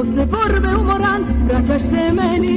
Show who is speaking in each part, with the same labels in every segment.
Speaker 1: posle borbe umoran, vraćaš se meni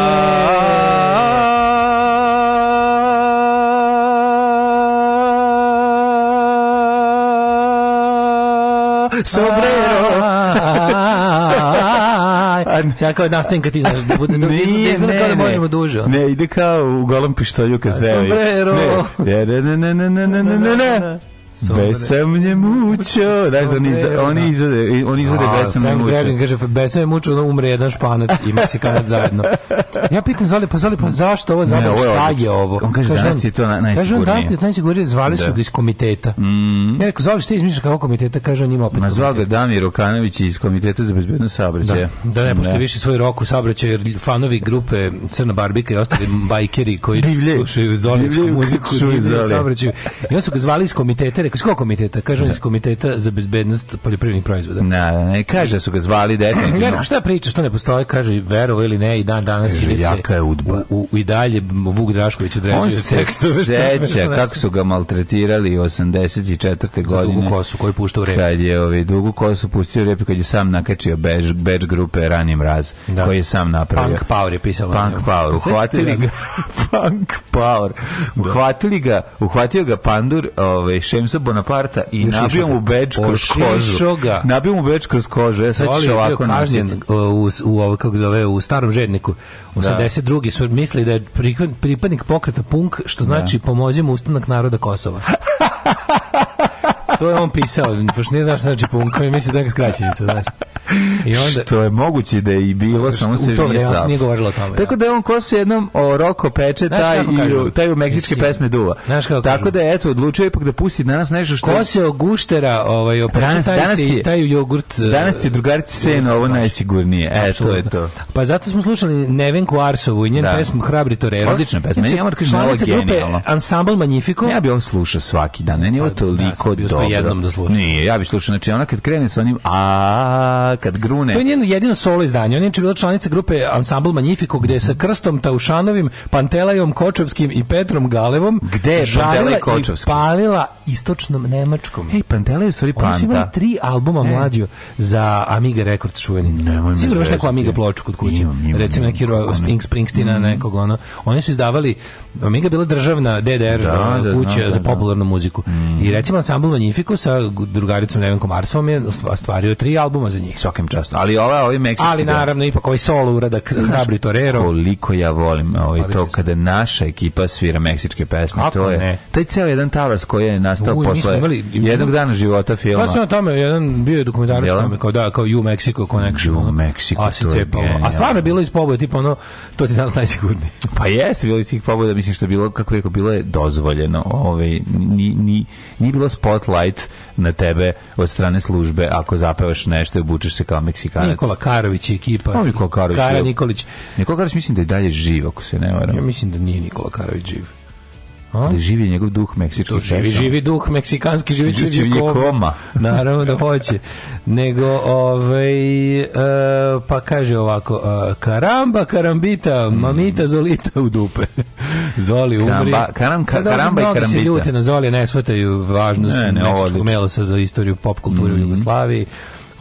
Speaker 2: Da, kao nastavim kad ti znaš da bude duže. Da Nije, ne, da kao da možemo duže.
Speaker 3: Ne, ide kao u golom pištolju kad zeo. Sombrero. Ne, ne, ne, ne, ne, ne, ne, ne, ne. Besam je mučo, znaš da izda, oni da. izvode, oni izvode besam je mučo. Dragan
Speaker 2: kaže, besam je mučo, ono umre jedan španac i meksikanac zajedno. Ja pitam zvali, pa Zoli, pa zašto ovo, zapravo
Speaker 3: šta je
Speaker 2: ovo? On kaže, danas je to najsigurnije. Kaže, on danas je to najsigurnije, zvali su da. ga iz komiteta. Mm-hmm. Ja rekao, Zoli, šta izmišljaš kako komiteta, kaže on ima opet
Speaker 3: komiteta. Nazvao ga Damir Okanović iz komiteta za bezbednost saobraćaja.
Speaker 2: Da, da ne pošto da. više svoj rok u saobraćaju, jer fanovi grupe Crna Barbika i ostali bajkeri koji slušaju Zolivsku muziku, saobraćaju. I on su ga zvali iz komiteta, iz kog komiteta? Kažu iz da. komiteta za bezbednost poljoprivrednih proizvoda.
Speaker 3: Na, ne, kaže da su ga zvali
Speaker 2: definitivno. Ja, šta priča, što ne postoji, kaže verovo ili ne i dan danas ide jaka je
Speaker 3: udba. U,
Speaker 2: u, i dalje Vuk Drašković određuje On
Speaker 3: se seća kako su ga maltretirali 84.
Speaker 2: Za godine. Dugu kosu koji pušta u rep. Kad je
Speaker 3: ovaj dugu kosu pustio u rep kad je sam nakačio bež beč grupe Rani mraz da. koji je sam napravio.
Speaker 2: Punk Power je pisao.
Speaker 3: Punk Power, uhvatili ga. Da. Punk Power. Uhvatili ga, uhvatio ga pandur, ovaj šems Jamesa Bonaparta i Još nabio mu beč kroz kožu. Ga. Nabio mu beč kroz kožu. Ja sad ćeš ovako kažnjen
Speaker 2: u, u, u, kako zove, u starom žedniku. U da. 82. su misli da je pripadnik pokreta punk, što znači da. pomozi mu ustanak naroda Kosova. To je on pisao, pošto ne znaš šta znači punko i misli
Speaker 3: da je
Speaker 2: skraćenica,
Speaker 3: znaš. I onda, što je moguće da je i bilo, samo se
Speaker 2: to nije
Speaker 3: stavio.
Speaker 2: nije govorilo o
Speaker 3: tome. Tako da, da je on ko jednom o roko peče, taj, i, u, taj u meksičke pesme duva. Znaš kako Tako kažu? da je, eto, odlučio ipak da pusti danas nešto što...
Speaker 2: Kosio guštera, oguštera, ovaj, opeče, danas, taj, danas se, taj jogurt...
Speaker 3: Danas ti eh, drugarici sena, ovo najsigurnije. E, to je to.
Speaker 2: Pa zato smo slušali Nevenku Arsovu i njen da. pesmu Hrabri Torero. Odlična
Speaker 3: pesma, meni ja moram kažem, ovo genijalno. Ansambl Magnifico. Ja bi ovo slušao svaki dan, meni je pa ovo toliko dobro. Da, jednom da slušam. Nije, ja bih slušao. Znači, ona kad krene sa onim, a kad grune.
Speaker 2: To je njeno jedino solo izdanje. Ona je bila članica grupe Ansambl Magnifico, gde je sa Krstom Taušanovim, Pantelajom Kočevskim i Petrom Galevom gde
Speaker 3: je
Speaker 2: Pantelaj i, palila istočnom Nemačkom.
Speaker 3: Ej, Pantela je
Speaker 2: stvari
Speaker 3: Panta. Oni su imali
Speaker 2: tri albuma e. mlađo za Amiga Records čuveni. Nemoj Sigurno što neku Amiga ploču kod kuće. Recimo neki Spring Springstina, mm. nekog ono. Oni su izdavali, Amiga bila državna DDR da, da, kuća da, za popularnu muziku. I mm. recimo ansambl Magnifico Meksiku sa drugaricom Nevenkom Arsovom je ostvario tri albuma za njih.
Speaker 3: Svakim čast. Ali ova, ovi Meksiku...
Speaker 2: Ali da. naravno, ipak ovaj solo uradak Hrabri Torero.
Speaker 3: Koliko ja volim
Speaker 2: ovaj,
Speaker 3: to kada naša ekipa svira meksičke pesme. Kako to je, ne? To ceo jedan talas koji je nastao Uj, posle imali, jednog dana života filma.
Speaker 2: Pa
Speaker 3: se
Speaker 2: tome, jedan bio je dokumentarac tome, kao da, kao You Mexico Connection. You
Speaker 3: Mexico, a se cepalo.
Speaker 2: A stvarno je bilo iz poboja, tipa ono, to ti danas najsigurnije.
Speaker 3: pa jeste, bilo iz tih poboja, mislim što je bilo, kako je bilo je dozvoljeno. Ovaj, ni, ni, ni bilo spotlight light na tebe od strane službe ako zapevaš nešto i obučeš se kao Meksikanac.
Speaker 2: Nikola Karović je ekipa. Pa, Nikola Karović. Kara Nikolić.
Speaker 3: Nikola Karović mislim da je dalje živ, ako se ne varam. Ja
Speaker 2: mislim da nije Nikola Karović živ.
Speaker 3: Ali živi njegov duh meksički pesma.
Speaker 2: Živi,
Speaker 3: živi
Speaker 2: duh meksikanski, živi
Speaker 3: čuđi koma.
Speaker 2: Naravno da hoće. Nego, ovaj, uh, pa kaže ovako, uh, karamba, karambita, mamita, zolita u dupe.
Speaker 3: Zoli umri.
Speaker 2: Karamba, karam, ka, karamba i karambita. se ljute na Zoli ne shvataju važnost ne, ne, meksičkog melosa za istoriju pop kulturu mm. u mhm. Jugoslaviji.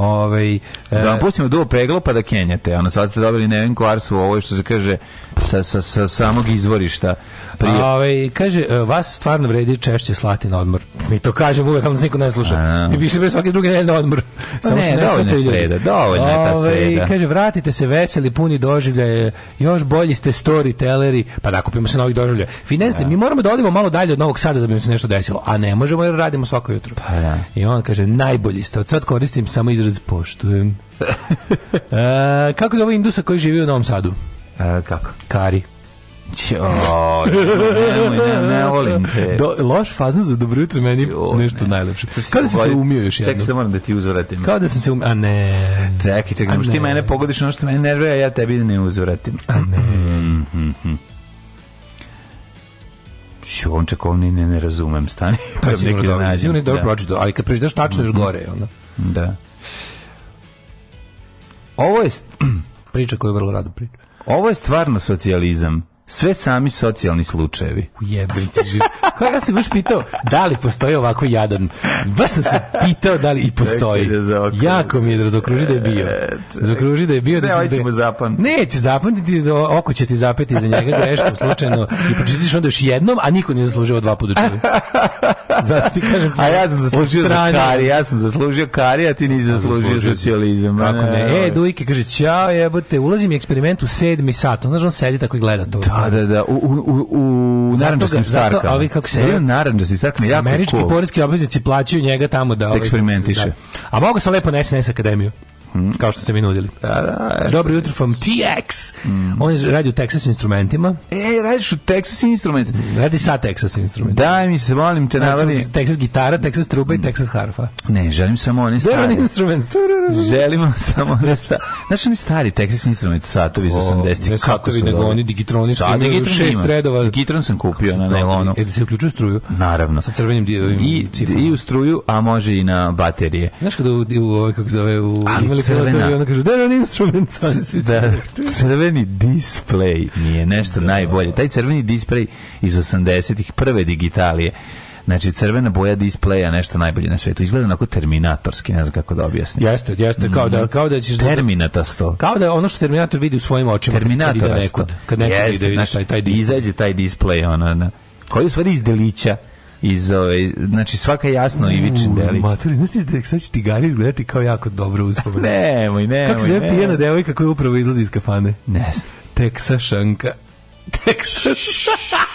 Speaker 3: Ovaj da vam e, pustimo duo preglo pa da kenjate. Ono sad ste dobili Neven Kvarsu ovo što se kaže sa, sa, sa samog izvorišta.
Speaker 2: Prije. Ovaj kaže e, vas stvarno vredi češće slati na odmor. Mi to kažemo uvek, al nas niko ne sluša. Mi bi išli bez svake druge nedelje na odmor. Pa samo ne,
Speaker 3: ne dovoljno sreda, dovoljno je ta ovaj, sreda.
Speaker 2: kaže vratite se veseli, puni doživljaja, još bolji ste storytelleri, pa nakupimo da, se novih doživljaja. Vi ne znate, da. mi moramo da odemo malo dalje od Novog Sada da bi nam se nešto desilo, a ne možemo jer radimo svako jutro. Pa, da. I on kaže najbolji ste. Od sad koristim samo izraz izraz da poštujem. e, kako je ovo Indusa koji živi u Novom Sadu?
Speaker 3: E, kako?
Speaker 2: Kari.
Speaker 3: Jo, nemoj, ne, ne volim te.
Speaker 2: loš fazan za dobro jutro meni jo, nešto ne. najlepše. Kada da se umio još jedno. Čekaj,
Speaker 3: da moram da ti uzvratim.
Speaker 2: Kada da sam se umio, a ne.
Speaker 3: Čekaj, čekaj, nemoš ti mene pogodiš ono što mene nervira, ja tebi ne uzvratim. A ne. Mm on čak ovdje ne, razumem, stani.
Speaker 2: Pa sigurno da dobro, sigurno dobro da. ali kad pročitaš tačno još mhm. gore, onda.
Speaker 3: Da. Ovo je...
Speaker 2: Priča koju vrlo rado priča.
Speaker 3: Ovo je stvarno socijalizam sve sami socijalni slučajevi.
Speaker 2: Ujebiti život. Kako ja baš pitao, da li postoji ovako jadan? Baš sam se pitao da li i postoji. jako mi je da zaokruži da je bio. Zaokruži da je bio. Ne, da- ovaj da- ćemo zapamtiti. Neće zapamtiti, da oko će ti zapeti za njega greškom slučajno i pročitiš onda još jednom, a niko ne zaslužio dva puta čuje.
Speaker 3: Zato ti kažem. A ja sam zaslužio za kari, ja sam zaslužio kari, a ti nisi zaslužio socijalizam. Kako
Speaker 2: ne? E, ovaj. Dujke kaže, ćao jebote, ulazim i eksperiment u sedmi sat. Onda on sedi tako i gleda to. Da
Speaker 3: A da, da. U, u, u naranđastim starkama. Ovi kako se... Serio naranđastim starkama jako
Speaker 2: Američki cool. poreski obveznici plaćaju njega tamo da... Ovaj,
Speaker 3: eksperimentiše. Da.
Speaker 2: A mogu se lepo na SNS akademiju. Mm. Kao što ste mi nudili. Da, da, Dobro jutro from TX. Mm. On radi u
Speaker 3: Texas
Speaker 2: instrumentima.
Speaker 3: E, radiš u
Speaker 2: Texas
Speaker 3: instrumentima.
Speaker 2: Radi sa Texas instrumentima.
Speaker 3: Daj mi se, molim te, znači, navali.
Speaker 2: Texas gitara, Texas truba i mm. Texas harfa.
Speaker 3: Ne, želim samo oni stari. Želim
Speaker 2: instrument.
Speaker 3: Želimo samo oni stari.
Speaker 2: Znaš, oni stari Texas instrument, satovi iz 80. Ne satovi, nego oni
Speaker 3: digitroni. Sad šest redova. Digitron sam kupio na nelonu.
Speaker 2: Jer da se uključuje struju?
Speaker 3: Naravno. Sa crvenim
Speaker 2: I, I u struju, a može i na baterije. Znaš kada u, ovaj, kako zove, u, pali krelator i onda kažu, there an instrument,
Speaker 3: Da, crveni display nije nešto da. najbolje. Taj crveni display iz 80-ih prve digitalije Znači, crvena boja displeja, nešto najbolje na svetu. Izgleda onako terminatorski, ne znam kako da objasnim. Jeste,
Speaker 2: jeste, kao da, mhm. kao da
Speaker 3: ćeš... Terminatasto.
Speaker 2: Kao da ono što Terminator vidi u svojim očima. Terminator Kad kad nekud vidi ide,
Speaker 3: vidiš
Speaker 2: taj, taj display.
Speaker 3: Izađe taj display, ono, na, da. koji je u stvari iz delića iz ove, znači svaka jasno i Vičin Delić. Mater,
Speaker 2: znaš ti da sad će tigari izgledati kao jako dobro uspomenu.
Speaker 3: nemoj, nemoj.
Speaker 2: Kako se
Speaker 3: zove
Speaker 2: pijena devojka koja upravo izlazi iz kafane? Ne znam.
Speaker 3: Teksašanka.
Speaker 2: Teksašanka.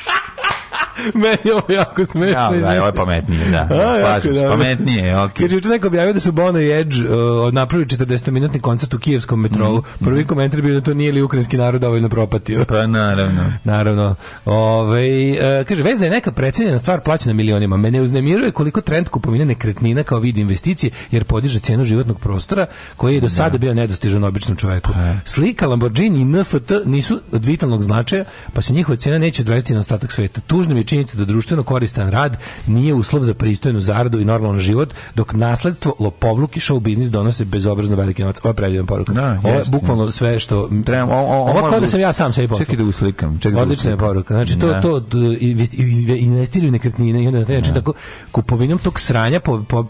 Speaker 2: Meni je ovo jako smešno. Ja, da,
Speaker 3: da ovo je pametnije, da.
Speaker 2: A, da, Slažem se, pametnije
Speaker 3: okej. Okay. Kaže,
Speaker 2: juče neko objavio da su Bono i Edge uh, napravili 40-minutni koncert u kijevskom metrovu. Mm. Prvi mhm. komentar bio da to nije li ukrajinski narod dovoljno propatio.
Speaker 3: Pa, naravno.
Speaker 2: Naravno. Ove, uh, e, kaže, vez da je neka precenjena stvar plaćena milionima. Mene uznemiruje koliko trend kupovine nekretnina kao vid investicije, jer podiže cenu životnog prostora koji je do sada bio nedostižan običnom čoveku. Pa. Slika Lamborghini i NFT nisu od vitalnog značaja, pa se njihova cena neće odraziti na ostatak sveta. Tužno mi činjenica da društveno koristan rad nije uslov za pristojnu zaradu i normalan život, dok nasledstvo, lopovluk i show biznis donose bezobrazno veliki novac. Ovo je predivna poruka. Da, ovo je bukvalno sve što... Trebam, o, o, ovo kao da, da sam ja sam sebi poslao. Čekaj da
Speaker 3: uslikam.
Speaker 2: Čekaj da Odlična je poruka. Znači, to, da. to investiraju nekretnine i onda na taj način tako kupovinom tog sranja po, po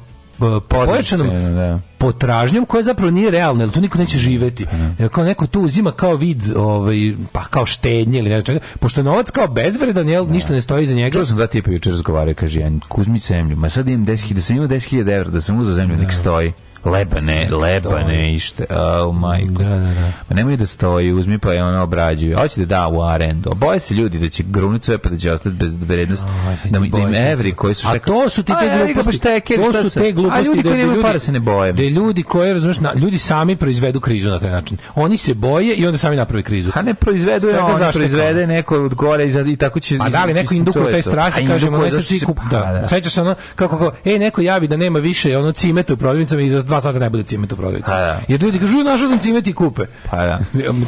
Speaker 2: pojačanom da. potražnjom koja zapravo nije realna, jer tu niko neće živeti. Jer kao neko tu uzima kao vid, ovaj, pa kao štednje ili ne znam pošto je novac kao bezvredan, jel, da. ništa ne stoji za njega.
Speaker 3: Čuo sam da ti je jučer razgovaraju, kaže, ja, kuzmi zemlju, ma sad imam 10.000, da sam imao 10.000 evra, da sam uzao zemlju, da. nek stoji. Lebane, lebane i šta, oh my da, god. Da, da, da. Pa Ma nemoj da stoji, uzmi pa je ono obrađuju. Hoće da da u arendu. Boje se ljudi da će grunicu pa da će ostati bez vrednosti. Pa da, da im evri koji su šteka... A
Speaker 2: to su ti te a, gluposti. Šteke, to su
Speaker 3: te gluposti. A
Speaker 2: ljudi koji nemaju para se ne boje. Da ljudi koji, razumiješ, ljudi sami proizvedu krizu na taj način. Oni se boje i onda sami naprave krizu. A
Speaker 3: ne proizvedu, Svega oni proizvede neko od gore i, i tako će... A pa
Speaker 2: da li neko indukuje taj strah i kažemo, ne se svi kup... Da, da, sećaš se ono, kako, kako, e, ej, neko javi da nema više ono cimeta u prodavnicama i za dva sata najbolje cimet u prodavnici. Pa da. Jer ljudi kažu, našao sam cimet i kupe. Pa da.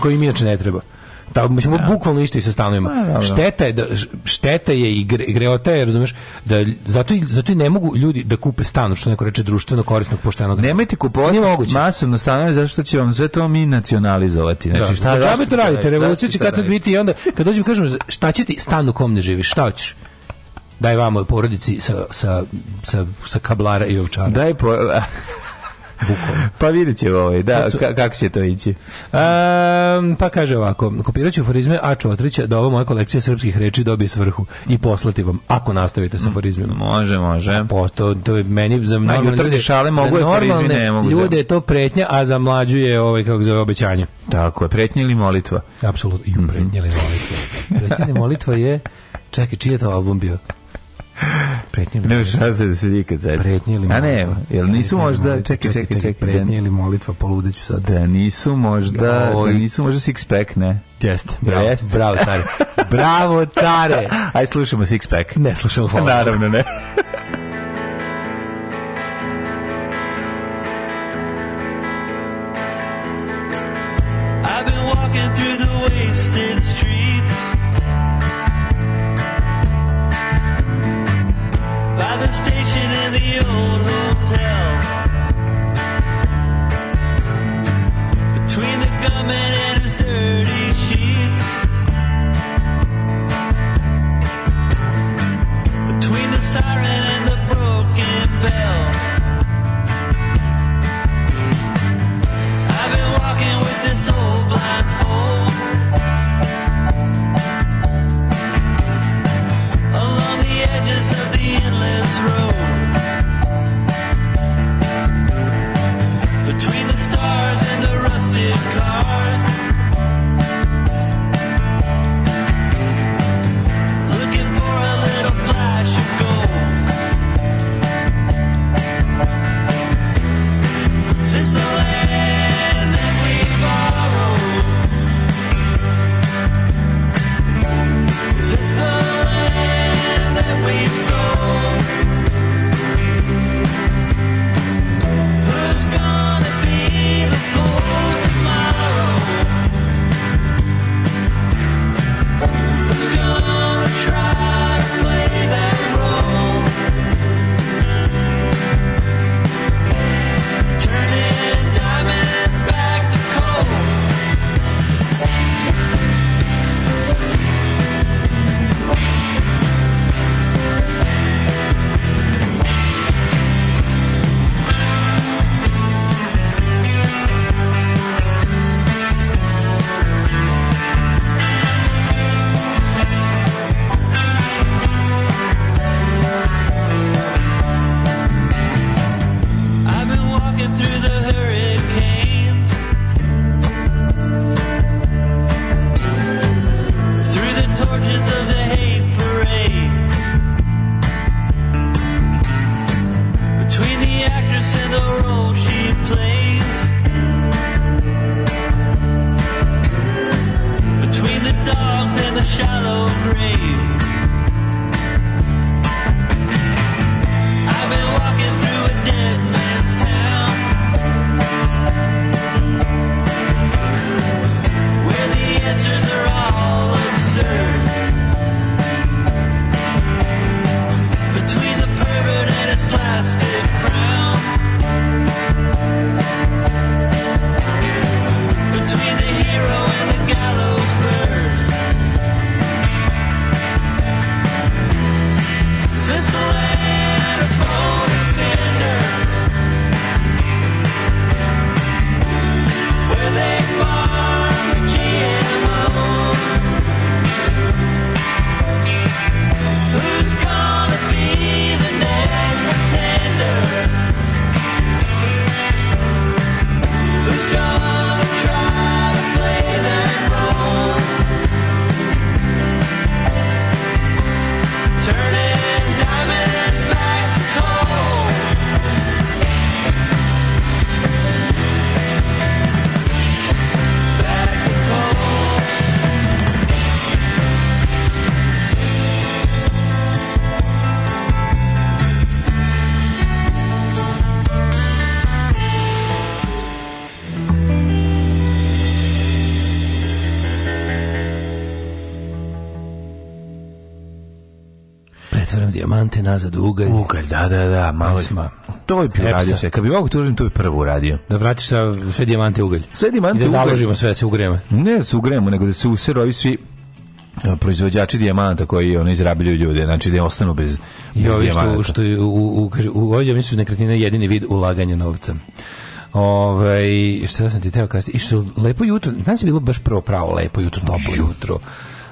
Speaker 2: Koji mi inače ne treba. Ta, mislim, ja. Da. bukvalno isto i sa stanovima. Da, šteta je, da, šteta je i gre, greota je, razumeš, da, zato, i, zato i ne mogu ljudi da kupe stan, što neko reče društveno korisnog poštenog.
Speaker 3: Nemojte kupovati masovno stanove, zašto će vam sve to
Speaker 2: mi
Speaker 3: nacionalizovati.
Speaker 2: Znači, da. šta da, zašto, to da radite? Revolucija da će kad biti i onda, kad dođem kažem, šta će ti stan u kom ne živiš, šta ćeš? Daj vamo porodici sa, sa, sa, sa kablara i ovčara. Daj po...
Speaker 3: pa vidjet će ovaj, da, su... kako će to ići. Um,
Speaker 2: pa kaže ovako, kopirat ću aforizme A. Čotrića da ova moja kolekcija srpskih reči dobije svrhu i poslati vam, ako nastavite sa mm, aforizmima.
Speaker 3: Može, može. Pa po,
Speaker 2: to, to je meni za normalne ljude, šale mogu za normalne ne mogu ljude je to pretnja, a za mlađu je ovaj, kako zove, obećanje.
Speaker 3: Tako
Speaker 2: je,
Speaker 3: pretnja ili molitva?
Speaker 2: Apsolutno, i pretnja ili molitva. Pretnja ili molitva je, čekaj, čiji je to album bio?
Speaker 3: Pretnje li molitva? Ne šanse da se nikad zeti. Pretnje li molitva? A ne, jel nisu možda... Čekaj, čekaj, čekaj.
Speaker 2: Pretnje li molitva, poludeću sad.
Speaker 3: Da nisu možda... Da nisu možda six pack, ne?
Speaker 2: Jeste, da bravo, Jeste. bravo, care. Bravo, care!
Speaker 3: Aj, slušamo six pack.
Speaker 2: Ne, slušamo follow.
Speaker 3: Naravno, ne.
Speaker 2: mante nazad u ugalj. Ugalj,
Speaker 3: da, da, da. Malo, Esma. To je bio radio sve. Kad bi mogu to uradim, to bi prvo uradio.
Speaker 2: Da vratiš sa sve dijamante ugalj. Sve dijamante ugalj. I da založimo sve, da se ugrejemo.
Speaker 3: Ne da
Speaker 2: se
Speaker 3: ugrejemo, nego da se userovi svi proizvođači dijamanta koji oni izrabljuju ljude, znači da ostanu bez, bez I ovi što, što u, u, u, u ovdje mislim su nekretnine jedini vid ulaganja novca. Ove, ovaj, šta sam ti teo kazati? I što lepo jutro, znači bilo baš prvo pravo lepo jutro, dobro jutro.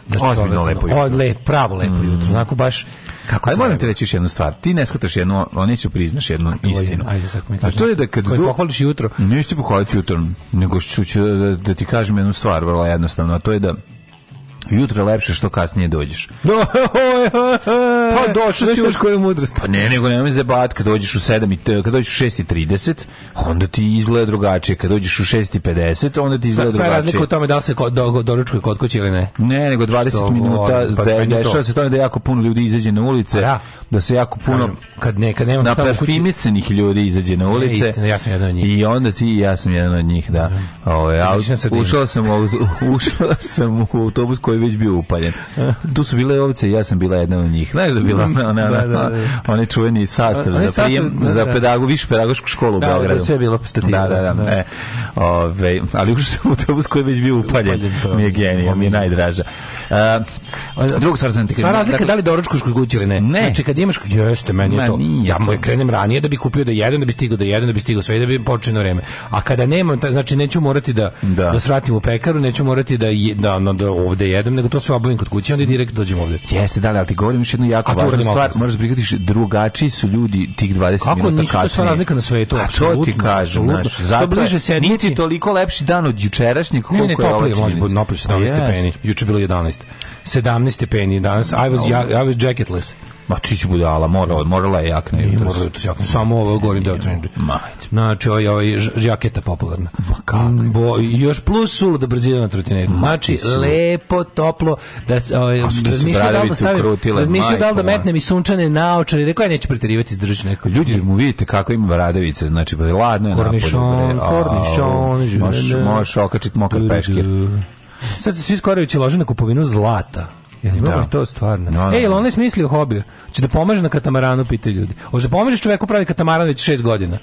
Speaker 3: Da Ozbiljno lepo jutro. O, le, pravo lepo mm. jutro, onako baš Kako Aj moram ti reći još jednu stvar. Ti ne shvataš jednu, oni će priznaš jednu A istinu. Je, ajde, A to je da kad do... pohvališ jutro. Neću ti pohvaliti jutro, nego ću, ću da, da, ti kažem jednu stvar, vrlo jednostavno. A to je da Jutro je lepše što kasnije dođeš. pa došao si još koju mudrost. Pa ne, nego nemoj zebat, kad dođeš u 7 i kad dođeš u 6:30, onda ti izgleda drugačije, kad dođeš u 6:50, onda ti izgleda Sva, drugačije. Sve razlika u tome da se kod, do, doručkuje kod kuće ili ne. Ne, nego 20 što, minuta, pa, de, da- dešava se tome da jako puno ljudi izađe na ulice, pa da, da se jako puno Kažem, kad neka nema nemam šta u kući. ljudi izađe na ulice. Ne, istina, ja sam jedan od njih. I onda ti ja sam jedan od njih, da. da. Ovaj, ja, da ušao sam, ušao sam u autobus koji koji je već bio upaljen. Tu su bile ovce, ja sam bila jedna od njih. Znaš da bila mm, ona, da, ona, da, da, da. onaj čuveni sastav za prijem, da, da. za pedagog, višu pedagošku školu u da, da Beogradu. Da, sve je bilo postativno. Da, da, da. da. E, ove, ali ušao sam u tobus koji je već bio upaljen. upaljen pa, mi je genija, mi je da. najdraža. Uh, e, drugu stvar sam ti znači, Sva razlika dakle, da li doručkuš kod kuće ili ne. ne. Znači kad imaš, jeste, meni je to. Nije ja moj krenem ranije da bi kupio da jedem, da bi stigao da jedem, da bi stigao sve i da bi počeo vreme. A kada nemam, znači neću morati da, da. da svratim u pekaru, neću morati da, da, da, da ovde jedem jedem, nego to sve obavim kod kuće, onda direkt dođem ovde. Jeste, da, da, ali ti govorim još jednu jako važnu stvar, moraš da prihvatiš, drugačiji su ljudi tih 20 Kako minuta kasnije. Kako nisu sva razlika na svetu? A to ti kažem, znaš, zato bliže se nije toliko lepši dan od jučerašnjeg, koliko ne, ne, je ovo činjenica. Ne, ne, toplije, 17 stepeni, juče bilo 11. 17 stepeni danas, I was, I was jacketless. Ma ti si budala, morala, morala je jakna. Nije morala je jakna, samo ovo govorim deo trenđe. Majte. Znači, ovaj, ovaj žaketa popularna. Ma kako? Mm, bo, još plus sulo da brzina na trotinetu. Znači, lepo, toplo, da se, ovaj, da da razmišljao da li da stavim, razmišljao da li da metnem i sunčane naočare, rekao neće neću preterivati, izdržati neko. Ljudi, mu vidite kako ima bradavice, znači, pa ladno je kornišon, Kornišon, kornišon. Možeš da. okačiti mokar peškir. Sad se svi skorajući lože na kupovinu zlata Ja ne da. mogu to stvarno. No, da, da, Ej, on je smislio hobi.
Speaker 4: Če da pomaže na katamaranu, pitaju ljudi. Hoće da pomažeš čoveku pravi katamaran već šest godina.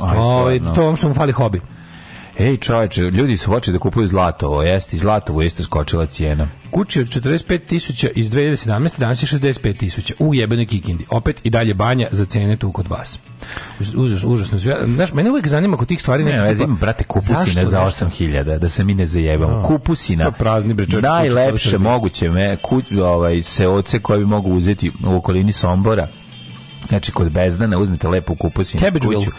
Speaker 4: Aj, ovaj, to je to što mu fali hobi. Ej, čoveče, ljudi su počeli da kupuju zlatovo, jeste, i zlatovo jeste skočila cijena. Kući od 45.000 iz 2017. danas je 65.000. u jebenoj Kikindi. Opet i dalje banja za cene tu kod vas. Užas, užasno. Znaš, mene uvek zanima kod tih stvari... Ne, ne ima, brate, kupusine za 8000, da se mi ne zajebamo. No, kupusina. To prazni brečoč. Najlepše moguće me, kut, ovaj, seoce koje bi mogu uzeti u okolini Sombora Znači, kod Bezdana uzmite lepu kupusinu kuću.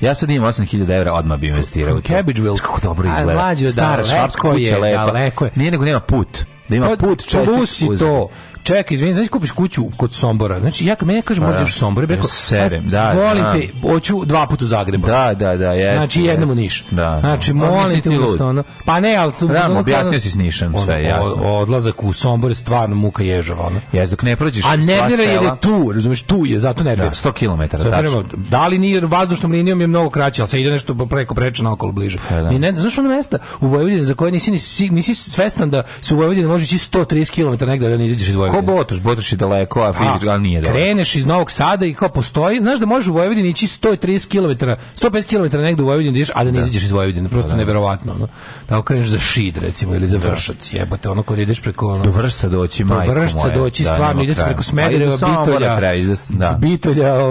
Speaker 4: Ja sad imam 8000 evra, odmah bi investirao. Cabbage Will. Kako dobro izgleda. Da, Stara švapska kuća, lepa. Da, Nije nego nema put da ima pa, put čestit to čekaj, izvini, znači kupiš kuću kod Sombora. Znači ja kad meni kaže možda u Sombor, ja rekao, serem, da. Molim da, te, hoću dva puta u Zagreb. Da, da, da, jes. Znači jednom u Niš. Da. Znači pa molim te ustavno. Pa ne, al su da, objasnio si s Nišem sve, jasno. Odlazak u Sombor je stvarno muka ježava, ona. Jes dok ne prođeš. A ne vjeruje je tu, razumeš, tu je, zato ne. Da, 100 km, tačno. Da li ni vazdušnom linijom je mnogo kraće, al se ide nešto preko preča na okolo bliže. Mi pa da. ne, znaš ono mesta u Vojvodini za koje nisi nisi svestan da se u Vojvodini može ići 130 km negde da ne izađeš iz Vojvodini. Ko Botoš? Botoš je daleko, a fizički, ali nije daleko. Kreneš iz Novog Sada i kao postoji, znaš da možeš u Vojvodini ići 130 km, 150 km negde u Vojvodini, da ideš, a da ne da. izađeš iz Vojvodine, prosto da, da. neverovatno. Ono. Tako kreneš za Šid, recimo, ili za da. Vršac, jebote, ono kod ideš preko... Ono, do Vršca doći, majko moje. Do Vršca doći, da, stvarno, ideš preko pa Smedereva, Bitolja, previz, da. Bitolja, da.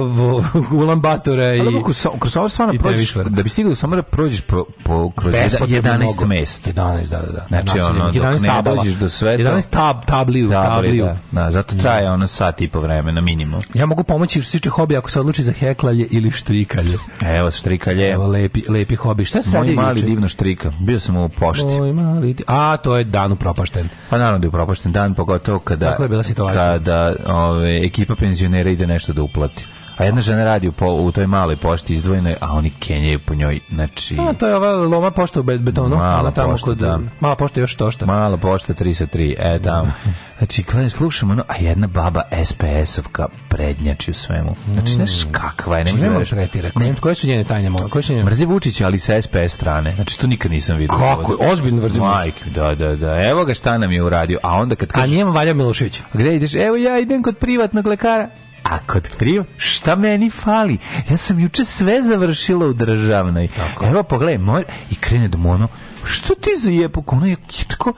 Speaker 4: Ulan Batora i... Ali kroz ovo stvarno prođeš, da bi stigao samo da prođeš po, po, kroz 11 mesta. 11, da, da, da. Znači, ono, dok ne dođeš do sveta... 11 tab, tabliju, tabliju, Da, da. zato da. traje ono sat i po vremena minimum. Ja mogu pomoći što se tiče hobi ako se odluči za heklalje ili štrikalje. Evo štrikalje. Evo lepi, lepi hobi. Šta se Moj mali juče? divno štrika. Bio sam u pošti. Moj mali, a to je dan upropašten. Pa naravno da je upropašten dan pogotovo kada Kako je bila situacija? Kada ove, ekipa penzionera ide nešto da uplati. Pa jedna žena radi u, po, u toj maloj pošti izdvojenoj, a oni kenjaju po njoj, znači... A, to je ova loma pošta u betonu, mala tamo pošta, kod... Da. Mala pošta još to što. Mala pošta 303, e, da. Znači, gledaj, slušamo, no, a jedna baba SPS-ovka prednjači u svemu. Znači, znaš mm. kakva je, ne
Speaker 5: možda veš... pretira, koje, koje su njene tajne moje?
Speaker 4: Koje su njene... Mrzi Vučića, ali sa SPS strane. Znači, to nikad nisam vidio.
Speaker 5: Kako? Ovo. Ozbiljno mrzi Vučića.
Speaker 4: Da, da, da. Evo ga šta nam je uradio. A onda kad... Kaš...
Speaker 5: A nije Valja Milošević.
Speaker 4: A gde ideš? Evo ja idem kod privatnog lekara. A kod trio, šta meni fali? Ja sam juče sve završila u državnoj. Tako. Evo, pogledaj, moj... i krene da mu ono, što ti za zajepo, ono je tako,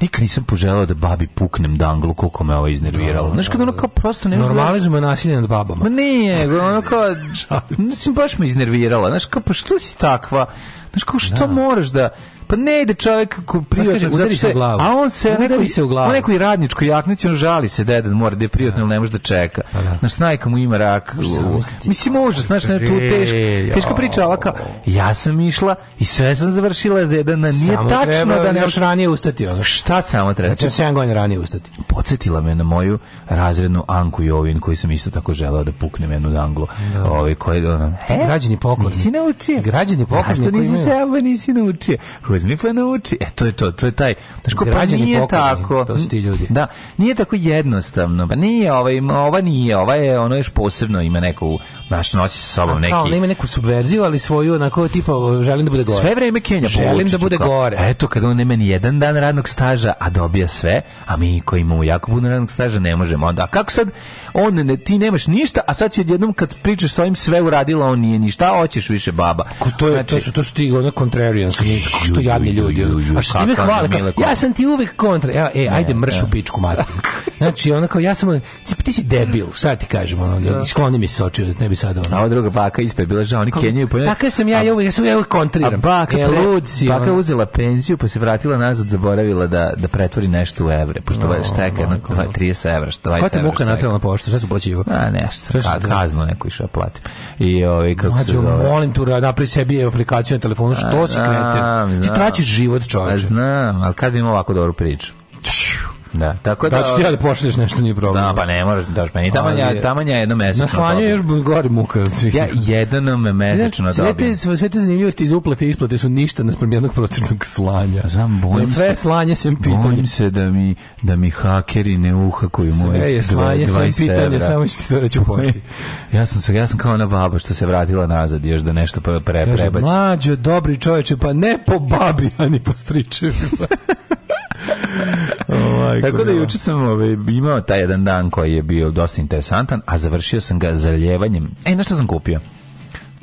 Speaker 4: Nikad nisam poželao da babi puknem danglu koliko me ovo iznerviralo. Da, Znaš kad da, ono da. kao prosto...
Speaker 5: Ne Normalizam je nasilje nad babama.
Speaker 4: Ma nije, ono kao... mislim, baš me iznervirala. Znaš kao, pa što si takva? Znaš kao, što da. moraš da Pa ne ide čovjek pa privatno,
Speaker 5: udari
Speaker 4: se,
Speaker 5: glavu.
Speaker 4: a on se
Speaker 5: udari se u
Speaker 4: glavu. On neki radničkoj jaknici, on žali se deda, mora da je privatno, da. ne može da čeka. Pa da. Na snajka mu ima rak. Mislim, može, znaš, ne, tu teško, teško priča, ovako, ja sam išla i sve sam završila za jedan, nije tačno da
Speaker 5: ne... ranije ustati, ono.
Speaker 4: Šta samo treba?
Speaker 5: Znači, sam godina ranije ustati.
Speaker 4: Podsetila me na moju razrednu Anku Jovin, koji sam isto tako želeo da puknem jednu danglu. Da. Ovaj, koji, ono, e, građani pokorni.
Speaker 5: Nisi naučio. Građani pokorni. Zašto nisi se, nisi naučio?
Speaker 4: egoizam. Pa nauči, e, to je to, to je taj. Znaš, ko, pa nije tako.
Speaker 5: To su ti ljudi.
Speaker 4: Da, nije tako jednostavno. Pa nije, ovaj, ova nije, ova je, ono još posebno ima neku, znaš, nosi sa sobom neki. Kao,
Speaker 5: ima neku subverziju, ali svoju, onako, tipa, želim da bude gore.
Speaker 4: Sve vreme Kenja
Speaker 5: Želim povuču, da bude kao, gore.
Speaker 4: Eto, kada on nema ni jedan dan radnog staža, a dobija sve, a mi koji imamo jako puno radnog staža ne možemo. Onda, a kako sad, on, ne, ti nemaš ništa, a sad će jednom kad pričaš svojim sve uradila, on nije ništa, hoćeš više baba.
Speaker 5: Ko to je, znači, to su, to su
Speaker 4: ti
Speaker 5: ono contrarians,
Speaker 4: što jadni
Speaker 5: ljudi.
Speaker 4: A što me hvale? Ja sam ti uvek kontra. Ja, e, ajde mrš u pičku mater. Znači, ona kao, ja sam, pa ti si debil, sad ti kažem, ono, da. skloni mi se oči, ne bi sad ono. A
Speaker 5: ova druga baka ispred bila žao, oni Kenjaju po
Speaker 4: Tako sam ja, ja uvek, ja sam ja kontriram. A
Speaker 5: baka, e, pludci, baka uzela penziju, pa se vratila nazad, zaboravila da, da pretvori nešto u evre, pošto no, šteka, no, 30 evra, 20 evra. Kako te muka natrela na poštu, šta su plaćivo?
Speaker 4: A nešto, kazno neko išao da platim. I ovaj kako Mađo, se
Speaker 5: zove. molim tu da pri sebi aplikaciju na telefonu što se krete. Ti traćiš život čoveče.
Speaker 4: Pa znam, ali kad bi imao ovako dobru priču? Da,
Speaker 5: tako
Speaker 4: da.
Speaker 5: Da ti ja da pošalješ nešto nije problem.
Speaker 4: Da, pa ne moraš da daš meni. Tamanja, je, tamanja jedno mesečno. Naslanje
Speaker 5: još gore muka od
Speaker 4: svih. Ja jednom mesečno znači, sve
Speaker 5: dobijem. Sve te, sve te zanimljivosti iz uplate i isplate su ništa na sprem jednog procentnog slanja. Pa znam, bojim sve se. Sve slanje
Speaker 4: sem
Speaker 5: pitanje.
Speaker 4: Bojim se da mi, da mi hakeri ne uhakuju moje
Speaker 5: Sve je slanje sem pitanje, samo što ti to reći u pošti.
Speaker 4: ja, sam se, ja sam kao na baba što se vratila nazad još da nešto pre, pre, Kaže, prebaci.
Speaker 5: Mlađo, dobri čoveče, pa ne po babi, ani po stričevima.
Speaker 4: Tako da juče sam ovaj, imao taj jedan dan koji je bio dosta interesantan, a završio sam ga zaljevanjem. E, na što sam kupio?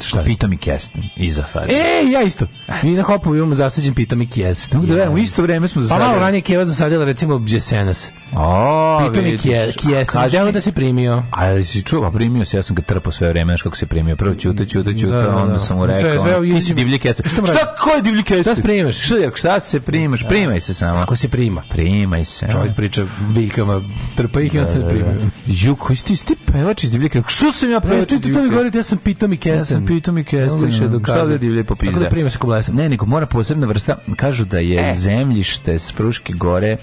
Speaker 4: Šta? Pitom i kestom. I za sad.
Speaker 5: E, ja isto. Mi e. za hopom imamo zasađen pitom i kestom. Ja. Da, gledam, u isto vreme smo pa zasadili. Pa malo ranije Keva zasadila recimo Bjesenas.
Speaker 4: O,
Speaker 5: pitom i kestom.
Speaker 4: Delo
Speaker 5: da se primio. A
Speaker 4: ali si čuo, pa primio se, ja sam ga trpao sve vreme, znači kako se primio. Prvo ćuta, mm, ćuta, ćuta, da, da, onda da. sam mu rekao. Sve, sve, on, divlji kestom. Šta, šta ko je divlji kestom? Šta
Speaker 5: se primaš?
Speaker 4: Šta, šta se primaš? Da. Primaj se samo.
Speaker 5: Ako se prima.
Speaker 4: Primaj se.
Speaker 5: Čovjek priča biljkama,
Speaker 4: trpa ih i on
Speaker 5: da, se da, primio. Ju, koji si ti, ti pevač iz divlji kestom? Što sam ja pevač? Prestite to mi govoriti, ja sam pitom i kestom
Speaker 4: pitom i kestliše do kada. Šta da
Speaker 5: divlje popizda? Tako da prima se koblesa.
Speaker 4: Ne, nego mora posebna vrsta. Kažu da je e. zemljište s Fruške gore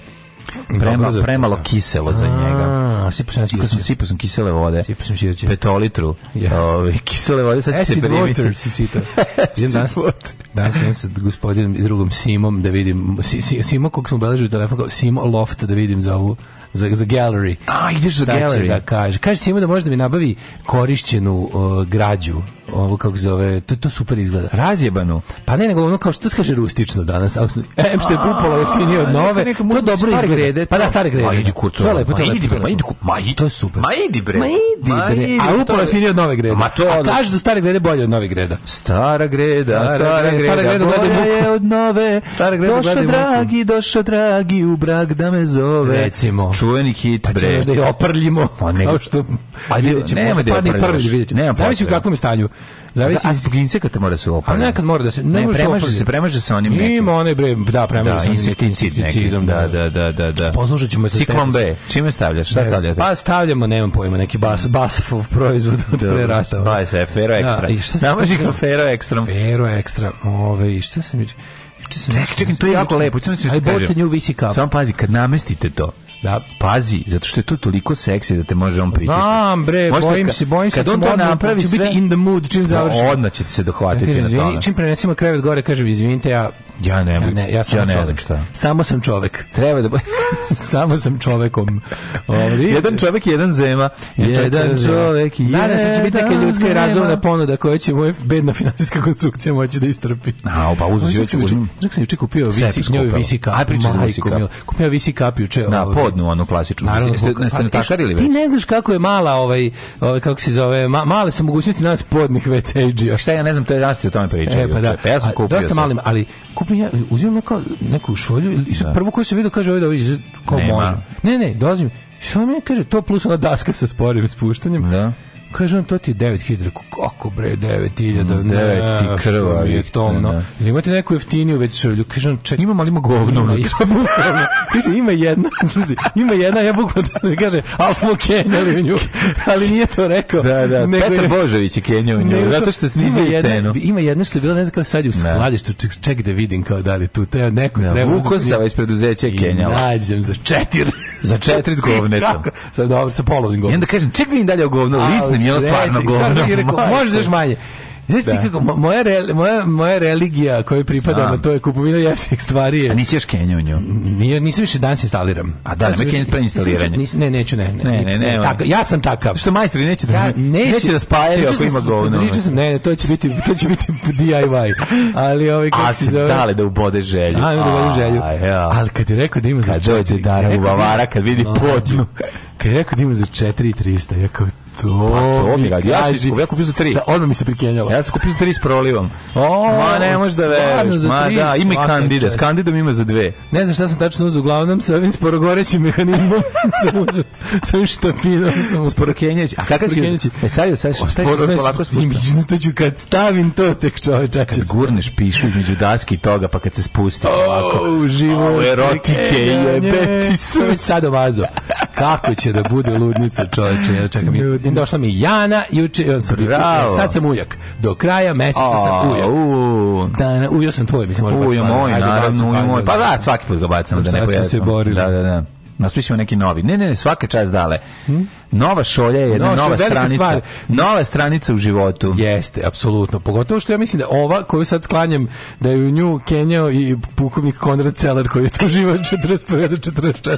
Speaker 4: prema, premalo kiselo za njega.
Speaker 5: A, sipao
Speaker 4: sam sipao sam, sipao sam kisele vode. Sipao
Speaker 5: sam širaće.
Speaker 4: Petolitru. Yeah. Ove, kisele vode,
Speaker 5: sad će se primiti. Acid water si sitao. danas, danas sam sa gospodinom i drugom Simom da vidim, si, si, Simo kog sam obeležio telefon kao Simo Loft da vidim za ovu
Speaker 4: za,
Speaker 5: za
Speaker 4: gallery. A, ideš za Šta gallery. da kaže? Kaže
Speaker 5: Simo da može da mi nabavi korišćenu uh, građu ovo kako zove, to, to super izgleda.
Speaker 4: Razjebano.
Speaker 5: Pa ne, nego ono kao što se kaže rustično danas. Em što je kupola jeftinije od nove, neka, neka, to dobro izgleda. Grede, pa da, stare grede.
Speaker 4: Ma da. idi kurto. To je lepo, to je lepo. Ma idi bre, ma idi, ma idi. To je super. Ma idi bre.
Speaker 5: Ma idi bre. A upola jeftinije od nove grede. Ma to. A kaže da stare grede bolje od nove greda.
Speaker 4: Stara greda, stara greda. Stara greda
Speaker 5: gleda od nove. Stara greda
Speaker 4: gleda Došao dragi, došao dragi u brak da me zove. Recimo. Čuveni hit pa bre. Pa
Speaker 5: da je oprljimo. Pa nego što. Ajde, nema da je oprljimo. Nema. Zavisi u kakvom stanju.
Speaker 4: Zavisi. A zbog
Speaker 5: te mora da se opravlja. A nekad mora da
Speaker 4: se...
Speaker 5: Ne,
Speaker 4: ne premaže se, premaže se onim
Speaker 5: nekim. Ima onaj bre, da, premaže da,
Speaker 4: se
Speaker 5: insekticidom. Da, da, da, da. da. da.
Speaker 4: Poslušat se...
Speaker 5: Ciklon B,
Speaker 4: čime stavljaš?
Speaker 5: Šta stavljate? Pa stavljamo, nemam pojma, neki bas, da. basafov proizvod od pre rata.
Speaker 4: Bas, fero ekstra. Da, i šta se... Namaži ga fero Extra.
Speaker 5: Fero ekstra, ove, i šta sam vidio? Čekaj, čekaj, to
Speaker 4: je jako
Speaker 5: lepo. Samo ti kažem. Aj, bote nju visi kapu. Samo pazi, kad namestite to,
Speaker 4: da pazi, zato što je to toliko seksi da te može on pritisnuti.
Speaker 5: Znam, bre, Možda bojim ka, se, bojim se.
Speaker 4: Kad da on to
Speaker 5: napravi, sve... biti in the mood čim
Speaker 4: završi. No, odmah će se dohvatiti ja, kažem, na izvini, tome.
Speaker 5: Čim prenesimo krevet gore, kažem, izvinite, ja ja ne, ja ne, ja sam ja ne čovjek. Šta. Samo sam čovjek.
Speaker 4: Treba da
Speaker 5: Samo sam čovjekom.
Speaker 4: jedan čovjek, jedan zema.
Speaker 5: Jedan čovjek, jedan. Nadam se da će biti neka ljudska i razumna ponuda koja će moja bedna finansijska konstrukcija moći da istrpi.
Speaker 4: A, pa uzu juče. Juče
Speaker 5: sam juče kupio
Speaker 4: visi, njoj
Speaker 5: visi kap. Aj pričaj
Speaker 4: Kupio visi kap juče. Na ovaj, pod modnu onu klasičnu. Naravno, ste,
Speaker 5: ste, ti ne znaš kako je mala ovaj, ovaj kako se zove, ma, male su mogućnosti nas podnih WC džija.
Speaker 4: Šta ja ne znam, to je danas o tome priča E, pa da. Pa ja sam kupio.
Speaker 5: Dosta malim, ali kupim ja, uzimam neko, neku šolju i sad da. prvo koji se vidi kaže ovaj da kao može. Ne, ne, dolazim. Što mi kaže, to plus ona daska sa sporim spuštanjem.
Speaker 4: Da
Speaker 5: on, to ti je 9000, kako bre, 9000, 9000
Speaker 4: krva.
Speaker 5: Je tomno. Ne, da. Ili imate neku jeftiniju već šrlju? Kažem, ček, imam, ali ima govno unutra. Kaže, ima jedna, slušaj, ima jedna, ja bukvalno da kaže, ali smo kenjali u nju. Ali nije to rekao.
Speaker 4: Da, da, Petar je, Božović je kenjao u nju, nego, zato što snizio ima cenu.
Speaker 5: Ima jedna što je bila, ne znam kao sad je u da. skladištu, ček, ček da vidim kao da li tu, treba neko
Speaker 4: da, treba. Vukosava iz preduzeća je kenjala.
Speaker 5: nađem za četir.
Speaker 4: za četir s govnetom.
Speaker 5: Sad dobro, sa polovnim
Speaker 4: govnetom. I onda kažem, ček vidim dalje o govno, lice nije
Speaker 5: stvarno govno. Može još da manje. Znaš ti da. kako, moja, moja, moja religija kojoj pripadam, Znam. to je kupovina jeftinih stvari. A
Speaker 4: nisi još Kenju u nju?
Speaker 5: Nije, nisam više danas instaliram.
Speaker 4: A da, nema Kenju
Speaker 5: preinstaliranje. Nisam, ne, neću, ne.
Speaker 4: Ne, ne,
Speaker 5: ne. ne, tako, ja sam takav.
Speaker 4: Što majstori neće da, ja,
Speaker 5: neće,
Speaker 4: neće da spajaju ako ima govno.
Speaker 5: Neću sam, ne, to će biti, to će biti DIY. Ali ovi ovaj,
Speaker 4: kako A se
Speaker 5: zove... dale
Speaker 4: da ubode
Speaker 5: želju. A, da ubode želju. Ali kad je rekao da ima za... Kad dođe Dara u da Bavara,
Speaker 4: kad vidi podnju. Kad je rekao da
Speaker 5: ima za 4300,
Speaker 4: ja
Speaker 5: kao, Pa to,
Speaker 4: pa to mi kaži. Ja sam ja kupio za tri. Sa, odmah
Speaker 5: mi se prikenjalo.
Speaker 4: Ja
Speaker 5: sam
Speaker 4: kupio za tri s prolivom. O, Ma ne možeš da veruješ. Ma da, ima i kandida. S kandidom ima za dve.
Speaker 5: Ne znam šta sam tačno uzeo, uglavnom sa ovim sporogorećim mehanizmom sam uzeo. Sa ovim štapinom
Speaker 4: sam Sporokenjeć.
Speaker 5: A kakav si?
Speaker 4: E sad joj, sad
Speaker 5: šta je polako spušta? To ću kad stavim to tek čoveče. Kad
Speaker 4: gurneš pišu između daski toga, pa kad se spusti ovako.
Speaker 5: O, živo.
Speaker 4: Erotike
Speaker 5: jebeti su. Sad ovazo. Kako će da bude ludnica, čoveče? Ja čekam. I došla mi Jana, juče, sad sam ujak. Do kraja meseca sam ujak. Da, ujo sam tvoj, mislim,
Speaker 4: možda Ujo moj, naravno, ujo moj. Pa da, svaki put ga bacam da
Speaker 5: ne se
Speaker 4: borili. Da, da, da. Naspisimo neki novi. Ne, ne, ne, svake čast dale. Hm? Nova šolja je jedna nova, nova stranica. Stvar. Nova stranica u životu.
Speaker 5: Jeste, apsolutno. Pogotovo što ja mislim da ova koju sad sklanjam da je u nju Kenjao i pukovnik Konrad Celer koji je tu živao 41. do 44.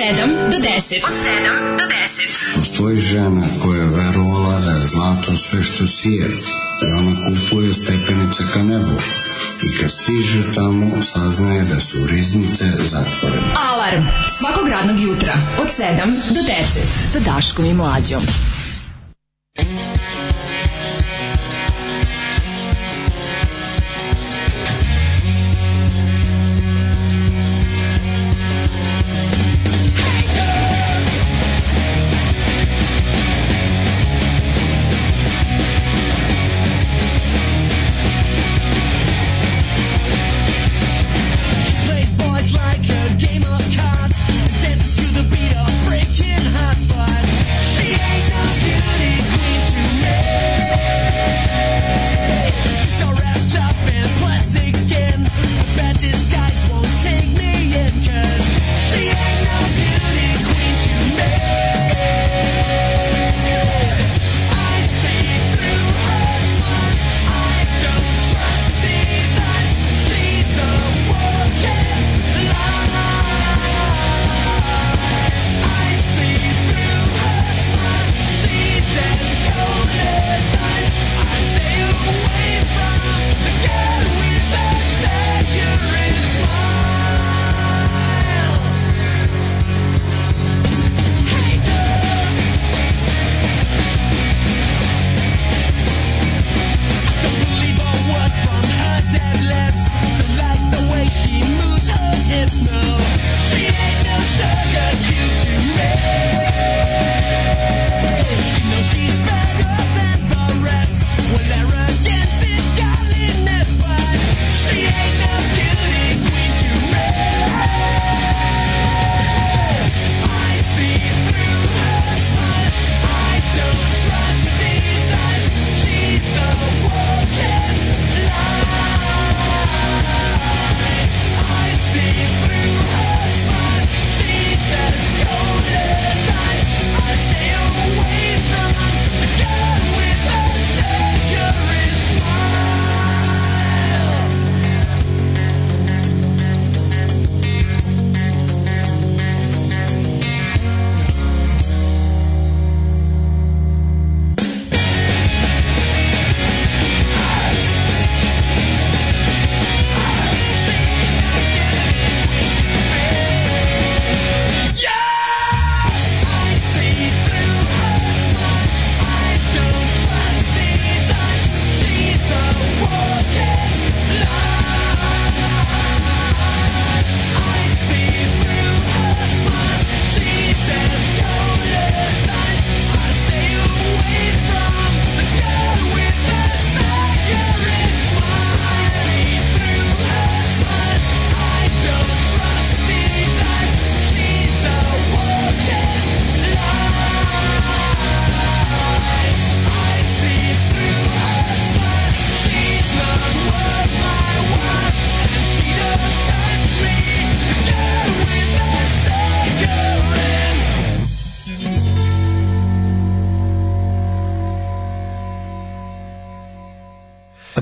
Speaker 6: 7 do 10. Od 7 do 10. Postoji žena koja verovala da je zlato sve što sije i da ona kupuje stepenice ka nebu i kad stiže tamo saznaje da su riznice zatvorene. Alarm svakog radnog jutra od 7 do 10 sa Daškom i Mlađom.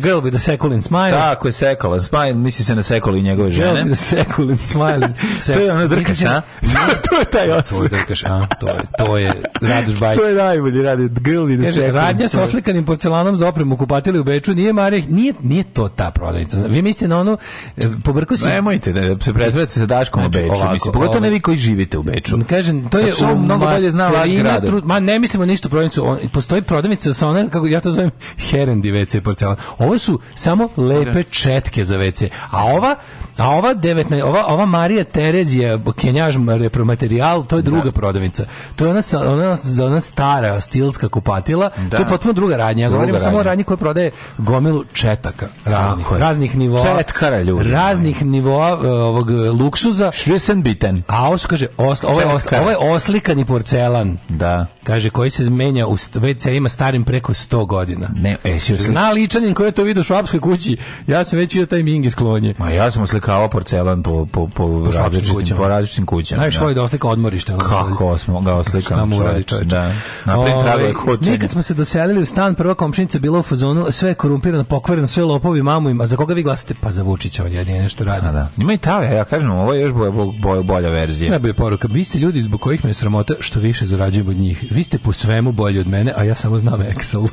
Speaker 4: Želo bi da Sekulin Smile. Tako je Sekulin Smile, misli se na Sekuli njegove žene. Želo bi da Sekulin Smile. to je ono drkaš, a? to je taj osmeh. To je drkaš, a? To je, to je Radoš Bajić. to je najbolji radi, grli da se. Radnja sa oslikanim porcelanom za opremu kupatili u Beču, nije Marih, nije, nije to ta prodavnica. Vi mislite na onu, e, pobrko si... Nemojte, ne, da se pretvarate sa Daškom znači, u Beču, ovako, mislim, pogotovo ne vi koji živite u Beču. Kažem, to je... Znači, mnogo bolje zna Lagradu. Ma ne mislimo ništa prodavnicu, postoji prodavnica sa onom, kako ja to zovem, herendi WC porcelan. Ovo ovo su samo lepe da. četke za WC. A ova, a ova, 19, ova, ova Marija Terezija, Kenjaž repromaterijal, to je da. druga da. prodavnica. To je ona, ona, ona stara stilska kupatila, da. to je da. potpuno druga radnja. Ja govorim samo o radnji koja prodaje gomilu četaka raznih, raznih nivoa. Četkara ljudi. Raznih nivoa e, ovog e, luksuza. biten. A ovo su, kaže, osla, ovo, je osla, ovo je oslikani porcelan. Da. Kaže, koji se menja u WC-ima starim preko 100 godina. Ne, e, Zna ličanin koji je to vidio u švapskoj kući. Ja sam već video taj Mingi sklonje. Ma ja sam oslikavao porcelan po, po, po, po različitim, kućama. po različitim kućama. Najviše da. voli da oslika odmorište. Kako smo ga oslikam čoveč. Da. Napred Napravim ovaj, Nikad smo se doselili u stan, prva komšinica bila u fazonu, sve korumpirano, pokvareno, sve lopovi, mamu ima. za koga vi glasate? Pa za Vučića, on jedini nešto radi. Da, da. Ima i Italija, ja kažem, ovo je još bolja, bolja, bolja verzija. Ne bi poruka, vi ste ljudi zbog kojih me sramota što više zarađujem od njih. Vi ste po svemu bolji od mene, a ja samo znam Excel.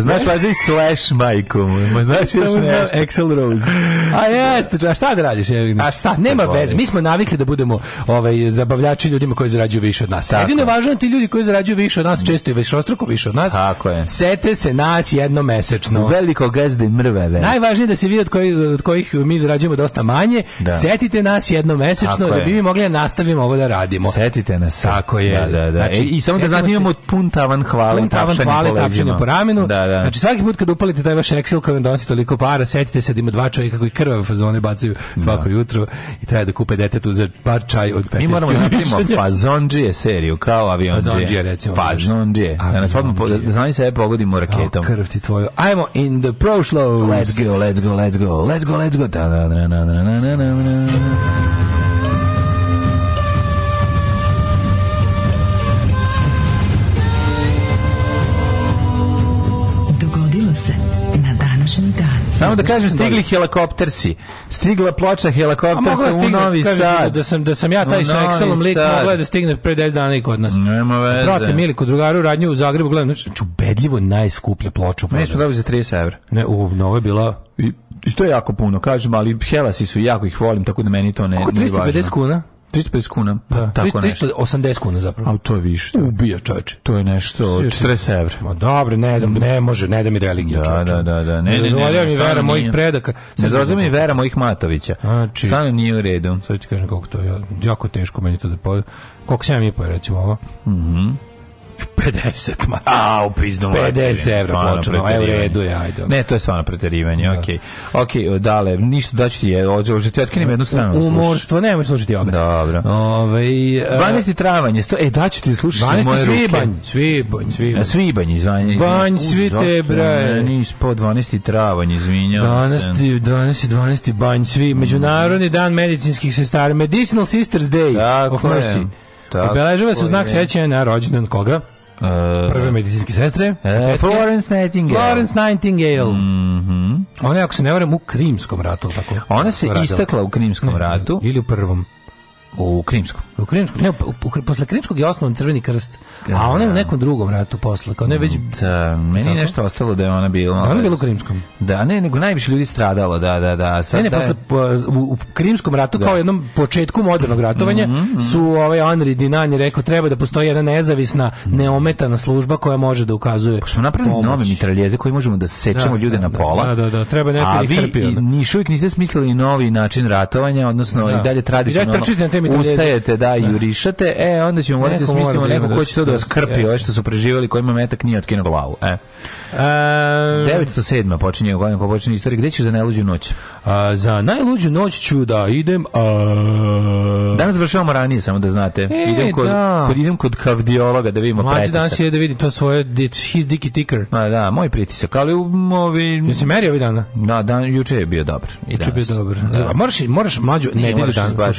Speaker 4: znaš valjda i Slash majkom.
Speaker 5: Ma znaš još nešto. Excel Rose. A jeste, a šta da radiš? A šta? Nema veze. Mi smo navikli da budemo ovaj zabavljači ljudima koji zarađuju više od nas. Tako. Jedino je važno da ti ljudi koji zarađuju više od nas, mm. često i višestruko više od nas.
Speaker 4: Tako je.
Speaker 5: Sete se nas jednomesečno mesečno.
Speaker 4: Veliko gazde mrveve.
Speaker 5: Najvažnije da se vidi od kojih, od kojih mi zarađujemo dosta manje. Da. Setite nas jednomesečno da bi mi mogli da nastavimo ovo da radimo.
Speaker 4: Setite nas. Tako
Speaker 5: je.
Speaker 4: Da, da, da. Znači, e, I samo da znate imamo
Speaker 5: pun tavan hvale, pun tavan hvale, po ramenu. Da, da da, da. Znači svaki put kad upalite taj vaš Excel koji vam donosi toliko para, setite se da ima dva čovjeka koji krvave fazone bacaju svako da. jutro i treba da kupe detetu za par čaj od pete.
Speaker 4: Mi moramo
Speaker 5: da
Speaker 4: napravimo fazondžije seriju kao avionđije. Fazondžije recimo. Fazondžije. Da nas podmo znali se pogodimo raketom. Oh,
Speaker 5: krv ti tvoju.
Speaker 4: Ajmo in the prošlost.
Speaker 5: Let's go, let's go, let's go. Let's go, let's go. Da, da, da, da, da, da, da, da. da.
Speaker 4: Samo da kažem, stigli da. helikoptersi. Stigla ploča helikoptersa u Novi Sad.
Speaker 5: Da sam, da sam ja taj sa Excelom lik mogla da stigne pre 10 dana i kod nas.
Speaker 4: Nema veze. Brate
Speaker 5: mili, kod drugaru radnju u Zagrebu, gledam, znači, čubedljivo znači, najskuplja ploča. Mi
Speaker 4: smo dobili za 30 evra.
Speaker 5: Ne, u, novo
Speaker 4: bila... I, I to je jako puno, kažem, ali helasi su, jako ih volim, tako da meni to ne... Kako 350
Speaker 5: kuna?
Speaker 4: 350 kuna. Pa da, tako 380 nešto.
Speaker 5: 80 kuna zapravo.
Speaker 4: A to je više.
Speaker 5: Da. Ubija čoveče.
Speaker 4: To je nešto 40 €.
Speaker 5: Ma dobro, ne, da, ne može, ne da mi religija da, čoveče. Da,
Speaker 4: da, da.
Speaker 5: Ne, ne, ne, ne, ne mi vera mojih predaka.
Speaker 4: Ne dozvoljava mi vera mojih Matovića. Znači, Stvarno nije u redu.
Speaker 5: Sad ti kažem koliko to je. Jako teško meni to da... Po, koliko sam ja mi pa recimo ovo.
Speaker 4: Mhm. Mm
Speaker 5: 50, ma.
Speaker 4: A, u pizdu.
Speaker 5: 50 evra počelo, aj u redu
Speaker 4: je,
Speaker 5: ajde.
Speaker 4: Ne, to je stvarno preterivanje, da. okej. Okay. Okej, okay, dale, ništa daću ti je, hoćeš ti otkinem jednu stranu.
Speaker 5: Umorstvo, nemoj slušati obe.
Speaker 4: Dobro. Ovaj e, 12. travanj, sto, ej, daću ti slušati moje ruke.
Speaker 5: Svibanj,
Speaker 4: svibanj,
Speaker 5: svibanj. E, svibanj, izvanj.
Speaker 4: Banj svite, bre. Nis po
Speaker 5: 12.
Speaker 4: travanj, izvinjavam
Speaker 5: 12. 12. 12. banj svi, mm. međunarodni dan medicinskih sestara, Medicinal Sisters Day. Tako of Mercy. Tako Obeležava se u znak sećanja na rođendan koga? Uh, prve medicinske sestre.
Speaker 4: Uh,
Speaker 5: Florence Nightingale. Florence
Speaker 4: Nightingale. Mm -hmm.
Speaker 5: Ona je, ako se ne varam, u Krimskom ratu. Tako
Speaker 4: ona se radila. istakla u Krimskom ne, ratu.
Speaker 5: Ili u prvom.
Speaker 4: U
Speaker 5: Krimsku. U Krimsku. Ne, u, u, posle Krimskog je osnovan Crveni krst. a da. ona je u nekom drugom ratu posle. Kao ne već...
Speaker 4: Da, meni je nešto ostalo da je ona bila... Da, ona je
Speaker 5: ovaj, bila u Krimskom.
Speaker 4: Da, ne, nego najviše ljudi stradalo, da, da, da.
Speaker 5: Sad, ne, ne, da posle, po, u, u, Krimskom ratu, da. kao jednom početku modernog ratovanja, mm -hmm. su ovaj Henri Dinan je rekao treba da postoji jedna nezavisna, neometana služba koja može da ukazuje Pa
Speaker 4: smo napravili pomoć. nove mitraljeze koje možemo da sečemo da, ljude
Speaker 5: da, na
Speaker 4: pola. Da,
Speaker 5: da, da, treba neko A
Speaker 4: vi niš uvijek niste smislili novi način ratovanja, odnosno i dalje tradicionalno. I dalje ustajete, da, i da. jurišate, e, onda ćemo morati da smislimo neko da ko da će to da vas krpi, ove što su preživjeli, kojima metak nije otkinu glavu. E. Um, 907. počinje godin ko počinje istorija. Gde ćeš za najluđu noć? A,
Speaker 5: za najluđu noć ću da idem... A...
Speaker 4: Danas završavamo ranije, samo da znate. E, idem kod, da. kod, idem kod kardiologa da vidimo Mlađi
Speaker 5: pretisak. danas je da vidi to svoje his dicky ticker.
Speaker 4: A, da, moj pritisak. Ali ovi... Jesi
Speaker 5: merio ovih dana?
Speaker 4: Da, dan,
Speaker 5: juče je bio
Speaker 4: dobar.
Speaker 5: I juče je bio dobar. Da. A moraš, moraš mlađu nedelju danas.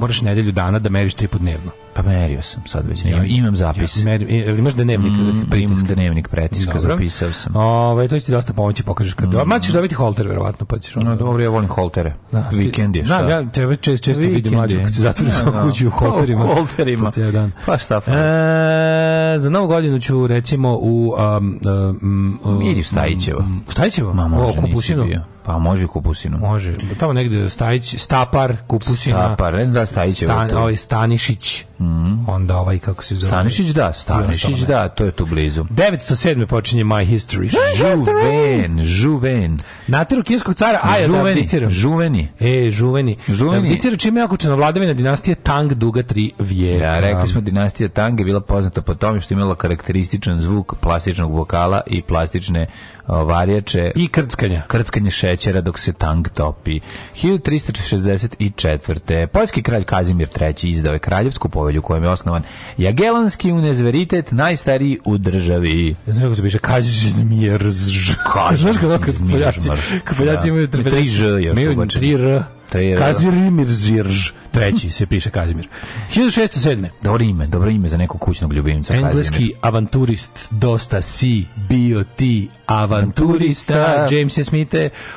Speaker 5: Moraš nedelju dana da meriš tri put dnevno.
Speaker 4: Pa merio sam sad već, imam, imam zapis. Ja, merio,
Speaker 5: ili e, imaš dnevnik
Speaker 4: mm, pritiska? dnevnik pretiska, dobro. zapisao sam.
Speaker 5: Ove, ovaj, to će ti dosta pomoći, pokažeš kad... Mm. Do... Ma ćeš dobiti holter, verovatno,
Speaker 4: pa
Speaker 5: ćeš...
Speaker 4: Onda... No, dobro, ja volim holtere. Da, Vikend je,
Speaker 5: šta? Da, ja tebe čest, često Vikend vidim mlađu kad se zatvori u da, no, da. kući u holterima.
Speaker 4: U holterima. Po dan.
Speaker 5: Pa šta pa? E, za novu godinu ću, recimo, u... Um,
Speaker 4: um, um, Idi u Stajićevo.
Speaker 5: U Stajićevo? Ma, može, o, kupusinu.
Speaker 4: Pa može kupusinu.
Speaker 5: Može. Tamo negde Stajić, Stapar, kupusina. Stapar,
Speaker 4: ne znam da Stajićevo.
Speaker 5: Stan, ovaj Stanišić.
Speaker 4: Mm.
Speaker 5: Onda ovaj kako se zove Stanišić
Speaker 4: da, Stanišić da, to je tu blizu.
Speaker 5: 907 počinje My History.
Speaker 4: Juven da, Juven
Speaker 5: Nateru kineskog cara Aja Žuveni, da
Speaker 4: Žuveni.
Speaker 5: E, Juveni Žuveni. Abdicira e, čime je okučena vladavina dinastije Tang duga tri vijeka.
Speaker 4: Ja, rekli smo dinastija Tang je bila poznata po tome što je imala karakterističan zvuk plastičnog vokala i plastične
Speaker 5: varjače i krckanja.
Speaker 4: Krckanje šećera dok se tank topi. 1364. Poljski kralj Kazimir III izdao je kraljevsku povelju kojom je osnovan Jagelanski univerzitet, najstariji u državi.
Speaker 5: Ja znaš kako se piše Kazimierz. Znaš kako Poljaci, da.
Speaker 4: Poljaci
Speaker 5: imaju 3 ž, tri r.
Speaker 4: Kazimir Zirž,
Speaker 5: treći se piše Kazimir. 1607. Dobro
Speaker 4: ime, dobro ime za nekog kućnog ljubimca.
Speaker 5: Engleski Kazimir. avanturist, dosta si, bio ti avanturista, James e. Smith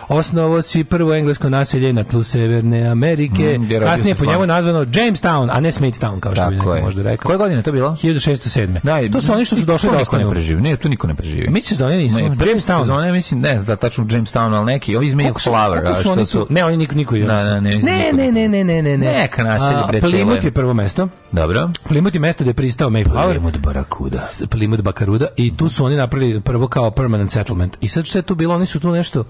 Speaker 5: osnovo si prvo englesko naselje na tlu Severne Amerike, mm, kasnije po njemu nazvano Jamestown, a ne Smithtown, kao što bi neko možda rekao.
Speaker 4: Koje godine to bilo?
Speaker 5: 1607. Da, to su oni što
Speaker 4: su
Speaker 5: došli da ostanu. Ne,
Speaker 4: preživi. ne, tu niko ne preživi.
Speaker 5: Misliš da oni nisu? Ne, Jamestown.
Speaker 4: Sezone, mislim, ne da tačno Jamestown, ali neki, ovi iz
Speaker 5: Mayflower. Kako su su? Ne, oni niko, niko, niko,
Speaker 4: Da, ne, ne, ne, ne, ne, ne,
Speaker 5: ne,
Speaker 4: ne. Neka naselje
Speaker 5: bre Plimut je prvo mesto. Dobro. Plimut je mesto gde je pristao Mayflower.
Speaker 4: Plimut Barakuda.
Speaker 5: Plimut Bakaruda i tu su oni napravili prvo kao permanent settlement. I sad što je tu bilo, oni su tu nešto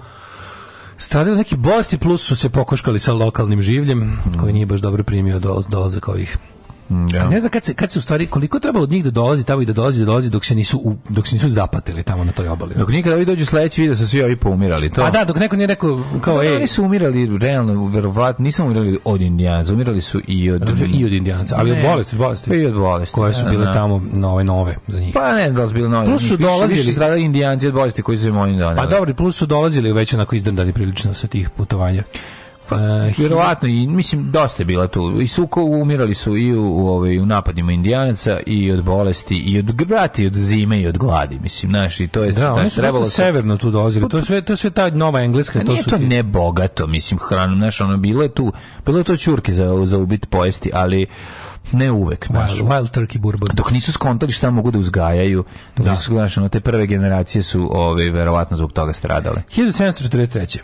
Speaker 5: Stradili neki bosti, plus su se pokoškali sa lokalnim življem, koji nije baš dobro primio do, dolazak ovih Ja. Mm, da. Ne znam kad se, kad se u stvari, koliko je trebalo od njih da dolazi tamo i da dolazi, da dolazi dok se nisu, u, dok se nisu zapatili tamo na toj obali.
Speaker 4: Dok nikada ovi dođu sledeći video su svi ovi poumirali. Pa to... A
Speaker 5: pa da, dok neko nije rekao kao, da, da, ej...
Speaker 4: Oni su umirali, realno, verovatno, nisu umirali od indijanca, umirali su i od...
Speaker 5: I od indijanca, ali ne. od bolesti, od bolesti. Pa I
Speaker 4: od bolesti.
Speaker 5: Koje su da, bile tamo nove, nove za njih.
Speaker 4: Pa ne znam da su bile nove.
Speaker 5: Plus su dolazili... Više
Speaker 4: stradali indijanci od bolesti koji su im oni doneli.
Speaker 5: Pa dobro, plus su dolazili već onako izdrndani prilično sa tih putovanja.
Speaker 4: Uh, Vjerovatno i mislim dosta je bila tu. I suko umirali su i u, u ovaj u napadima Indijanaca i od bolesti i od grati, od zime i od gladi, mislim, znaš, i
Speaker 5: to je da, oni
Speaker 4: su
Speaker 5: trebalo se... severno tu dolazili. Pa to sve to je sve ta nova engleska, A pa
Speaker 4: to nije
Speaker 5: su to
Speaker 4: ne bogato, mislim, hranom, znaš, ono bilo je tu, bilo je to ćurke za za ubit pojesti, ali Ne uvek, baš
Speaker 5: Wild, wild turkey
Speaker 4: bourbon. Dok nisu skontali šta mogu da uzgajaju, dok da. nisu znaš, te prve generacije su ove, ovaj, verovatno zbog toga stradale.
Speaker 5: 1743.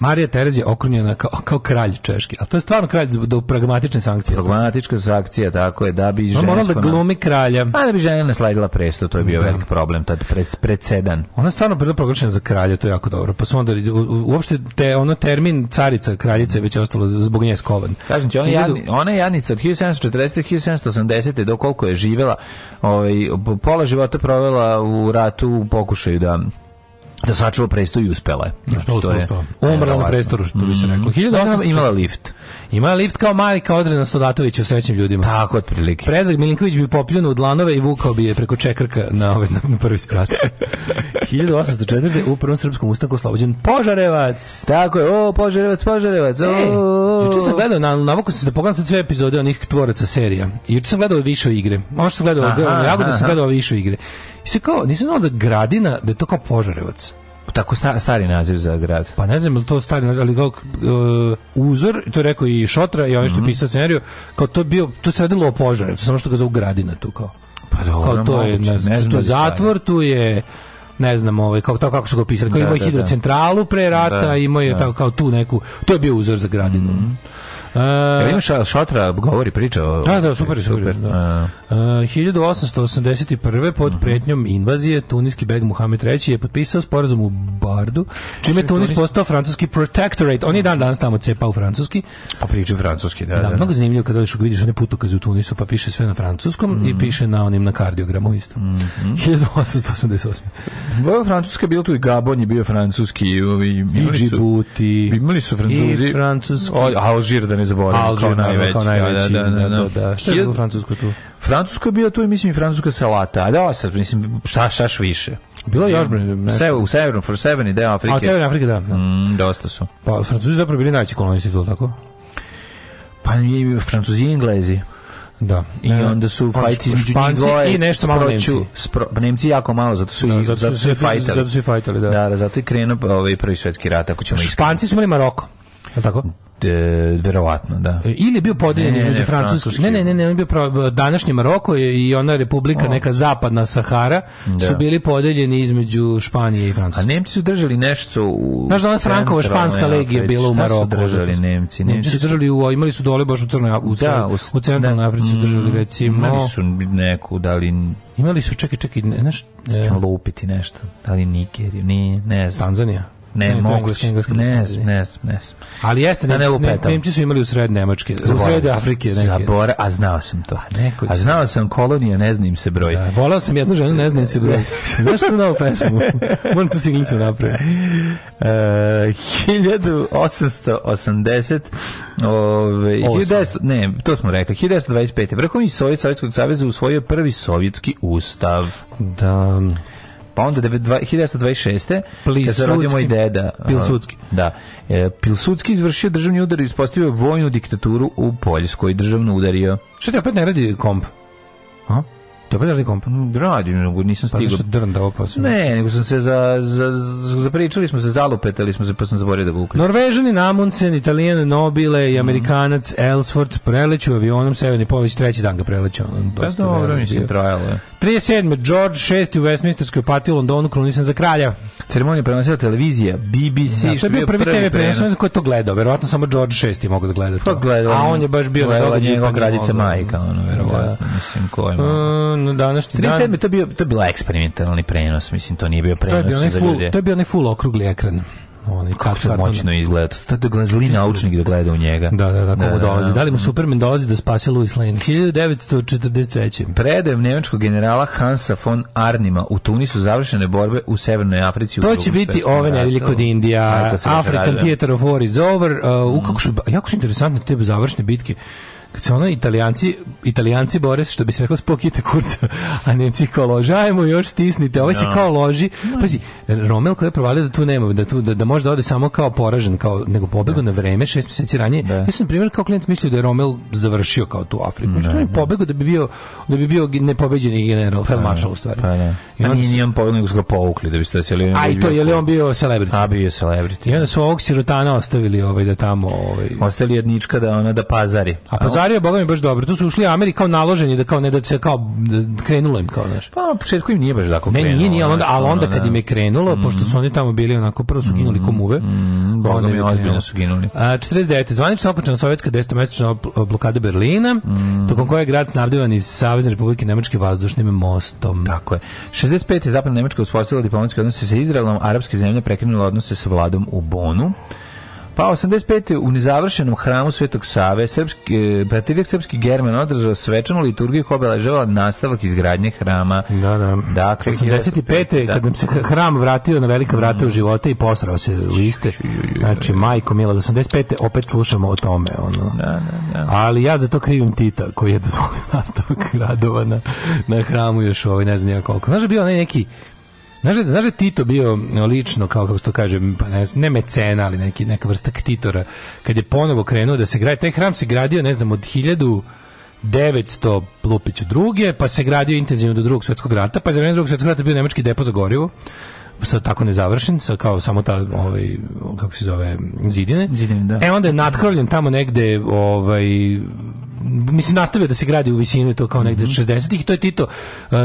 Speaker 5: Marija Terezija okrunjena kao, kao kralj češki, a to je stvarno kralj do pragmatične sankcije.
Speaker 4: Pragmatička sankcija, tako je, da bi žensko...
Speaker 5: Ona morala da glumi kralja.
Speaker 4: pa da bi žena nasledila presto, to je bio da. veliki problem, tad pred, predsedan.
Speaker 5: Ona
Speaker 4: je
Speaker 5: stvarno bila proglašena za kralja, to je jako dobro. Pa su onda, uopšte, te, ona termin carica, kraljica je već ostalo zbog nje skovan.
Speaker 4: Kažem ti, ona, jadni, ona je jadnica od 1743 1780. do koliko je živela, ovaj, pola života provela u ratu u pokušaju da da sačuva prestoju i uspela je. Znači,
Speaker 5: što, što je
Speaker 4: umrla na prestoru, što bi se
Speaker 5: rekao. 1800... Mm, da, imala lift. Imala lift kao mali, kao odredna Sodatović u srećnim ljudima.
Speaker 4: Tako, otprilike.
Speaker 5: Predrag Milinković bi popljunu u dlanove i vukao bi je preko čekrka na, ovaj, na prvi sprat. 1804. u prvom srpskom ustanku oslobođen Požarevac.
Speaker 4: Tako je, o, Požarevac, Požarevac. O, e, juče
Speaker 5: sam gledao, na, navako se da pogledam sad sve epizode onih tvoraca serija. I Juče sam gledao više igre. Možda sam gledao, aha, Jagoda sam gledao više igre. I se kao, nisam znao da Gradina, da je to kao Požarevac.
Speaker 4: Tako sta, stari naziv za grad.
Speaker 5: Pa ne znam, li to stari naziv, ali kao uh, uzor, to je rekao i Šotra i on što je mm pisao scenariju, kao to je bio, to se radilo o Požarevcu, samo što ga zove Gradina tu kao. Pa dobro, kao to je, ne znam, ne znam da tu je zatvor, tu je ne znam, ovaj kako tako kako su ga pisali, kao da, imao da, da, hidrocentralu pre rata, da, imao je da. tako kao tu neku, to je bio uzor za gradinu. Mm -hmm.
Speaker 4: Uh, imaš šotra, govori, priča. O,
Speaker 5: da, da, super, super. super da. E, uh, 1881. pod mhm. pretnjom invazije tuniski beg Muhammed III. je potpisao sporazum u Bardu, čime je Tunis postao francuski protectorate. Oni dan danas tamo cepao francuski.
Speaker 4: Pa pričaju francuski, da, da.
Speaker 5: Da,
Speaker 4: da.
Speaker 5: mnogo zanimljivo kada dođeš vidiš one putokaze u Tunisu, pa piše sve na francuskom mm. i mhm. piše na onim na kardiogramu isto. Mm -hmm. 1888.
Speaker 4: Bila Francuska, bilo tu i Gabon je bio francuski. I, i, i, i
Speaker 5: Džibuti. Imali
Speaker 4: su francuzi. I
Speaker 5: francuski. O,
Speaker 4: Alžir, da ne ne zaboravim. Alger,
Speaker 5: kao najveći. Kao najveći da, da, da, da, da. da, da. Šta je bilo Francusko tu?
Speaker 4: Francusko je bilo tu i mislim francuska salata. A da, sad, mislim, šta, šaš više.
Speaker 5: Bilo je još bre. u
Speaker 4: severnom, for severni deo Afrike. A severni Afrike,
Speaker 5: da. da.
Speaker 4: Mm, dosta su.
Speaker 5: Pa Francuzi zapravo bili najveći kolonisti tu, tako?
Speaker 4: Pa nije Francuzi i Englezi.
Speaker 5: Da.
Speaker 4: I e, onda su fajti između njih
Speaker 5: dvoje. i nešto malo Nemci.
Speaker 4: Spro, Nemci jako malo, zato su, da, i, zato, zato su, zato
Speaker 5: su fajtali. Zato su i fajtali, da.
Speaker 4: Da, da zato i krenuo ovaj prvi svetski rat, ako
Speaker 5: ćemo iskreno. Španci su imali Maroko
Speaker 4: tako? E, verovatno, da.
Speaker 5: E, ili je bio podeljen između Francuske. Ne, ne, ne, ne, on je bio pravo, današnji Maroko i ona republika, o. neka zapadna Sahara, da. su bili podeljeni između Španije i Francuske.
Speaker 4: A Nemci su držali nešto u...
Speaker 5: Znaš da ona Frankova španska legija bila u Maroku.
Speaker 4: Šta su držali
Speaker 5: Nemci? Nemci su držali, u, imali su dole baš u Crnoj, u, da, u, u Centralnoj da. Africi su držali, mm, recimo... Imali su
Speaker 4: neku, da li
Speaker 5: Imali su, čekaj, čekaj, nešto... Ćemo lupiti nešto, da li Nigeriju, ni, ne znam.
Speaker 4: Tanzanija?
Speaker 5: Ne, ne, moguće. Engleska, ne, ne, ne. Ali jeste, da ne Nemci, Nemci su imali u sred Nemačke, u sred Afrike neke.
Speaker 4: Zabora, a znao sam to. A, a znao sam kolonija, ne znam im se broj. Da,
Speaker 5: volao sam jednu ženu, ne znam im se broj. Znaš što
Speaker 4: novu
Speaker 5: pesmu? Moram tu siglicu napraviti. Uh, 1880 Ove,
Speaker 4: 1900, ne, to smo rekli. 1925. Vrhovni sovjet Sovjetskog saveza usvojio prvi sovjetski ustav. Da. Pa onda 1926. kad zaradio
Speaker 5: moj
Speaker 4: deda. Pilsudski. Da. E, Pilsudski izvršio državni udar i uspostavio vojnu diktaturu u Poljskoj. Državno udario.
Speaker 5: Što ti opet ne radi komp? A? Dobro
Speaker 4: radi kompa?
Speaker 5: Mm,
Speaker 4: radi, nego nisam pa stigao. Pa
Speaker 5: što drn da opasno.
Speaker 4: Ne, nego sam se za, za, pričali smo se, zalupetali smo se, pa sam zaboravio da ga uključim.
Speaker 5: Norvežani Namunsen, Italijan Nobile i Amerikanac Ellsford preleću avionom Severni Polić, treći dan ga preleću. Pa
Speaker 4: dobro, mislim, trajalo je.
Speaker 5: 37. George VI u Westminsterskoj pati u Londonu krunisan za kralja.
Speaker 4: Ceremoniju prenosila televizija BBC. Da,
Speaker 5: što je bio prvi, prvi TV prenos, ne znam ko je to gledao, verovatno samo George VI mogu da gleda to. to pa gleda, A on je baš bio na
Speaker 4: događaju. Gledala njegova kraljica majka, ono, verovatno, da. mislim, ko je. E,
Speaker 5: na današnji 37.
Speaker 4: dan... 37. to bio, to je eksperimentalni prenos, mislim, to nije bio prenos to je bio za
Speaker 5: full, ljude. To je bio ne full okrugli ekran.
Speaker 4: Onaj kako to moćno izgleda. To
Speaker 5: da
Speaker 4: glazli naučnik
Speaker 5: da
Speaker 4: gleda u njega. Da, da, da,
Speaker 5: da, dolazi. Da li mu Superman dolazi da spase Lois Lane? 1943.
Speaker 4: Predajem nemačkog generala Hansa von Arnima u Tunisu završene borbe u Severnoj Africi.
Speaker 5: To će biti ove nedelje kod Indija. African Theater of War is over. Uh, mm. kako su, jako su interesantne te završne bitke kad se ono italijanci, italijanci bore što bi se rekao spokite kurca, a nemci kao lože, još stisnite, ovaj se da. kao loži. Pazi, Romel koji je provalio da tu nema, da, tu, da, da može da ode samo kao poražen, kao, nego pobegao da. na vreme, šest mjeseci ranije. Da. Ja sam, primjer, kao klijent mislio da je Romel završio kao tu Afriku. Da, što je da. pobegao da bi bio, da bi bio nepobeđeni general, Marshall u stvari. Pa, da.
Speaker 4: I on nije on pobegao, nego su ga povukli da bi ste
Speaker 5: sjeli. A i to, je li on bio celebrity? A,
Speaker 4: bio celebrity.
Speaker 5: I onda su ovog sirotana ostavili ovaj, da tamo... Ovaj...
Speaker 4: Ostali jednička da ona da pazari.
Speaker 5: A pazari Bulgarija, boga mi baš dobro. Tu su ušli Ameri kao naloženi da kao ne da se kao
Speaker 4: da
Speaker 5: krenulo im kao znaš.
Speaker 4: Pa na početku im nije baš tako
Speaker 5: krenulo. Ne, nije, nije, ali onda, ali onda kad da. im je krenulo, mm. pošto su oni tamo bili onako prvo su ginuli mm, komuve. Mm,
Speaker 4: boga mi ozbiljno su ginuli.
Speaker 5: A, 49. zvanično okončana sovjetska 10 blokada Berlina, mm. tokom koje je grad snabdevan iz Savezne Republike Nemačke vazdušnim mostom.
Speaker 4: Tako je. 65. zapadna Nemačka uspostavila diplomatske odnose sa Izraelom, arapske zemlje prekinula odnose sa vladom u Bonu. Pa 85. u nezavršenom hramu Svetog Save, srpski, e, Patriarh Srpski German održao svečanu liturgiju koja obeležavala nastavak izgradnje hrama.
Speaker 5: Da, da. Dakle, 85. Da. kad nam se da. hram vratio na velika vrata u mm. živote i posrao se liste. Znači, majko mila, 85. Da opet slušamo o tome. Ono.
Speaker 4: Da, da, da.
Speaker 5: Ali ja za to krivim Tita, koji je dozvolio nastavak radova na, na hramu još ovaj, ne znam ja koliko. Znaš, da bio onaj neki Znaš da, znaš da Tito bio e, lično, kao kako se to kaže, pa ne, ne mecena, ali neki, neka vrsta ktitora, kad je ponovo krenuo da se gradi, taj hram se gradio, ne znam, od 1900 900 Lupiću druge, pa se gradio intenzivno do drugog svetskog rata, pa za vreme drugog svetskog rata bio nemački depo za gorivo, sa tako nezavršen, sa kao samo ta ovaj kako se zove zidine. Zidine, da. E onda je natkrovljen tamo negde ovaj mislim nastavio da se gradi u visinu to kao negde mm -hmm. 60-ih to je Tito uh,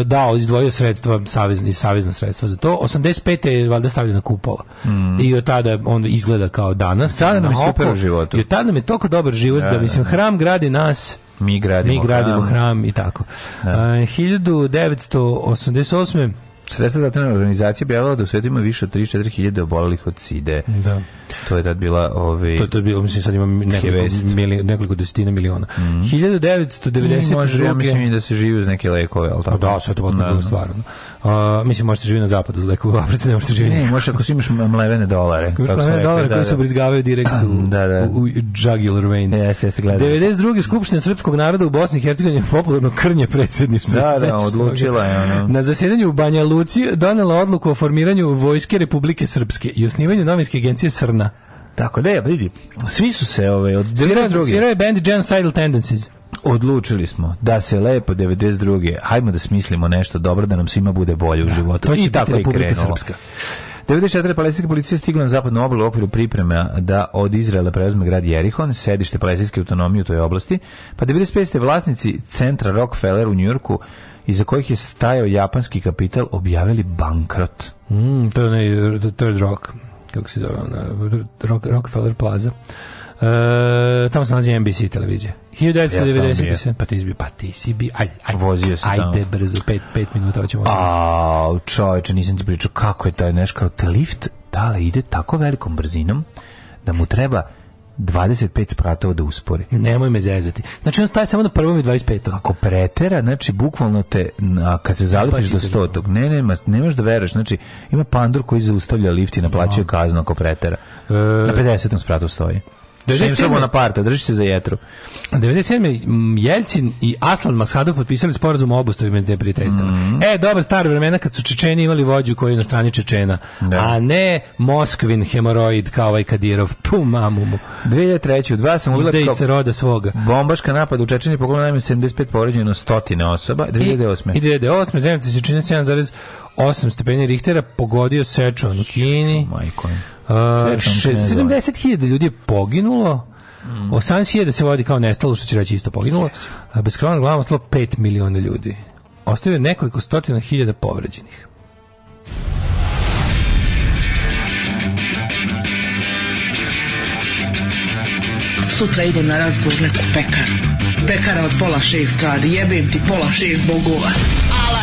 Speaker 5: dao izdvojio sredstva savezni savezna sredstva za to 85 je valjda stavljena kupola mm -hmm. i od tada on izgleda kao danas
Speaker 4: tada nam je super život i
Speaker 5: od tada nam je toliko dobar život da, da, da mislim da. hram gradi nas
Speaker 4: mi gradimo,
Speaker 5: mi gradimo hram.
Speaker 4: hram
Speaker 5: i tako da. E, uh, 1988
Speaker 4: Sredstva zatvorene organizacije objavila da u svetu ima više od 3-4 34.000 obolelih od side. Da. To je tad bila...
Speaker 5: Ovi... Ovaj, to, to je bilo, mislim, sad ima nekoliko, mili, nekoliko desetina miliona. Mm -hmm.
Speaker 4: 1992.
Speaker 5: Može, ja
Speaker 4: mislim da se
Speaker 5: živi uz neke lekove, al
Speaker 4: tako?
Speaker 5: Pa da, sve to potpuno druga da, da. stvar. Uh, mislim, može se da živi na zapadu uz lekove, u Africi ne može se živi. Ne,
Speaker 4: možeš ako si imaš mlevene dolare. Ako
Speaker 5: imaš mlevene dolare koji da, se obrizgavaju direkt u, da, da. u, u jugular vein.
Speaker 4: Jeste, jeste, gledam.
Speaker 5: 92. Skupština Srpskog naroda u Bosni i Hercegovini popularno krnje predsjedništva. Da,
Speaker 4: da, odlučila je. Ono.
Speaker 5: Na zasjedanju u Banja Luci donela odluku o formiranju Vojske Republike Srpske i osnivanju novinske agencije Srna Crna.
Speaker 4: Tako da je, pa vidi, svi su se ove, ovaj, od
Speaker 5: 92. Svirao je band Genocidal Tendencies.
Speaker 4: Odlučili smo da se lepo 92. Hajmo da smislimo nešto dobro da nam svima bude bolje u da, životu. To će I tako
Speaker 5: biti Republika Srpska.
Speaker 4: 94. palestinska policija stigla na zapadnu obalu u okviru priprema da od Izraela preuzme grad Jerihon, sedište palestinske autonomije u toj oblasti, pa 95. vlasnici centra Rockefeller u Njujorku iza kojih je stajao japanski kapital objavili bankrot.
Speaker 5: Mm, to je onaj Third Rock kako se zove, ona, Rock, Rockefeller Plaza. E, tamo se nalazi NBC televizija. 1990. Ja pa ti izbi, pa ti si bi, ajde, ajde, Vozio se ajde tamo. brzo, pet, pet minuta hoćemo.
Speaker 4: A, čoveče, nisam ti pričao kako je taj neš kao te lift, da li ide tako velikom brzinom da mu treba 25 spratova da uspori.
Speaker 5: Nemoj me zezati. Znači on staje samo na prvom i 25.
Speaker 4: Ako pretera, znači bukvalno te a kad se zalipiš do 100. Ne, ne, ne možeš da veruješ. Znači ima pandur koji zaustavlja lift i naplaćuje kaznu ako pretera. E... Na 50. spratu stoji. 97. Bonaparte, drži se za jetru.
Speaker 5: 97. Jelcin i Aslan Mashadov potpisali sporazum o obostavima te prijateljstava. Mm -hmm. E, dobar, stare vremena kad su Čečeni imali vođu koji je na strani Čečena, da. a ne Moskvin hemoroid kao ovaj Kadirov. Tu mamu mu.
Speaker 4: 2003.
Speaker 5: U dva sam uzdajica roda svoga.
Speaker 4: Bombaška napad u Čečeni poklonio najmanje 75 povređeno stotine osoba.
Speaker 5: 2008. I, i 2008. Zemljate se čini 7,8 8 stepeni Richtera pogodio Sečuan u Kini. Majko. 70.000 ljudi je poginulo. Mm. 18.000 se vodi kao nestalo, što će reći isto poginulo. Yes. Bez krona glavom ostalo 5 miliona ljudi. Ostavio nekoliko stotina hiljada povređenih. Sutra idem na razgovor neku pekaru. Pekara od pola šest radi, jebem ti pola šest bogova.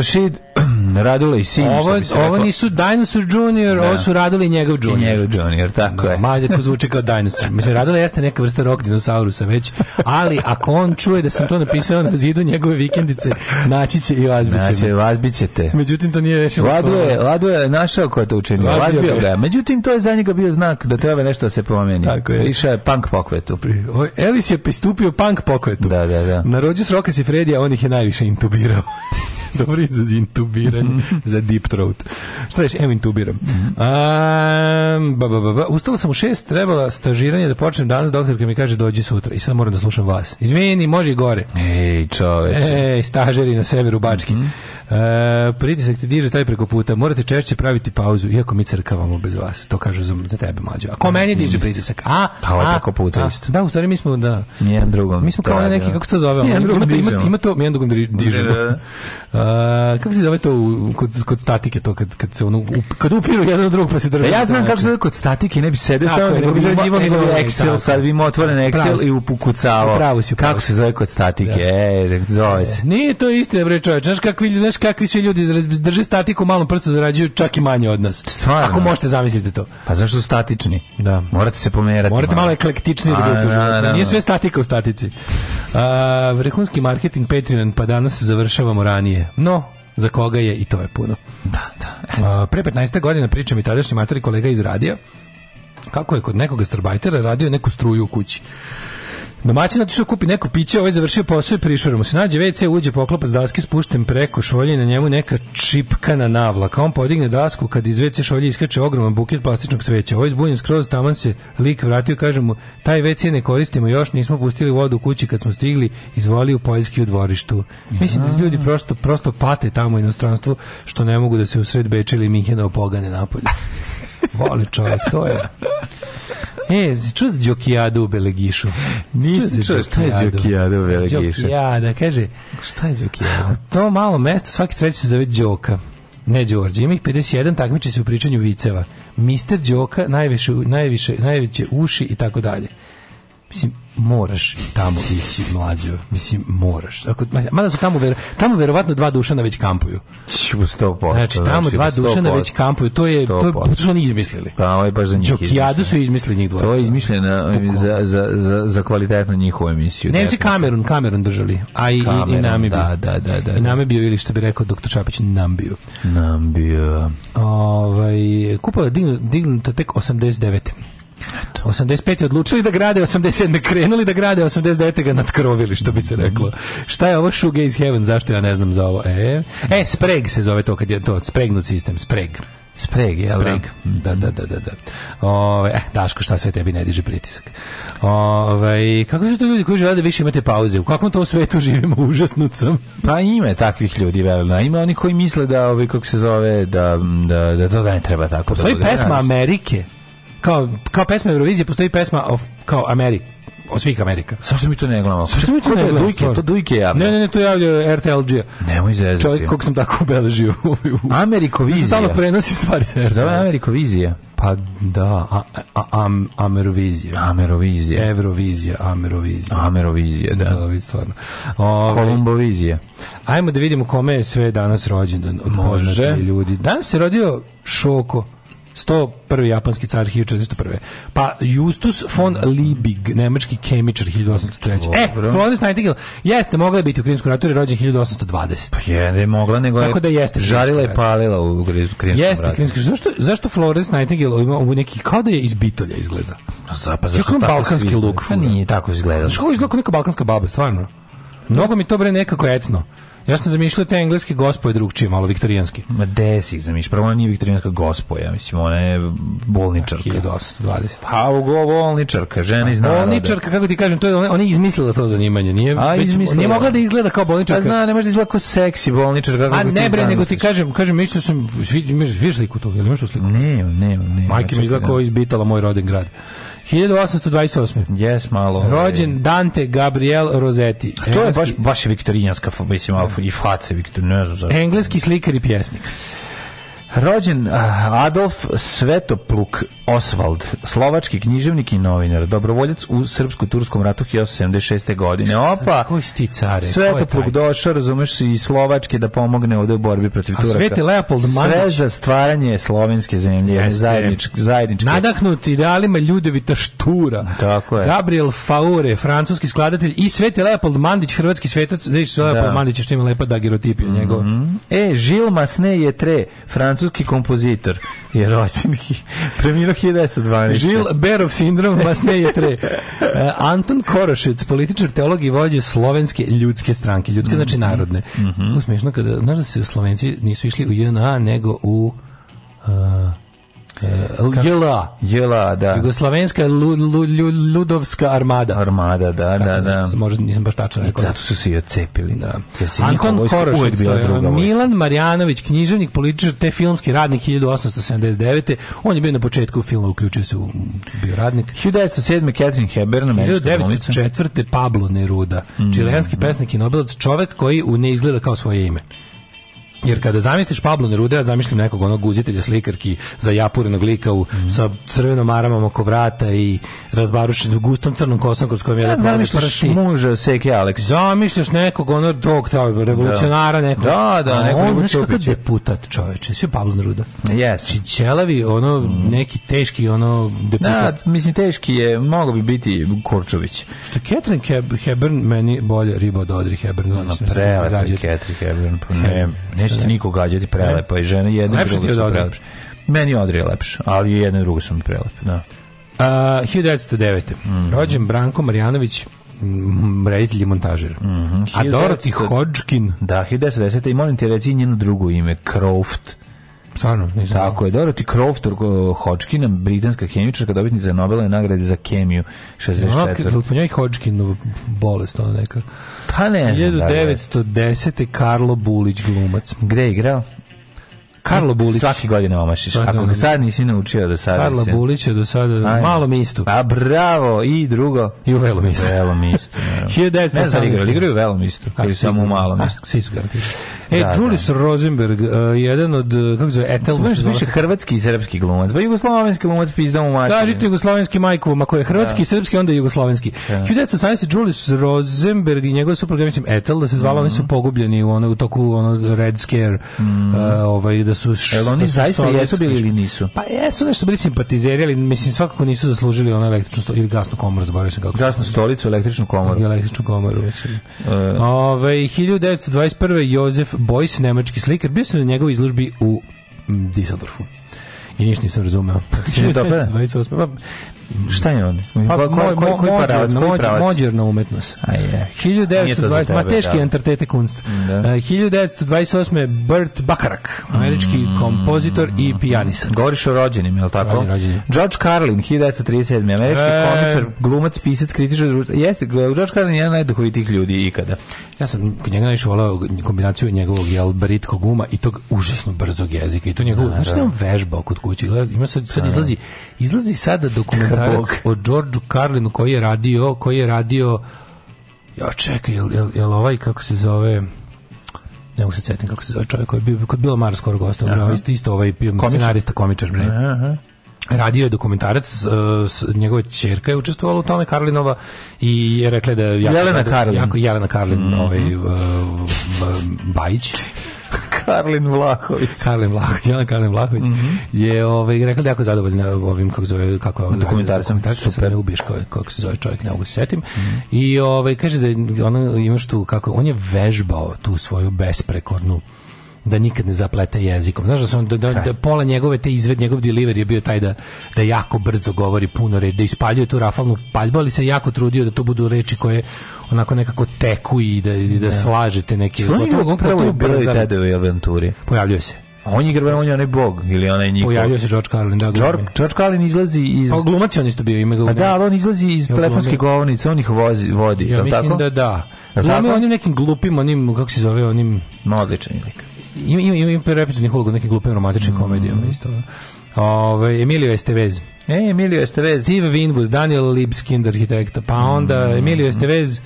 Speaker 5: Rashid, Radula i sin. Ovo, ovo nisu Dinosaur Junior, da. ovo su Radula i njegov Junior. I njegov Junior, tako da, je. Maljako zvuči kao Dinosaur. Mislim, Radula jeste neka vrsta rock dinosaurusa već, ali
Speaker 7: ako on čuje da sam to napisao na zidu njegove vikendice, naći će i vazbiće. Naći će, vazbićete. Međutim, to nije rešilo. Ladu je, Ladu je našao ko je to učinio. Vazbio ga. Međutim, to je za njega bio znak da treba nešto da se promeni. Tako je. Išao je punk pokvetu. Elis je pristupio punk pokvetu. Da, da, da. Narođu s Rokas i Fredija, on ih je najviše intubirao. Dobro je za intubiranje, mhm. za deep throat. Šta ješ, evo intubiram. Um, ba, ba, ba, Ustala sam u šest, trebala stažiranje da počnem danas, doktorka mi kaže dođi sutra i sad moram da slušam vas. Izvini, može i gore. Ej, čoveče. Ej, stažeri na severu Bački. Mm -hmm. e, pritisak ti diže taj preko puta. Morate češće praviti pauzu, iako mi crkavamo bez vas. To kažu za, za tebe, mlađo. A ko da, meni diže pritisak? A, pa ovaj preko puta isto. Da, u stvari mi smo, da. Jedan drugom. Mi smo kao neki, kako se to zove? Jedan drugom dižemo. Ima to, jedan drugom dižemo. Da, da, Uh, kako se zove to u, kod, kod statike to kad, kad se ono kad upiru jedan od drugog pa se drže. Da ja znam kako se zove kod statike ne bi sede stavio nego bi zarađivao nego Excel tako. sad bi mu otvoren Excel i upukucao Pravo si, kako se zove kod statike? Da. E, zove se. Nije to isto bre čoveče. Znaš kakvi znaš kakvi svi ljudi da drže statiku malom prsto zarađuju čak i manje od nas. Stvarno. Ako možete zamislite to. Pa zašto su statični? Da. Morate se pomerati. Morate malo eklektični da budete. Da, da, Nije sve statika u statici. Uh, vrhunski marketing Patreon pa danas završavamo ranije. No, za koga je i to je puno. Da, da. A, pre 15. godina pričam i tadašnji matori kolega iz radija kako je kod nekog strbajtera radio neku struju u kući. Domaćin otišao kupi neko piće, ovaj završio posao i prišao mu se nađe WC, uđe poklopac daske spušten preko šolje i na njemu neka čipka na navlaka. On podigne dasku kad iz WC šolje iskače ogroman buket plastičnog cveća. Ovaj zbunjen skroz taman se lik vratio, kaže mu, taj WC ne koristimo još, nismo pustili vodu u kući kad smo stigli, izvali u Poljski u dvorištu. Mislim da ljudi prosto, prosto pate tamo u inostranstvu što ne mogu da se u sred Beča ili Minhena opogane napolje. Voli čovjek, to je. E, čuo za Đokijadu u Belegišu? Nisi čuo šta je Đokijada u Belegišu? Đokijada, kaže. Šta je Đokijada? To malo mesto, svaki treći se zove Đoka. Ne Đorđe, ima ih 51, takmiče se u pričanju viceva. Mister Đoka, najviše, najviše, najveće uši i tako dalje. Mislim, moraš tamo ići mlađo. Mislim, moraš. Ako, mada su tamo, ver, tamo verovatno dva dušana već kampuju. 100%. Znači, tamo znači, dva dušana već kampuju. To je, to, je, to su oni izmislili. Tamo pa, ovaj je baš za njih Džokijadu su izmislili njih dvojica. To je izmišljeno ovaj, za, za, za, za kvalitetnu njihovu emisiju. Nemci Kamerun, Kamerun držali. A i, Kamerun, i, i Namibiju. Da, da, da, da. I da. Namibiju, ili što bi rekao doktor Čapić, Nambiju. Nambiju. Ovaj, kupala dignuta tek 89. Eto. 85. odlučili da grade, 87. krenuli da grade, 89. ga nadkrovili, što bi se mhm. reklo. Šta je ovo is Heaven? Zašto ja ne znam za ovo? E, e Spreg se zove to kad je to, spregnut sistem, Spreg. Spreg, je Spreg. Da, da, da, da. da. Ove, eh, Daško, šta sve tebi ne diže pritisak? Ove, kako su to ljudi koji žele da više imate pauze? U kakvom to svetu živimo? Užasnut sam. Pa ima takvih ljudi, veliko. Da. Ima oni koji misle da, ovi, kako se zove, da, da, da to da ne treba tako. Postoji da, da pesma Amerike kao, kao pesma Eurovizije postoji pesma of, kao Ameri od svih Amerika. Zašto mi to ne gledamo? Zašto mi to ne gledamo? Dujke, to Dujke javno. Ne, ne, ne, to javlja RTLG. Nemoj zezati. Čovjek kog sam tako obeležio. Amerikovizija. Stalno prenosi stvari. Što zove Amerikovizija? Pa da, a, a, am, Amerovizija. Amerovizija. Evrovizija, Amerovizija. Amerovizija, da. Da, da vidi stvarno. Ove, ovaj, Kolumbovizija. Ajmo da vidimo kome je sve danas rođendan. Može. Ljudi. Danas se rodio Šoko. 101. japanski car 1401. Pa Justus von Liebig, nemački kemičar 1803. E, Dobro. E, Florence Nightingale jeste mogla biti u Krimskom ratu je rođen 1820. Pa je, ne mogla, nego je Tako da jeste žarila i palila u Krimskom ratu. Jeste, Krimskom Zašto, zašto Florence Nightingale ima ovo neki, kao da je iz Bitolja izgleda? Zapa, pa zašto tako balkanski look? luk? Pa nije tako izgleda. Znaš kako izgleda kao neka balkanska baba, stvarno? Mnogo mi to bre nekako etno. Ja sam zamišljao te engleske
Speaker 8: gospoje
Speaker 7: drugčije, malo viktorijanske.
Speaker 8: Ma desi ih zamišljao, prvo ona nije viktorijanska gospoja, mislim, ona je bolničarka.
Speaker 7: 1820.
Speaker 8: Pa, ugo, bolničarka, žena iz naroda. Bolničarka,
Speaker 7: kako ti kažem, to je, ona, je izmislila to zanimanje, nije, A, već, nije mogla da izgleda kao bolničarka.
Speaker 8: A pa zna, ne može
Speaker 7: da
Speaker 8: izgleda kao seksi bolničarka.
Speaker 7: Kako A ne bre, nego ti kažem, kažem, mislim, sam, vidiš sliku toga, ili imaš tu sliku?
Speaker 8: Ne, ne, ne.
Speaker 7: Majke mi izgleda kao izbitala moj rodin grad. 1828.
Speaker 8: Yes, malo. Ovaj.
Speaker 7: Rođen je. Dante Gabriel Rosetti.
Speaker 8: A to je baš, baš viktorijanska, mislim, i face,
Speaker 7: viktor, Engleski slikar i pjesnik.
Speaker 8: Rođen eh, Adolf Svetopluk Oswald, slovački književnik i novinar, dobrovoljac u Srpsko-Turskom ratu 1876. godine.
Speaker 7: Opa! Koji sti
Speaker 8: care? Svetopluk došao, razumeš, i Slovačke da pomogne ovde u borbi protiv Turaka. A Sveti Leopold
Speaker 7: Manić. Sve
Speaker 8: za stvaranje slovenske zemlje, zajedničke. Zajedničk.
Speaker 7: Nadahnut idealima Ljudevita Štura.
Speaker 8: Tako je.
Speaker 7: Gabriel Faure, francuski skladatelj i Sveti Leopold Mandić, hrvatski svetac. Znači, Leopold da. Mandić, što ima lepa dagerotipija mm -hmm. njegov. Mhm.
Speaker 8: E, Žil Masne je tre, francuski francuski kompozitor je rođen preminuo 1912.
Speaker 7: Žil Berov sindrom vas ne je tre. Anton Korošec, političar, teolog i vođe slovenske ljudske stranke. Ljudske mm -hmm. znači mhm. narodne. Mm -hmm. Smiješno kada, znaš da se Slovenci nisu išli u JNA, nego u... Uh, JLA.
Speaker 8: JLA, da.
Speaker 7: Jugoslovenska ludovska armada.
Speaker 8: Armada, da,
Speaker 7: da,
Speaker 8: da.
Speaker 7: Možda nisam baš
Speaker 8: tačan rekao. Zato su se i odcepili. Da.
Speaker 7: Anton Koroš, Milan Marjanović, književnik, političar, te filmski radnik 1879. On je bio na početku filma, uključio se u bio radnik.
Speaker 8: 1907. Catherine Hepburn, američka
Speaker 7: 1904. Pablo Neruda, mm. čileanski mhm. pesnik i nobilac, čovek koji ne izgleda kao svoje ime. Jer kada zamisliš Pablo Nerudea, zamislim nekog onog uzitelja slikarki za japurenog lika u, mm. sa crvenom maramom oko vrata i razbarušenom gustom crnom kosom kroz kojom
Speaker 8: je da, zamisliš prsti. muža Seke Aleks.
Speaker 7: Zamisliš nekog onog dog, ta, revolucionara da. nekog.
Speaker 8: Da, da, nekog.
Speaker 7: On, znaš kakav deputat čoveče, sve Pablo Neruda.
Speaker 8: Yes.
Speaker 7: Čičelavi, znači, ono, neki teški ono da, deputat. Da,
Speaker 8: mislim, teški je, mogo bi biti Korčović.
Speaker 7: Što Catherine Heb Hebern meni bolje riba od Audrey Hebern. Ona prelepa Catherine Hebern, pa ne, ne
Speaker 8: nećete niko gađati prelepa i žene jedne lepše i druge da su Meni Odri je lepše, ali jedno i drugo su mi prelepe. Da. Uh,
Speaker 7: 1909. Mm -hmm. Rođen Branko Marjanović, reditelj i montažer. Mm -hmm. A Dorothy Hodgkin...
Speaker 8: Da, 1910. I molim te reći njenu drugo ime, Croft.
Speaker 7: Stvarno,
Speaker 8: nisam. Tako je, Dorothy Croft Hodgkina, britanska hemičarka, dobitnica Nobelove nagrade za kemiju 64. No,
Speaker 7: po njoj Hodgkinovu bolest, ona neka.
Speaker 8: Pa ne znam. 1910.
Speaker 7: Da je. Karlo Bulić glumac.
Speaker 8: Gde je igrao?
Speaker 7: Karlo Bulić.
Speaker 8: Svake godine omašiš. Svaki Ako ga sad nisi naučio do sada. Karlo
Speaker 7: Bulić je do sada Ajme. malo mistu. A
Speaker 8: pa bravo, i drugo.
Speaker 7: I u velom istu. Velom istu.
Speaker 8: ne znam igrali,
Speaker 7: igraju
Speaker 8: u velom istu. Ili samo
Speaker 7: u
Speaker 8: malom
Speaker 7: istu. Svi su da, E, da, Julius da. Rosenberg, uh, jedan od, e, kako zove, Etel.
Speaker 8: Znaš više hrvatski i srpski glumac, ba pa jugoslovenski
Speaker 7: glumac pizdam u mačinu. Kažite jugoslovenski majku, ako je hrvatski da. i srpski, onda je jugoslovenski. Da. 1917. Julius Rosenberg i njegova suproga, mislim, Etel, da se zvala, mm -hmm. oni su pogubljeni u, ono, u toku ono, Red Scare, mm -hmm. uh, ovaj, da
Speaker 8: su
Speaker 7: Jel oni da zaista jesu bili
Speaker 8: ili
Speaker 7: nisu? Pa jesu nešto bili simpatizeri, ali mislim svakako nisu zaslužili onu električnu stolicu ili gasnu komoru, zaboravio sam kako.
Speaker 8: Gasnu stolicu, električnu komoru.
Speaker 7: Električnu komoru, mislim. E... Ove, 1921. Jozef Beuys, nemački slikar, bio se na njegovoj izlužbi u Düsseldorfu. I ništa nisam razumeo.
Speaker 8: Pa, šta je on? Pa, koji, koji, koji, koji Koji Mođerna umetnost. Aj, je.
Speaker 7: 1920, ma teški
Speaker 8: da.
Speaker 7: entretete kunst. Da. Uh, 1928. Burt Bakarak, američki mm, kompozitor mm, i pijanista.
Speaker 8: Govoriš o rođenim, je li tako? Rođen,
Speaker 7: George Carlin, 1937. Američki e... komičar, glumac, pisac, kritičar društva. Jeste, George Carlin je jedan najduhovitih ljudi ikada. Ja sam kod njega najviše volao kombinaciju njegovog jel, britkog uma i tog užasno brzog jezika. I to njegov, da, znaš da on vežbao kod kuće kući. Ima sad, sad pa, da. izlazi, izlazi sada dokumentarac o Đorđu Karlinu koji je radio, koji je radio ja čekaj, je, jel, je ovaj kako se zove ne mogu se setim kako se zove čovjek koji je bio, kod bilo Mars skoro gostao, isto, isto ovaj bio komičar. scenarista, komičar, bre. Aha radio je dokumentarac, uh, njegova čerka je učestvovala u tome, Karlinova, i je rekla da... Jako, Jelena Karlin. Jako Jelena Karlin, mm -hmm. ovaj, uh, Bajić.
Speaker 8: Karlin Vlahović.
Speaker 7: Karlin Vlahović, Jelena Karlin Vlahović mm -hmm. je ovaj, rekla da jako zadovoljna ovim, kako zove, kako je
Speaker 8: dokumentarcem, super. ne
Speaker 7: ubiješ kako, kako se zove čovjek, ne mogu se setim. Mm -hmm. I ovaj, kaže da ona, imaš tu, kako, on je vežbao tu svoju besprekornu da nikad ne zaplete jezikom. Znaš da se da, da, da, pola njegove te izved njegov deliver je bio taj da da jako brzo govori puno reči, da ispaljuje tu rafalnu paljbu, ali se jako trudio da to budu reči koje onako nekako teku i da i da, da. slažete neke.
Speaker 8: Gotovo upravo je bilo i tada u
Speaker 7: avanturi. Pojavljuje se.
Speaker 8: A on je Grban, on je onaj bog ili onaj njihov. Pojavio
Speaker 7: se George Carlin, da.
Speaker 8: George,
Speaker 7: George
Speaker 8: Carlin izlazi iz... Pa
Speaker 7: glumac on isto bio, ime ga. A pa
Speaker 8: da, ali on izlazi iz telefonske govornice, on ih vozi, vodi, ja, mislim tako?
Speaker 7: da da. Glumio onim nekim glupim, onim, kako se zove, onim...
Speaker 8: No, odličan lik
Speaker 7: ima ima ima par uloga neke glupe romantične mm. komedije mm. isto. Da. Ovaj Emilio Estevez.
Speaker 8: E, Emilio Estevez.
Speaker 7: Steve Winwood, Daniel Lipskind, arhitekta, pa mm. onda Emilio Estevez,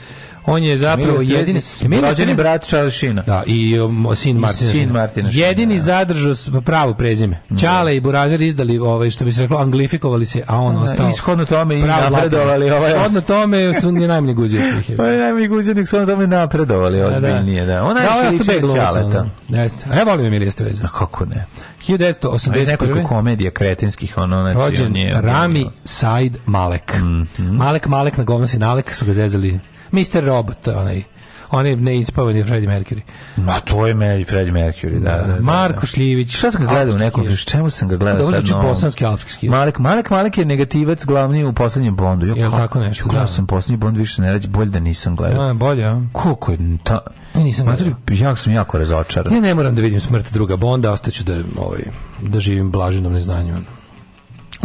Speaker 7: on je zapravo jedini
Speaker 8: rođeni brat Čalšina.
Speaker 7: Da, i um, sin Martina.
Speaker 8: Sin Martina
Speaker 7: jedini da. zadržao pravo prezime. Da. Čale i Burazer izdali ovaj što bi se reklo anglifikovali se, a on da, ostao.
Speaker 8: Ishodno ovaj pa tome i napredovali
Speaker 7: ovaj. Ishodno tome su ni najmanje guzjenih.
Speaker 8: Pa najmanje da. guzjenih su tome napredovali ozbiljnije,
Speaker 7: da. Ona da, je što Čaleta. Jeste. E, a ja volim Emilija Steveza.
Speaker 8: Kako ne?
Speaker 7: 1981. Nekoliko
Speaker 8: komedija kretinskih, ono, znači, Rođen, on
Speaker 7: je... Rami Said Malek. Mm -hmm. Malek, Malek, na govno si Nalek su ga zezali Mr. Robot, onaj onaj neispavani Freddie
Speaker 8: Mercury. Ma to je me Freddie
Speaker 7: Mercury,
Speaker 8: da, da. da, da, da.
Speaker 7: Marko Šljivić.
Speaker 8: Šta sam ga gledao nekom, čemu sam ga gledao
Speaker 7: da, sad?
Speaker 8: Dobro
Speaker 7: bosanski alpski.
Speaker 8: Malek, Malek, Malek je negativac glavni u poslednjem Bondu.
Speaker 7: Jo, Jel tako nešto?
Speaker 8: Gledao da. sam poslednji Bond više ne radi, bolje da nisam gledao. Ma,
Speaker 7: bolje, a?
Speaker 8: Koliko je ta... nisam gledao. Ja sam jako razočaran.
Speaker 7: Ja ne moram da vidim smrt druga Bonda, ostaću da, ovaj, da živim blaženom neznanjem.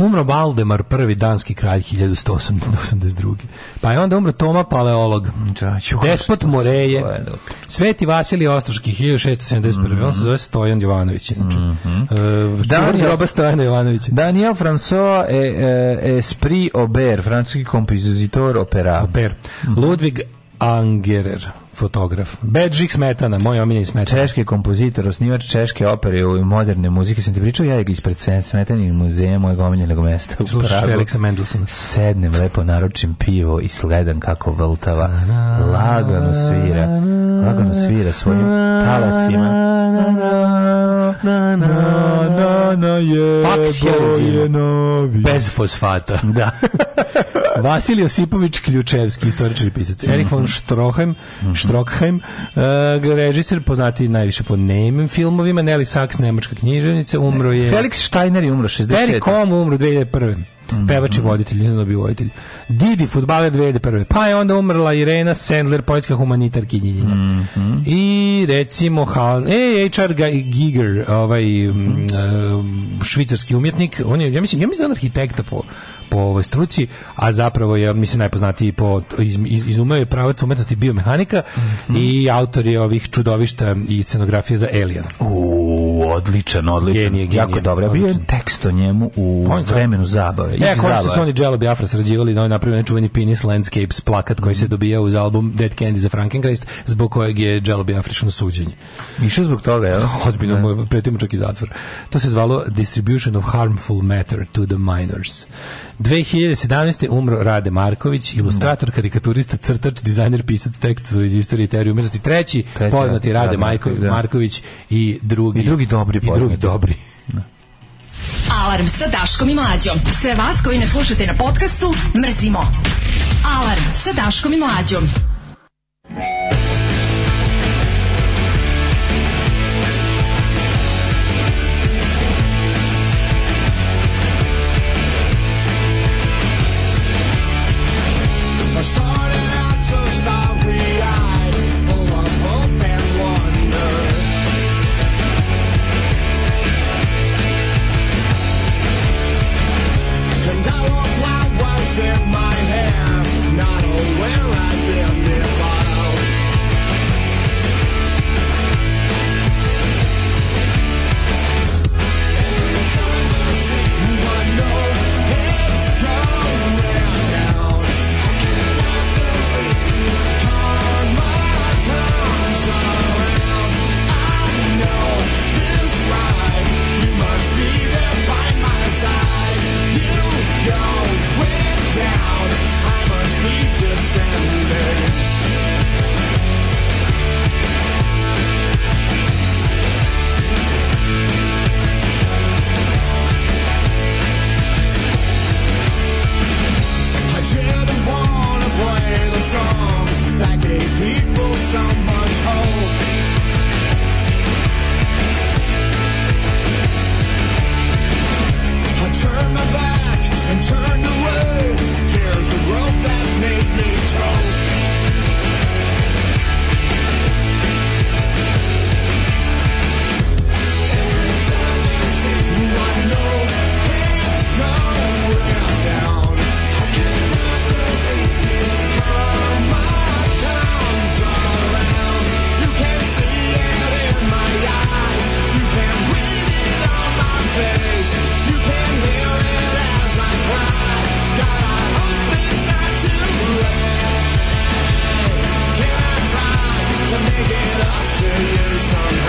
Speaker 7: Umro Valdemar, prvi danski kralj 1182. Pa je onda umro Toma Paleolog. Da, Despot Moreje. Sveti Vasilije Ostroški 1671. Mm -hmm. On se zove Stojan Jovanović.
Speaker 8: Znači. Mm
Speaker 7: -hmm. e, Daniel, groba
Speaker 8: Daniel François e, e, Esprit Aubert, francuski kompozitor opera. Aubert.
Speaker 7: Mm -hmm. Ludvig Angerer fotograf. Bedžik Smetana, moj omiljeni Smetana.
Speaker 8: Češki kompozitor, osnivač češke opere i moderne muzike. Sam ti pričao ja ispred Smetanih muzeja mojeg omiljenog mesta. Slušaš
Speaker 7: Feliksa Mendelsona.
Speaker 8: Sednem, lepo naručim pivo i sledam kako vltava. Lagano svira. Lagano svira svojim talasima. Na, na,
Speaker 7: na, na, je Faks Helzin.
Speaker 8: Bez fosfata.
Speaker 7: Da. Vasilij Osipović Ključevski, istoričar i pisac. Erik von Stroheim, mm -hmm. Strockheim, uh, e, režiser poznati najviše po nemim filmovima, Nelly Sachs, nemačka književnica, umro je...
Speaker 8: Felix Steiner je umro 60. Perry
Speaker 7: Como umro 2001. Mhm. pevač i voditelj, nisam bio voditelj. Didi, futbaler 2001. Pa je onda umrla Irena Sandler, poljska humanitar kinjenjenja. Mm -hmm. I recimo Hal, e, HR Giger, ovaj mm -hmm. švicarski umjetnik, on je, ja mislim, ja mislim da on arhitekta po, po ovoj struci, a zapravo je mislim najpoznatiji po iz, iz, je pravac umetnosti biomehanika mm -hmm. i autor je ovih čudovišta i scenografije za Alien.
Speaker 8: Uuu U, odličan, odličan. Genije, genije, jako dobro. Ja bio je tekst o njemu u on vremenu zabave.
Speaker 7: Ja,
Speaker 8: kao
Speaker 7: što su oni Jello Biafra srađivali, da on napravio nečuveni Penis Landscapes plakat koji mm. se mhm. dobija uz album Dead Candy za Frankenkrist, zbog kojeg je Jello Biafrično suđenje.
Speaker 8: Išao zbog toga, je
Speaker 7: Ozbiljno, da. moj, pretim čak i zatvor. To se zvalo Distribution of Harmful Matter to the Minors. 2017. umro Rade Marković, ilustrator, da. karikaturista, crtač, dizajner, pisac, tekst iz istorije i teorije umetnosti. Treći, Treći poznati da. Rade, Rade Majković, da. Marković i drugi,
Speaker 8: I drugi dobri
Speaker 7: I drugi dobri. Da.
Speaker 9: Alarm sa Daškom i Mlađom. Sve vas koji ne slušate na podcastu, mrzimo. Alarm sa Daškom i Mlađom. in my hair, not aware I've been defiled. Every time I see you, I know it's going down. How can I believe karma comes around? I know this ride, you must be there by my side. You go where down. I must be descending. I didn't wanna play the song that gave people so much hope. turn my back and turned away. Here's the world that made me choke.
Speaker 8: somehow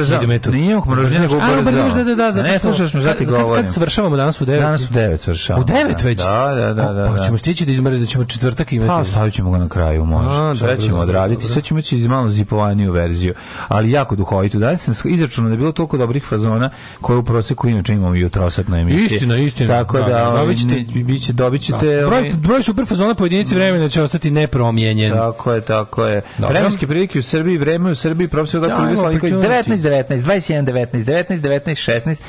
Speaker 7: ubrzao. Nije mržnja, nego ubrzao.
Speaker 8: A, ubrzavaš da, da,
Speaker 7: da,
Speaker 8: zato Ne slušaš me, zato ti govorim. Kad,
Speaker 7: kad svršavamo danas u 9?
Speaker 8: Danas u
Speaker 7: 9
Speaker 8: svršavamo.
Speaker 7: U 9 da. već?
Speaker 8: Da, da, da. Pa, da,
Speaker 7: pa da. ćemo stići da da ćemo četvrtak imati.
Speaker 8: Pa, stavit ćemo ga na kraju, može. Sve ćemo odraditi. Sve ćemo ići malo zipovaniju verziju, ali jako duhovitu. Danas sam izračunao da je bilo toliko dobrih fazona koje u proseku inače imamo jutro sad na emisiji.
Speaker 7: Istina, istina.
Speaker 8: Tako da, da biće, dobićete...
Speaker 7: Broj, broj super fazona po jedinici vremena će ostati
Speaker 8: nepromijenjen. Tako je, tako je. Vremenske prilike u Srbiji, vreme u Srbiji, profesor Dakar Jugoslav 19 19, 21, 19, 19, 19, 16.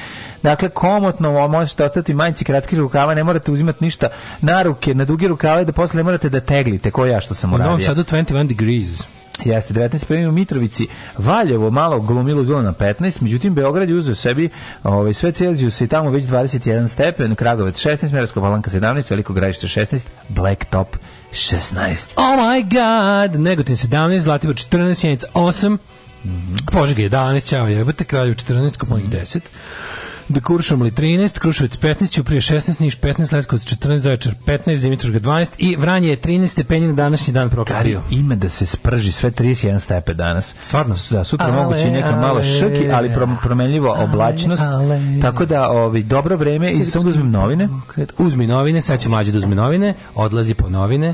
Speaker 8: Dakle, komotno možete ostati manjici kratkih rukava, ne morate uzimati ništa na ruke, na duge rukave, da posle ne morate da teglite, ko ja što sam uradio. U
Speaker 7: Novom Sadu 21 degrees.
Speaker 8: Jeste, 19 spremio u Mitrovici, Valjevo malo glumilo bilo na 15, međutim Beograd je uzeo sebi ovaj, sve Celzijus i tamo već 21 stepen, Kragovac 16, Merarska palanka 17, Veliko gradište 16, Blacktop 16.
Speaker 7: Oh my god! Negotin 17, Zlatibor 14, Sjenica 8, Mm -hmm. Požeg 11, Ćao jebate, Kraljev 14, Koponik 10. Da Kuršumli 13, Kruševac 15, Uprije 16, Niš 15, Leskovac 14, Zaječar 15, Dimitrovgrad 12 i Vranje je 13 stepeni na današnji dan prokladilo.
Speaker 8: Ima da se sprži sve 31 stepe danas.
Speaker 7: Stvarno, da, sutra ale, moguće neka mala malo šrki, ali promenljiva oblačnost. Ale, tako da, ovi, dobro vreme i samo da uzmem novine. Uzmi novine, sad će mlađe da uzme novine, odlazi po novine.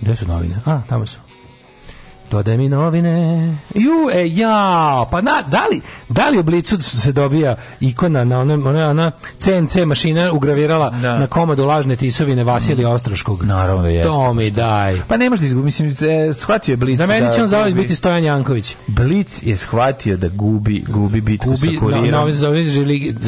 Speaker 7: Gde su novine? A, tamo su. Dodaj mi novine. Ju, e, ja, pa na, da li, da li u Blicu se dobija ikona na onoj, ona, ona CNC mašina ugravirala da. na komadu lažne tisovine Vasilija Ostroškog?
Speaker 8: Naravno da jeste.
Speaker 7: To mi daj.
Speaker 8: Pa ne možda izgubiti, mislim, e, shvatio je Blic.
Speaker 7: Za mene da će on zavoditi ovaj biti Stojan Janković.
Speaker 8: Blic je shvatio da gubi, gubi bitku gubi,
Speaker 7: sa kurirom.
Speaker 8: Gubi, za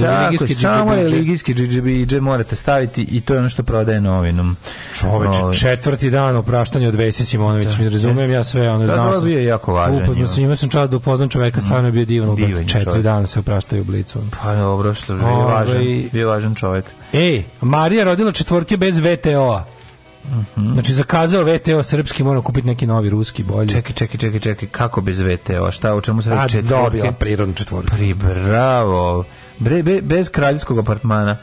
Speaker 8: religijski Samo religijski džidžibidže morate staviti i to je ono što prodaje novinom.
Speaker 7: Čoveče, ovaj. četvrti dan opraštanja od Vesi Simonović, mi da. razumijem ja sve ono da,
Speaker 8: upoznao sam. bio jako važan. Upoznao
Speaker 7: sam, imao sam čast da upoznam čoveka, stvarno je bio
Speaker 8: divan, divan četiri
Speaker 7: dana se opraštaju u blicu.
Speaker 8: Pa dobro, što je Ove... Ovaj- važan, bio važan čovek.
Speaker 7: Ej, Marija rodila četvorke bez VTO-a. Mhm. Znači zakazao VTO srpski, mora kupiti neki novi ruski bolji.
Speaker 8: Čekaj, čekaj, čekaj, čekaj, kako bez VTO? Šta, u čemu se radi
Speaker 7: četvorke? Dobila prirodnu četvorku. Pri,
Speaker 8: bravo. Bre, be, bez kraljevskog apartmana.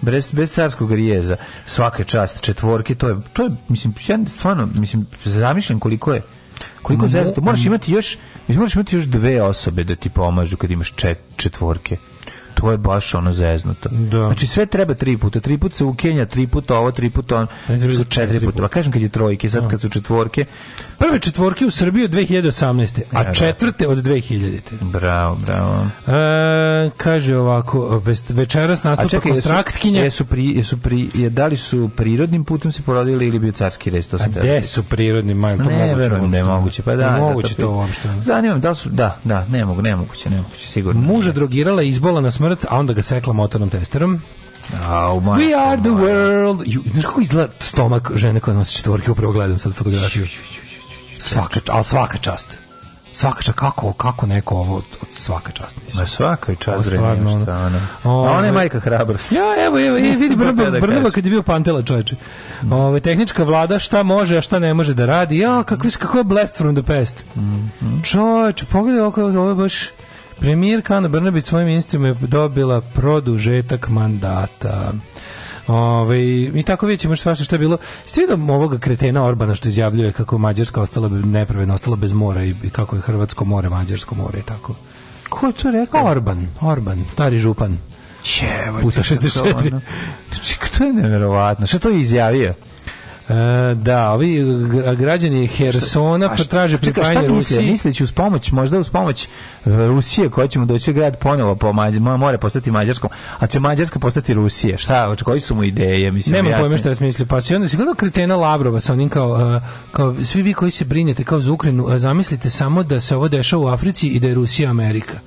Speaker 8: Bez, bez carskog rijeza. Svaka čast, četvorke, to je, to je mislim, ja stvarno, mislim, zamišljam koliko je Koliko zezate? Moraš imati još, moraš imati još dve osobe da ti pomažu kad imaš čet, četvorke to je baš ono zeznuto. Da. Znači sve treba tri puta, tri puta se ukenja, tri puta ovo, tri puta ono, znači, četiri puta. Pa kažem kad je trojke, sad da. kad su četvorke.
Speaker 7: Prve četvorke u Srbiji od 2018. A da. četvrte od 2000.
Speaker 8: Bravo, bravo.
Speaker 7: E, kaže ovako, večeras nastupa čekaj, konstraktkinja.
Speaker 8: Jesu, jesu pri, jesu pri, je, da li su prirodnim putem se porodili ili bio carski res? To A gde
Speaker 7: su prirodni, majl, to ne, moguće, ne,
Speaker 8: ne moguće, pa da.
Speaker 7: Ne moguće to uopšte.
Speaker 8: Zanimam, da su, da, da, ne mogu, ne nemoguće, nemoguće, sigurno.
Speaker 7: Muža drogirala i izbola na smrt vrt, a onda ga sekla motornom testerom.
Speaker 8: Oh, We
Speaker 7: are the world. Ju, znaš kako izgleda stomak žene koja nosi četvorke, upravo gledam sad fotografiju. Svaka, ali svaka čast. Svaka čast, kako, kako neko ovo, od svaka čast. Mislim.
Speaker 8: Ma svaka čast, bre, ništa, ona. A ona je majka hrabrost.
Speaker 7: Ja, evo, evo, evo vidi Brnaba, da Brnaba kad je bio Pantela, čoveče. Ove, tehnička vlada šta može, a šta ne može da radi. Ja, kako, kako je blessed from the past. Mm -hmm. Čoveče, pogledaj ovo, ovo je baš... Premijer Kana Brnabić svojim ministrima je dobila produžetak mandata. Ove, I tako vidjet ćemo svašta što je bilo. Svidom ovoga kretena Orbana što izjavljuje kako Mađarska ostala nepravedno, ostala bez mora i, kako je Hrvatsko more, Mađarsko more i tako.
Speaker 8: Ko je to rekao?
Speaker 7: Orban, Orban, stari župan.
Speaker 8: Jevo,
Speaker 7: puta 64. Čekaj,
Speaker 8: znači, to je nevjerovatno. Što to je izjavio?
Speaker 7: E, da, ovi građani Hersona pa traže pripajanje
Speaker 8: Rusije. Misleći uz pomoć, možda uz pomoć e, Rusije koja ćemo doći grad ponovo po Mađ, more postati Mađarskom, a će Mađarska postati Rusije. Šta, koji su mu ideje? Mislim,
Speaker 7: Nemam pojma šta ja smislio. Pa si onda si gledao kretena Lavrova sa onim kao, e, kao, svi vi koji se brinjete kao za Ukrajinu, zamislite samo da se ovo dešava u Africi i da je Rusija Amerika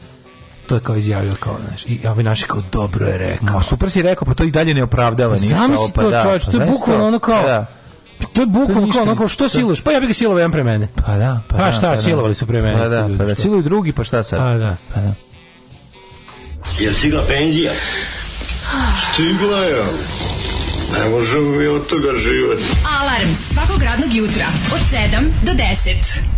Speaker 7: to je kao izjavio kao, znaš, i ovi naši kao dobro je rekao. No,
Speaker 8: super si rekao, pa to i dalje ne opravdava ništa.
Speaker 7: Zamisli
Speaker 8: to, pa, da,
Speaker 7: čovječ,
Speaker 8: to
Speaker 7: je pa bukvalno ono kao, da Pa to je bukvalno kao onako što siluješ? Pa ja bih ga silovao jedan pre mene.
Speaker 8: Pa da, pa. Pa da,
Speaker 7: šta, pa da. silovali su pre mene. Pa da,
Speaker 8: pa da, siluju drugi, pa šta sad?
Speaker 7: Pa da. Pa da.
Speaker 10: Jel stigla penzija?
Speaker 11: Stigla je. Ne možemo mi od toga živati.
Speaker 9: Alarm svakog radnog jutra od 7 do 10.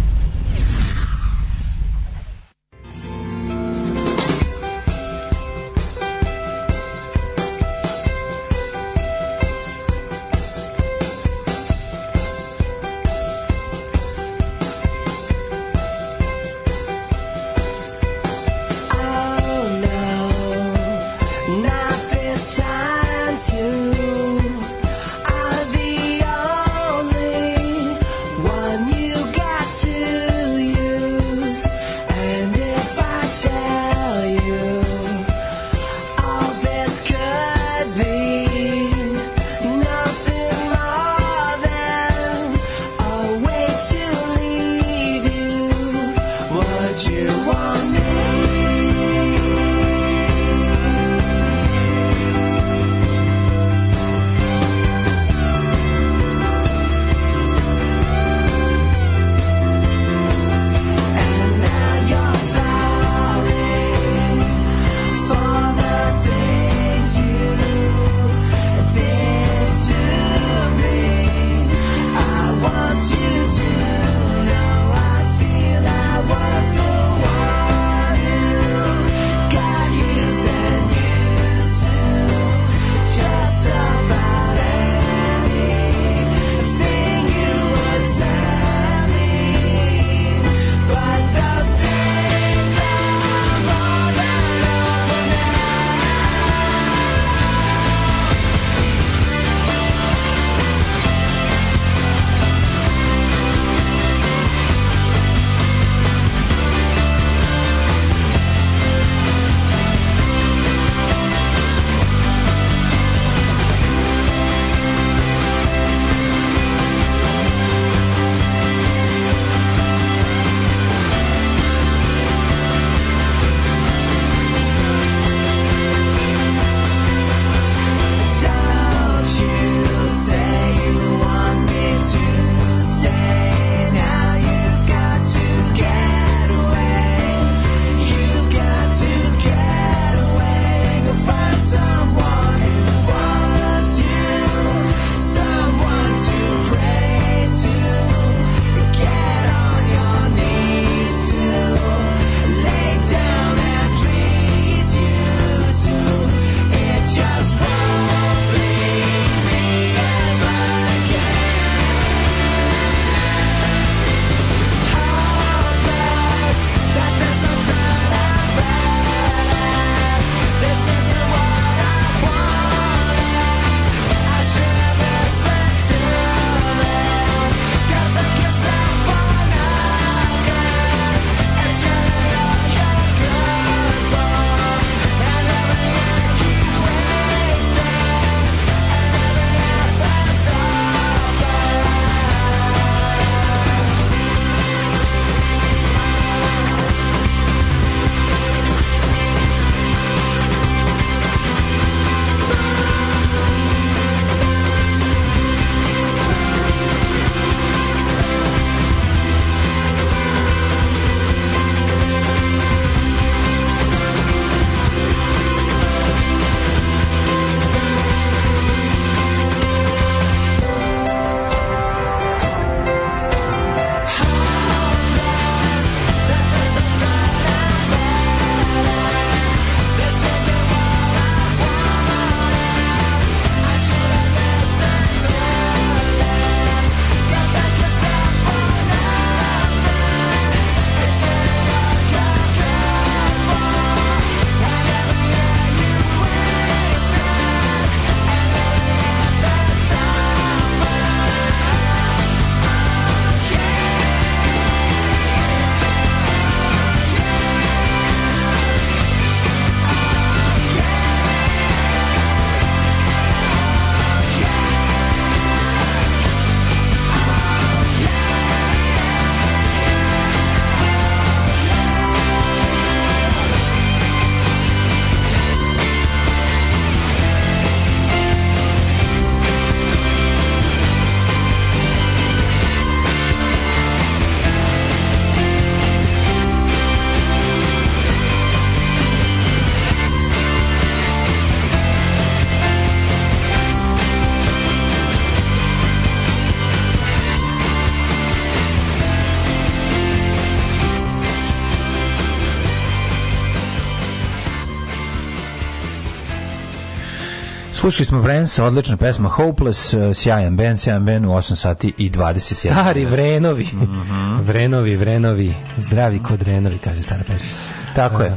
Speaker 8: Slušali smo Vrens, odlična pesma Hopeless, e, sjajan Ben, sjajan Ben u 8 sati i 27.
Speaker 7: Stari Vrenovi. Mm -hmm. Vrenovi, Vrenovi, zdravi kod Vrenovi, kaže stara pesma.
Speaker 8: Tako je. E,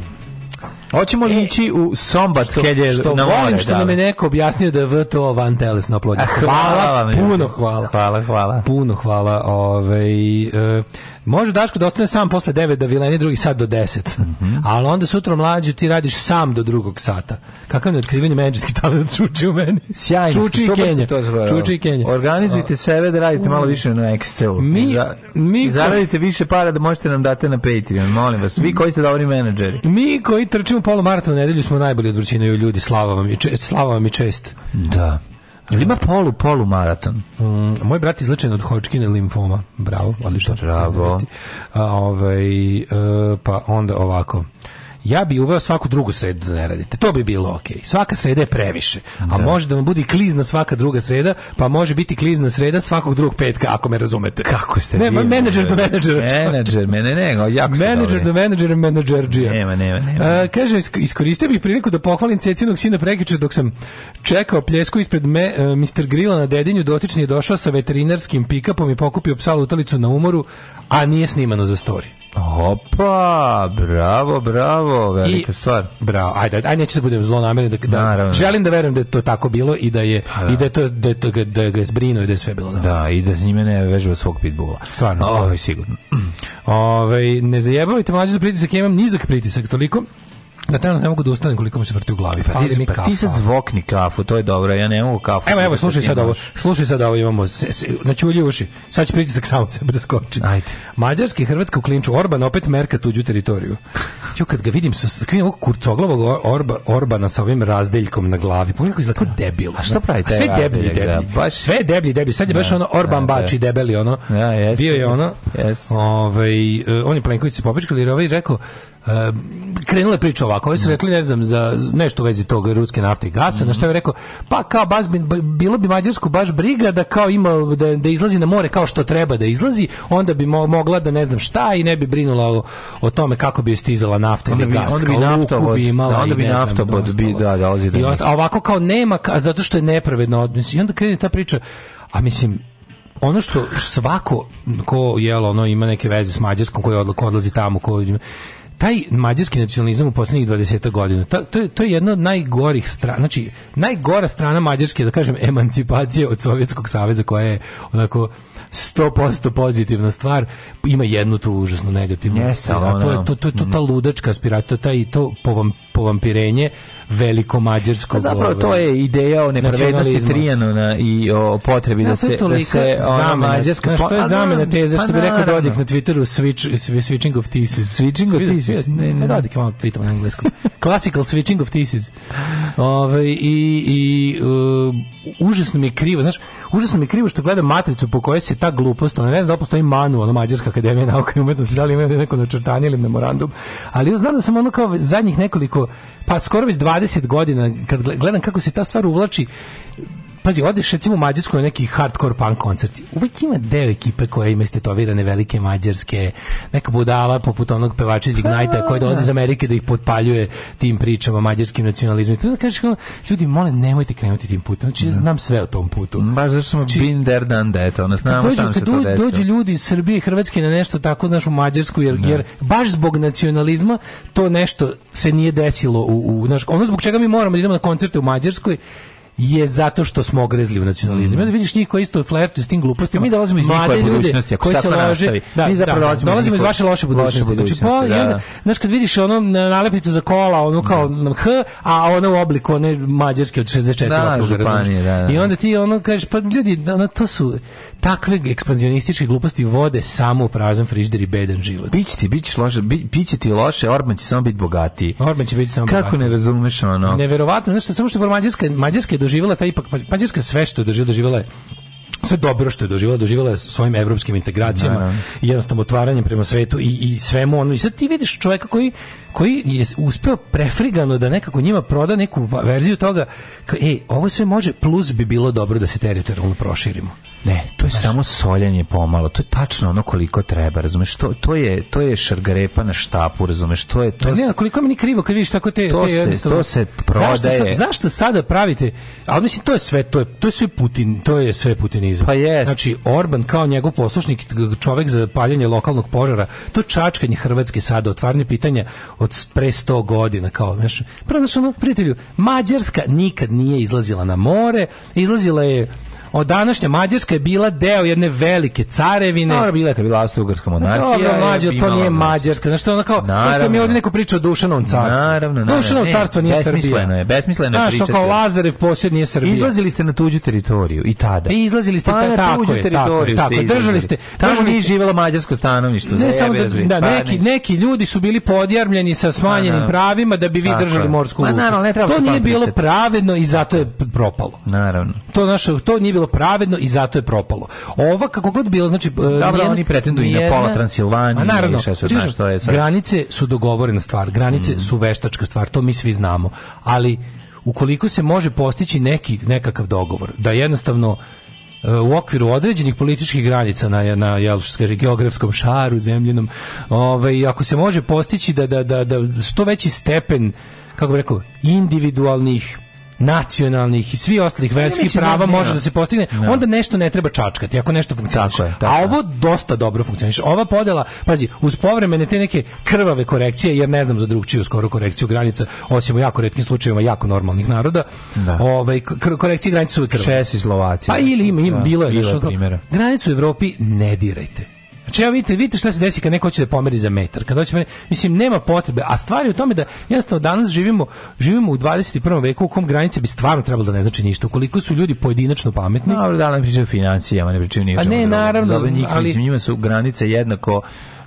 Speaker 8: Hoćemo li e, ići u Sombat što, kad je što na more?
Speaker 7: Volim što da. nam je da. neko objasnio da je V to van telesna oplodnja. Hvala, hvala, puno hvala.
Speaker 8: Hvala, hvala.
Speaker 7: Puno hvala. Ove, ovaj, e, Može Daško da ostane sam posle 9 da vileni drugi sat do 10. Mm -hmm. Ali onda sutra mlađe ti radiš sam do drugog sata. Kakav je otkriveni menadžerski talent čuči u meni.
Speaker 8: Sjajno. Čuči
Speaker 7: i Kenja. Čuči i Kenja.
Speaker 8: Organizujte sebe da radite malo više na Excelu. Mi, Za, mi zaradite više para da možete nam date na Patreon, molim vas. Vi koji ste dobri menadžeri.
Speaker 7: Mi koji trčimo polomaraton u nedelju smo najbolji od vrućine ljudi, slava vam i čest, slava vam i čest.
Speaker 8: Da. Ili ima polu, polu maraton?
Speaker 7: Mm, moj brat izlečen od Hodgkina limfoma. Bravo, odlično.
Speaker 8: Bravo.
Speaker 7: A, ovaj, e, pa onda ovako ja bi uveo svaku drugu sredu da ne radite. To bi bilo Okay. Svaka sreda je previše. A da. može da vam bude klizna svaka druga sreda, pa može biti klizna sreda svakog drugog petka, ako me razumete.
Speaker 8: Kako ste?
Speaker 7: ne, Nema, menadžer do
Speaker 8: menadžera.
Speaker 7: Menadžer, ne, ne, jako Menadžer do menadžera, menadžerđija. Nema, nema, nema. A, kaže, iskoristio bih priliku da pohvalim cecinog sina prekiče dok sam čekao pljesku ispred me, uh, e, Mr. Grila na dedinju, dotični je došao sa veterinarskim pikapom i pokupio psa lutalicu na umoru, a nije snimano za story.
Speaker 8: Opa, bravo, bravo, velika I, stvar.
Speaker 7: Bravo. Ajde, ajde, ajde neću da budem zlonameren da, da želim da verujem da je to tako bilo i da je pa da. i da je to da, je to, da ga je zbrinuo i da je sve bilo.
Speaker 8: Da, da i da s njime ne vežba svog pitbula.
Speaker 7: Stvarno, ovaj sigurno. Ovaj ne zajebavajte mlađe za pritisak, ja imam nizak pritisak, toliko na trenutno ne mogu da ustanem koliko mu se vrti u glavi.
Speaker 8: Pa, ti, pa, ti
Speaker 7: sad
Speaker 8: zvokni kafu, to je dobro, ja ne mogu kafu.
Speaker 7: Evo, da evo, slušaj sad da ovo, slušaj sad ovo, imamo, se, se, na čulji uši, sad će pritisak samce preskoči. Ajde. Mađarski, Hrvatska u klinču, Orban opet merka tuđu teritoriju. Jo, kad ga vidim, sa kad vidim ovog kurcoglavog Orba, Orbana sa ovim razdeljkom na glavi, pogledaj pa kako izgleda, debil.
Speaker 8: A šta pravi
Speaker 7: Sve deblji, deblji. Da, baš, sve deblji, deblji. Sad je baš da, ono Orban bači debeli, ono. Ja, jest, bio je ono. Yes. Ovaj, e, on je Plenković se popičkali, jer ovaj rekao, Ehm, krenula je priča ovako, ovi su mm. rekli, ne znam, za nešto u vezi tog ruske nafte i gasa, mm -hmm. na što je mm. rekao, pa kao baš bi, bilo bi Mađarsku baš briga da kao ima, da, da izlazi na more kao što treba da izlazi, onda bi mogla da ne znam šta i ne bi brinula o, o tome kako bi stizala nafta ili gas, onda bi
Speaker 8: nafta bi imala da,
Speaker 7: onda bi nafta bi, da, da, ozi, da, I osta, ovako kao nema, ka, zato što je nepravedno odnos. I onda krene ta priča, a mislim, ono što svako ko jelo ono ima neke veze s mađarskom koji odlako odlazi tamo koji taj mađarski nacionalizam u poslednjih 20 godina, ta, to, je, to je jedna od najgorih strana, znači najgora strana mađarske, da kažem, emancipacije od Sovjetskog saveza koja je onako 100% pozitivna stvar, ima jednu tu užasno negativnu yes, stvar,
Speaker 8: a
Speaker 7: to je to, to, to, to da. ta ludačka aspiracija, to, taj, to povamp vampirenje veliko mađarskog pa
Speaker 8: zapravo to je ideja o nepravednosti Trijanona i o potrebi da, se da se
Speaker 7: ona mađarska pa, pa što je zamena teza što bi rekao Dodik na Twitteru switch switching of thesis
Speaker 8: switching of thesis ne ne Dodik
Speaker 7: malo twitter na engleskom classical switching of thesis ovaj i i uh, užasno mi je krivo znaš užasno mi je krivo što gledam matricu po kojoj se ta glupost ona ne znam da postoji manu ona mađarska akademija nauka i umetnosti da li imaju neko načrtanje ili memorandum ali ja znam da sam ono kao zadnjih nekoliko pa skoro već 20 godina kad gledam kako se ta stvar uvlači pazi, odeš recimo u Mađarsku na neki hardcore punk koncert. Uvek ima deo ekipe koja ima istetovirane velike mađarske, neka budala poput onog pevača iz Ignite-a pa, koji dolazi da. iz Amerike da ih potpaljuje tim pričama mađarskim nacionalizmom. Tu kažeš ljudi, molim, nemojte krenuti tim putem. Znači, ja da. znam sve o tom putu.
Speaker 8: Baš zašto
Speaker 7: smo znači,
Speaker 8: been there, done that. Ono, znamo kad dođu, kad
Speaker 7: do, dođu ljudi iz Srbije i Hrvatske na nešto tako, znaš, u Mađarsku, jer, da. jer baš zbog nacionalizma to nešto se nije desilo u, u znaš, ono zbog čega mi moramo da idemo na koncerte u Mađarskoj je zato što smo ogrezli u nacionalizam. Mm. Ja, vidiš njih koji isto flertuju s tim glupostima.
Speaker 8: Mi dolazimo iz
Speaker 7: njihove
Speaker 8: budućnosti,
Speaker 7: koji se lože,
Speaker 8: da, mi zapravo da, da. dolazimo iz
Speaker 7: vaše loše budućnosti. budućnosti znači, da, da. znaš kad vidiš ono nalepnicu za kola, ono da. kao da. H, a ono u obliku one mađarske od 64 da, okruga,
Speaker 8: županije, da,
Speaker 7: da, I da. onda ti ono kažeš pa ljudi, ono, to su takve ekspanzionističke gluposti vode samo u prazan frižder i bedan život. Biće ti, bićeš
Speaker 8: loše, bi, ti loše, Orban će samo biti
Speaker 7: bogatiji. Orban će
Speaker 8: biti samo Kako bogatiji. ne razumeš ono? Neverovatno, znači samo što
Speaker 7: mađarska, mađarska je doživjela taj ipak pa, Mađarska sve što je doživjela, doživjela je sve dobro što je doživjela, doživjela je svojim evropskim integracijama da, da. i jednostavno otvaranjem prema svetu i, i svemu ono. I sad ti vidiš čovjeka koji, koji je uspeo prefrigano da nekako njima proda neku verziju toga, ka, ej, ovo sve može, plus bi bilo dobro da se teritorijalno proširimo.
Speaker 8: Ne, to je Znaš, samo soljenje pomalo. To je tačno ono koliko treba, razumeš? To, to je to je šargarepa na štapu, razumeš? To je to.
Speaker 7: Ne, ne koliko mi ni krivo kad vidiš tako te
Speaker 8: to te se, to se prodaje. Zašto, sad,
Speaker 7: zašto sada pravite? Ali mislim to je sve to je to je sve Putin, to je sve putinizam.
Speaker 8: Pa jest.
Speaker 7: Znači Orban kao njegov poslušnik, čovek za paljenje lokalnog požara, to čačkanje Hrvatske sada otvaranje pitanja od pre 100 godina kao, znaš. Prvo znači, ono, prijatelju, Mađarska nikad nije izlazila na more, izlazila je od današnje Mađarska je bila deo jedne velike carevine.
Speaker 8: Dobro, bila je bila
Speaker 7: Austro-Ugarska monarhija. Dobro, mlađe, to nije Mađarska. Znaš, to ono
Speaker 8: kao,
Speaker 7: naravno, mi je ovdje neko priča o Dušanovom carstvu.
Speaker 8: Naravno, naravno. Dušanovo e, carstvo
Speaker 7: nije besmisleno Srbija. Besmisleno je,
Speaker 8: besmisleno je
Speaker 7: pričati. Znaš, kao Lazarev posjed nije Srbija.
Speaker 8: Izlazili ste na tuđu teritoriju i tada.
Speaker 7: I pa izlazili ste pa, ta, tako, tuđu je, teritoriju tako,
Speaker 8: tako, držali ste.
Speaker 7: Tamo nije živelo mađarsko stanovništvo. Ne, samo da, da pa neki, neki ljudi su bili podjarmljeni sa smanjenim pa da. pravima da bi vi držali morsku luku. To nije bilo pravedno i zato je propalo.
Speaker 8: Naravno.
Speaker 7: To naše to nije bilo pravedno i zato je propalo. Ova kako god bilo, znači e,
Speaker 8: Dobro, nijedna, oni pretenduju nijedna, na pola Transilvanije,
Speaker 7: naravno, šta se zna što je. Sad. Granice su dogovorena stvar, granice mm. su veštačka stvar, to mi svi znamo. Ali ukoliko se može postići neki nekakav dogovor, da jednostavno e, u okviru određenih političkih granica na na jel što kaže geografskom šaru zemljinom ovaj ako se može postići da da da da što veći stepen kako bih rekao individualnih nacionalnih i svi ostalih verskih da prava da može da se postigne, no. Da. onda nešto ne treba čačkati, ako nešto funkcioniše. tako. A ovo dosta dobro funkcioniše. Ova podela, pazi, uz povremene te neke krvave korekcije, jer ne znam za drugčiju skoro korekciju granica, osim u jako retkim slučajevima jako normalnih naroda, da. ovaj, korekcije granice su
Speaker 8: krvave. Česi, Slovaci.
Speaker 7: Pa ili ima, im, da. bilo je.
Speaker 8: Bilo je primjera.
Speaker 7: Granicu u Evropi ne dirajte Znači, evo vidite, vidite šta se desi kad neko hoće da pomeri za metar. Kad hoće, da mislim, nema potrebe. A stvar je u tome da jednostavno danas živimo, živimo u 21. veku u kom granice bi stvarno trebalo da ne znači ništa. Koliko su ljudi pojedinačno pametni...
Speaker 8: Dobro, da ne pričaju o financijama, ne pričaju ničemu. Pa ne, naravno. Dobro, ali, mislim, njima su granice jednako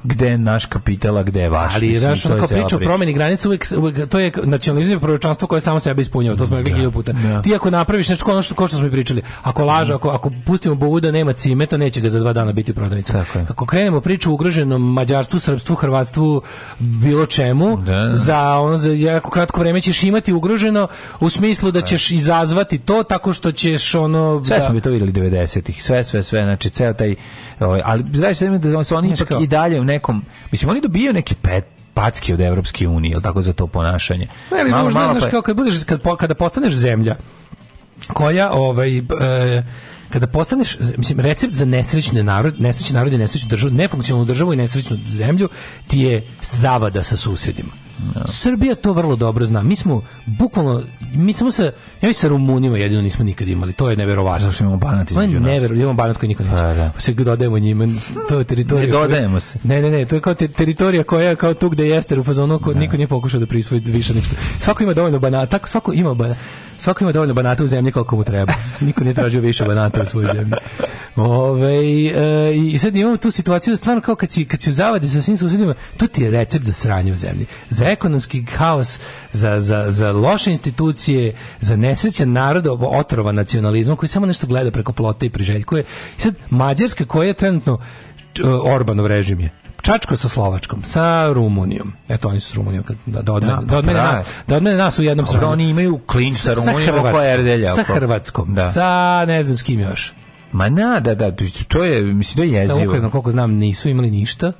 Speaker 8: gde je naš kapital, a gde
Speaker 7: je
Speaker 8: vaš.
Speaker 7: Ali mislim,
Speaker 8: raš,
Speaker 7: kao priča o promeni granice, uvijek, uvijek, to je nacionalizam i proročanstvo koje samo sebe ispunjava, to smo rekli da. hiljadu puta. Da. Ti ako napraviš nešto ono što, ko što smo i pričali, ako laže, mm. ako, ako pustimo bovu da nema cimeta, neće ga za dva dana biti prodavnica. Ako krenemo priču o ugroženom mađarstvu, srpstvu, hrvatstvu, bilo čemu, da, da. za ono, za jako kratko vreme ćeš imati ugroženo u smislu da, da ćeš izazvati to tako što ćeš ono... Sve da...
Speaker 8: smo bi to videli 90-ih, sve, sve, sve, znači ceo taj... Ovaj, ali znaš, da oni ipak i dalje u nekom, mislim oni dobijaju neki pet packi od Evropske unije, jel tako za to ponašanje.
Speaker 7: Ne, ali malo, možda, malo, znaš, pa... kao kad budeš, kad, kada postaneš zemlja koja, ovaj, e, kada postaneš, mislim, recept za nesrećne narod, nesrećne narode, nesrećnu državu, nefunkcionalnu državu i nesrećnu zemlju, ti je zavada sa susjedima. Ja. Srbija to vrlo dobro zna. Mi smo bukvalno mi smo se ja sa Rumunima jedino nismo nikad imali. To je neverovatno.
Speaker 8: Zašto imamo banat između nas.
Speaker 7: Neverovatno, imamo banat koji niko neće. A, da, da. pa Se dodajemo njima, to je teritorija. Ne dodajemo se. Ne, ne, ne, to je kao te, teritorija koja je kao tu gde jeste, u fazonu ko, da. niko nije pokušao da prisvoji više ništa. Svako ima dovoljno banata, tako svako ima banata. Svako ima dovoljno banata u zemlji koliko mu treba. Niko nije tražio više banata u svojoj zemlji. Ove, e, I sad imamo tu situaciju, stvarno kao kad si, kad si u zavadi sa svim susedima, to ti je recept za sranje u zemlji za ekonomski haos, za, za, za loše institucije, za nesrećan narod otrova nacionalizma koji samo nešto gleda preko plota i priželjkuje. I sad Mađarska koja je trenutno Orbanov režim je. Čačko sa Slovačkom, sa Rumunijom. Eto, oni su s Rumunijom. Da da, da, da, odmene, ja, pa da odmene nas, da odmene nas u jednom stranu.
Speaker 8: Oni imaju klinč sa Rumunijom
Speaker 7: oko Erdelja. Sa Hrvatskom, da. sa ne znam s kim još.
Speaker 8: Ma na, da, da, to je, mislim, da je jezivo. Sa Ukrajinom,
Speaker 7: koliko znam, nisu imali ništa.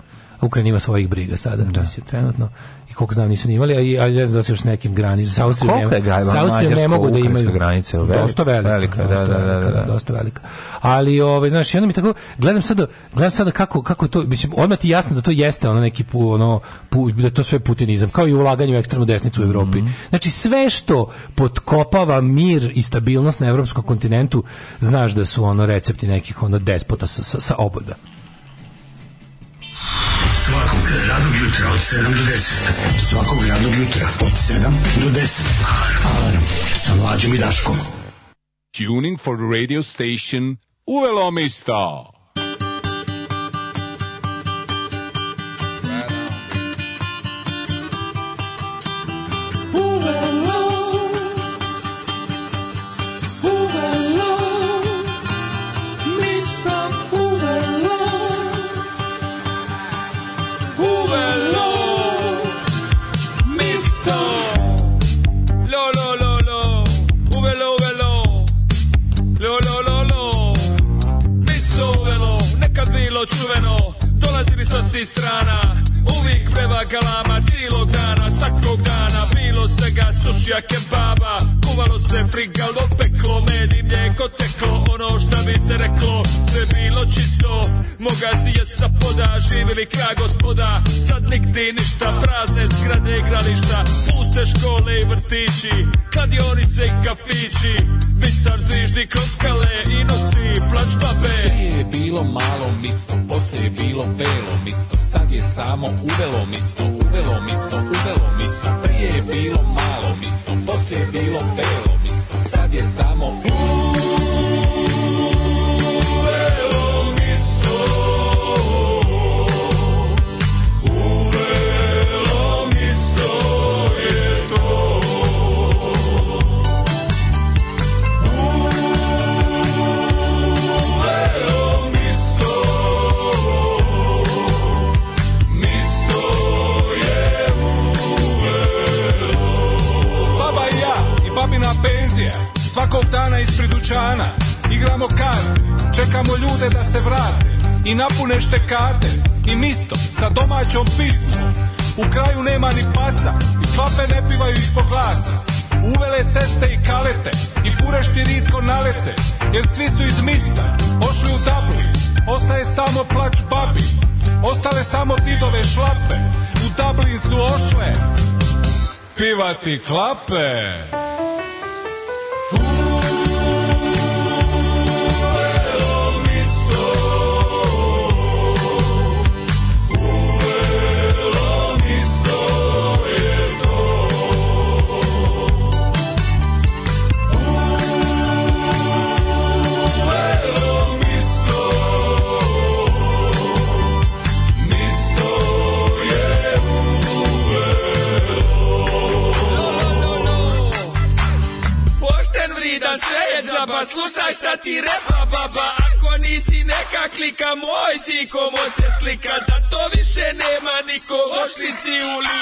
Speaker 7: Ukrajina ima svojih briga sada, da. mislim, trenutno i koliko znam nisu ni imali, ali, ali ne znam da se još nekim grani.
Speaker 8: Sa Austrijom ne, grani, sa Austrijom ne mogu da imaju. granice velika,
Speaker 7: dosta velika, velika, da, dosta, da, da, da, da, da, dosta velika. Ali ovaj znaš, jedno mi tako gledam sada, gledam sada kako kako to mislim odmah ti jasno da to jeste ono neki ono pu, da to sve putinizam, kao i ulaganje u ekstremnu desnicu u Evropi. Mm -hmm. Znači sve što potkopava mir i stabilnost na evropskom kontinentu, znaš da su ono recepti nekih ono despota sa, sa, sa oboda
Speaker 12: radnog jutra od 7 do 10. Svakog radnog jutra od 7 do 10. Alarm, Alarm. sa mlađom i Daškom.
Speaker 13: Tuning for radio station Uvelo mi
Speaker 14: bilo čuveno Dolazili sa svih strana Uvijek preva galama Cilog dana, svakog dana Bilo svega sušija kebaba Kuvalo se, frigalo, peklo Med i mlijeko teklo Ono šta bi se reklo Sve bilo čisto Moga si je sa poda Živili kra gospoda Sad nigdi ništa Prazne zgrade igrališta Puste škole i vrtići Kladionice i kafići Vištar zviždi kroz skale I nosi plač babe
Speaker 15: Prije je bilo malo misto Poslije je bilo velo misto Sad je samo u uvelo misto, uvelo misto, uvelo misto. Prije je bilo malo misto, poslije je bilo belo misto. Sad je samo u
Speaker 16: svakog dana ispred dućana Igramo karte, čekamo ljude da se vrate I napune štekate i misto sa domaćom pismom U kraju nema ni pasa i klape ne pivaju ispod glasa Uvele ceste i kalete i furešti ritko nalete Jer svi su iz mista, ošli u tabli Ostaje samo plač babi Ostale samo didove šlape U Dublin su ošle Pivati klape ti repa baba Ako nisi neka klika moj si ko može slikat Zato više nema niko, ošli si u li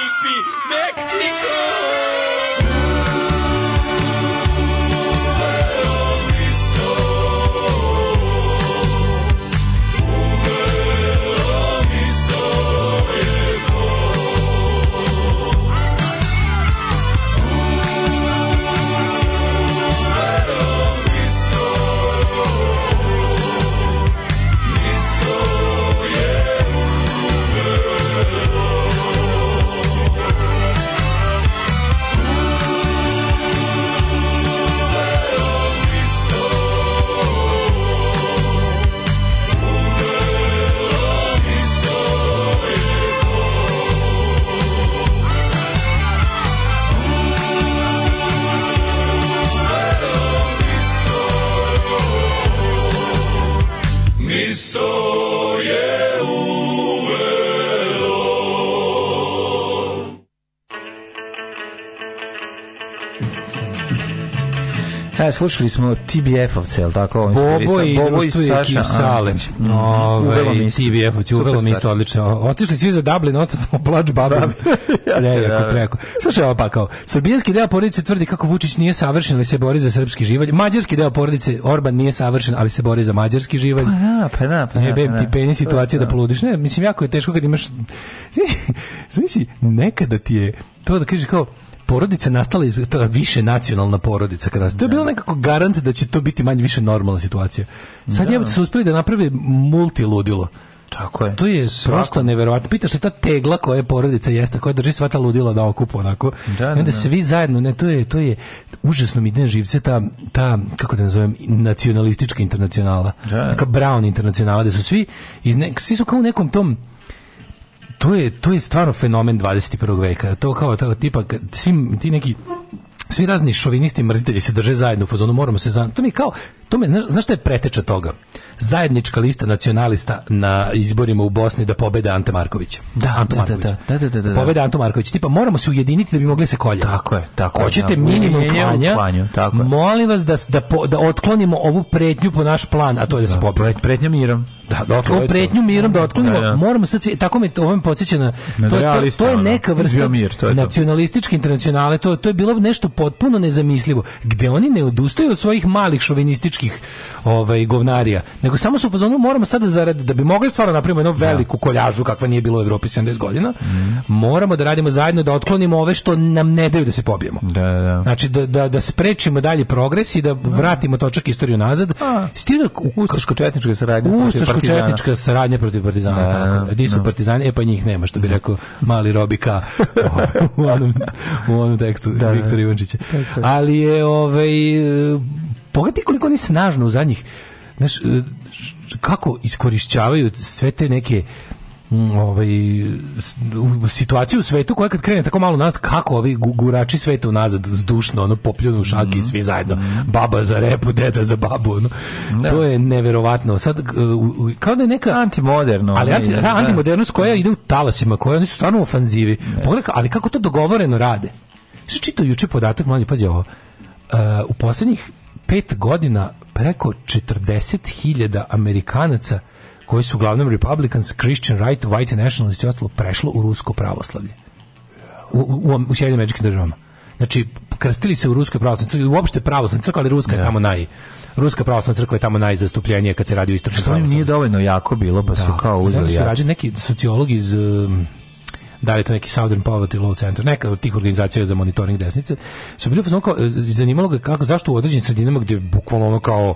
Speaker 8: slušali smo TBF-ovce, jel tako?
Speaker 7: Bobo i Bobo i Saša Salem. Mm, ovaj TBF-ovci, uvelo mi isto odlično. Otišli svi za Dublin, ostao samo plač babi.
Speaker 8: Prejako, prejako.
Speaker 7: Slušaj, ovo pa kao, srbijanski deo porodice tvrdi kako Vučić nije savršen, ali se bori za srpski živalj. Mađarski deo porodice Orban nije savršen, ali se bori za mađarski živalj.
Speaker 8: Pa da, pa da, pa
Speaker 7: da. Ne,
Speaker 8: bem pa
Speaker 7: ti da. peni situacija pa da, da poludiš. Ne, mislim, jako je teško kad imaš... Znači, nekada ti je to da kaže kao, porodica nastala iz to više nacionalna porodica kada to je da, bilo da. nekako garant da će to biti manje više normalna situacija. Sad da. je da. se uspeli da naprave multiludilo.
Speaker 8: Tako je.
Speaker 7: To je Svako. prosto neverovatno. Pitaš se ta tegla koja je porodica jeste, koja drži sva ta ludila da okupu onako. Da, I onda da. svi zajedno, ne, to je, to je užasno mi dne živce ta, ta, kako da nazovem, nacionalistička internacionala. Da. Neka Brown internacionala, da su svi, iz ne, svi su kao u nekom tom, to je, to je stvarno fenomen 21. veka. To kao, tako, tipa, svi ti neki svi razni šovinisti mrzitelji se drže zajedno u fazonu moramo se za to mi kao to me znaš, znaš šta je preteča toga zajednička lista nacionalista na izborima u Bosni da pobede Ante Markovića.
Speaker 8: Da, Anto da, da, Marković. da, da, da, da, da. da, da.
Speaker 7: Pobede Anto Marković. Tipa, moramo se ujediniti da bi mogli se kolje.
Speaker 8: Tako je, tako
Speaker 7: je. Hoćete da, minimum klanja, klanju, tako je. molim vas da, da, po, da otklonimo ovu pretnju po naš plan, a to je da, da se pobede.
Speaker 8: Pretnja mirom
Speaker 7: da, da otklonimo pretnju mirom, da otklonimo, da, da. moramo sad tako mi to ovim podsjeća na, to, to, to, je neka vrsta mir, to je nacionalističke internacionale, to, to je bilo nešto potpuno nezamislivo, gde oni ne odustaju od svojih malih šovinističkih ovaj, govnarija, nego samo su u moramo sada da zarad da bi mogli stvarno napravimo jednu da. veliku koljažu kakva nije bilo u Evropi 70 godina, mm. moramo da radimo zajedno da otklonimo ove što nam ne daju da se pobijemo.
Speaker 8: Da, da. da.
Speaker 7: Znači da, da, da sprečimo dalje progres i da, da vratimo točak istoriju nazad. Stigla ustaško-četnička saradnja
Speaker 8: Ustaško-četnička saradnja protiv partizana.
Speaker 7: Da, tako. Di su partizani, e pa njih nema, što bi rekao mali Robika u onom, u onom tekstu da, Viktora Ivančića. Ali je ovaj pogledaj koliko oni snažno u zadnjih znaš, e, kako iskorišćavaju sve te neke ovaj situaciju u svetu koja kad krene tako malo nas kako ovi gurači sveta unazad zdušno ono popljunu šake mm svi zajedno baba za repu deda za babu ono. da. to je neverovatno sad e, u, kao da je neka
Speaker 8: antimoderno
Speaker 7: ali anti, da, da, da. antimodernost koja ide u talasima koja oni su stvarno u ofanzivi da. pa Pogledaj, ali kako to dogovoreno rade se čito juče podatak mlađi pazi ovo Uh, u poslednjih pet godina preko 40.000 Amerikanaca koji su uglavnom Republicans, Christian Right, White Nationalist i ostalo prešlo u rusko pravoslavlje. U, u, u Sjedinim američkim državama. Znači, krstili se u ruskoj pravoslavnoj crkvi, uopšte pravoslavnoj crkvi, ali ruska yeah. je da. tamo naj... Ruska pravoslavna crkva je tamo najzastupljenija kad se radi o istočnoj
Speaker 8: pravoslavnoj. Što nije dovoljno jako bilo, pa
Speaker 7: da.
Speaker 8: su kao uzeli. Da su
Speaker 7: rađeni neki sociolog iz... Um, da li je to neki Southern Poverty Law Center, neka od tih organizacija za monitoring desnice, su bili kao, e, zanimalo ga kako, zašto u određenim sredinama gdje je bukvalno ono kao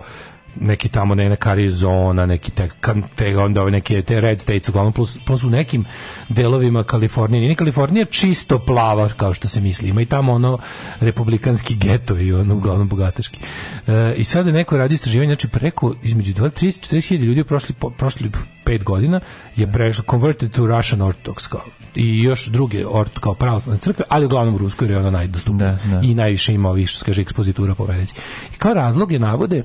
Speaker 7: neki tamo ne neka Arizona, neki te, te onda ove neke te red states uglavnom plus, plus u nekim delovima Kalifornije. Nije Kalifornija čisto plava kao što se misli. Ima i tamo ono republikanski geto i ono uglavnom bogataški. E, I sada neko radi istraživanje, znači preko između 30-40 ljudi u prošli, prošli pet godina je prešlo converted to Russian Orthodox i još druge ort kao pravoslavne crkve, ali uglavnom u Ruskoj jer je ona najdostupnija da, da. i najviše ima ovih, što se ekspozitura po Veneciji. I kao razlog je navode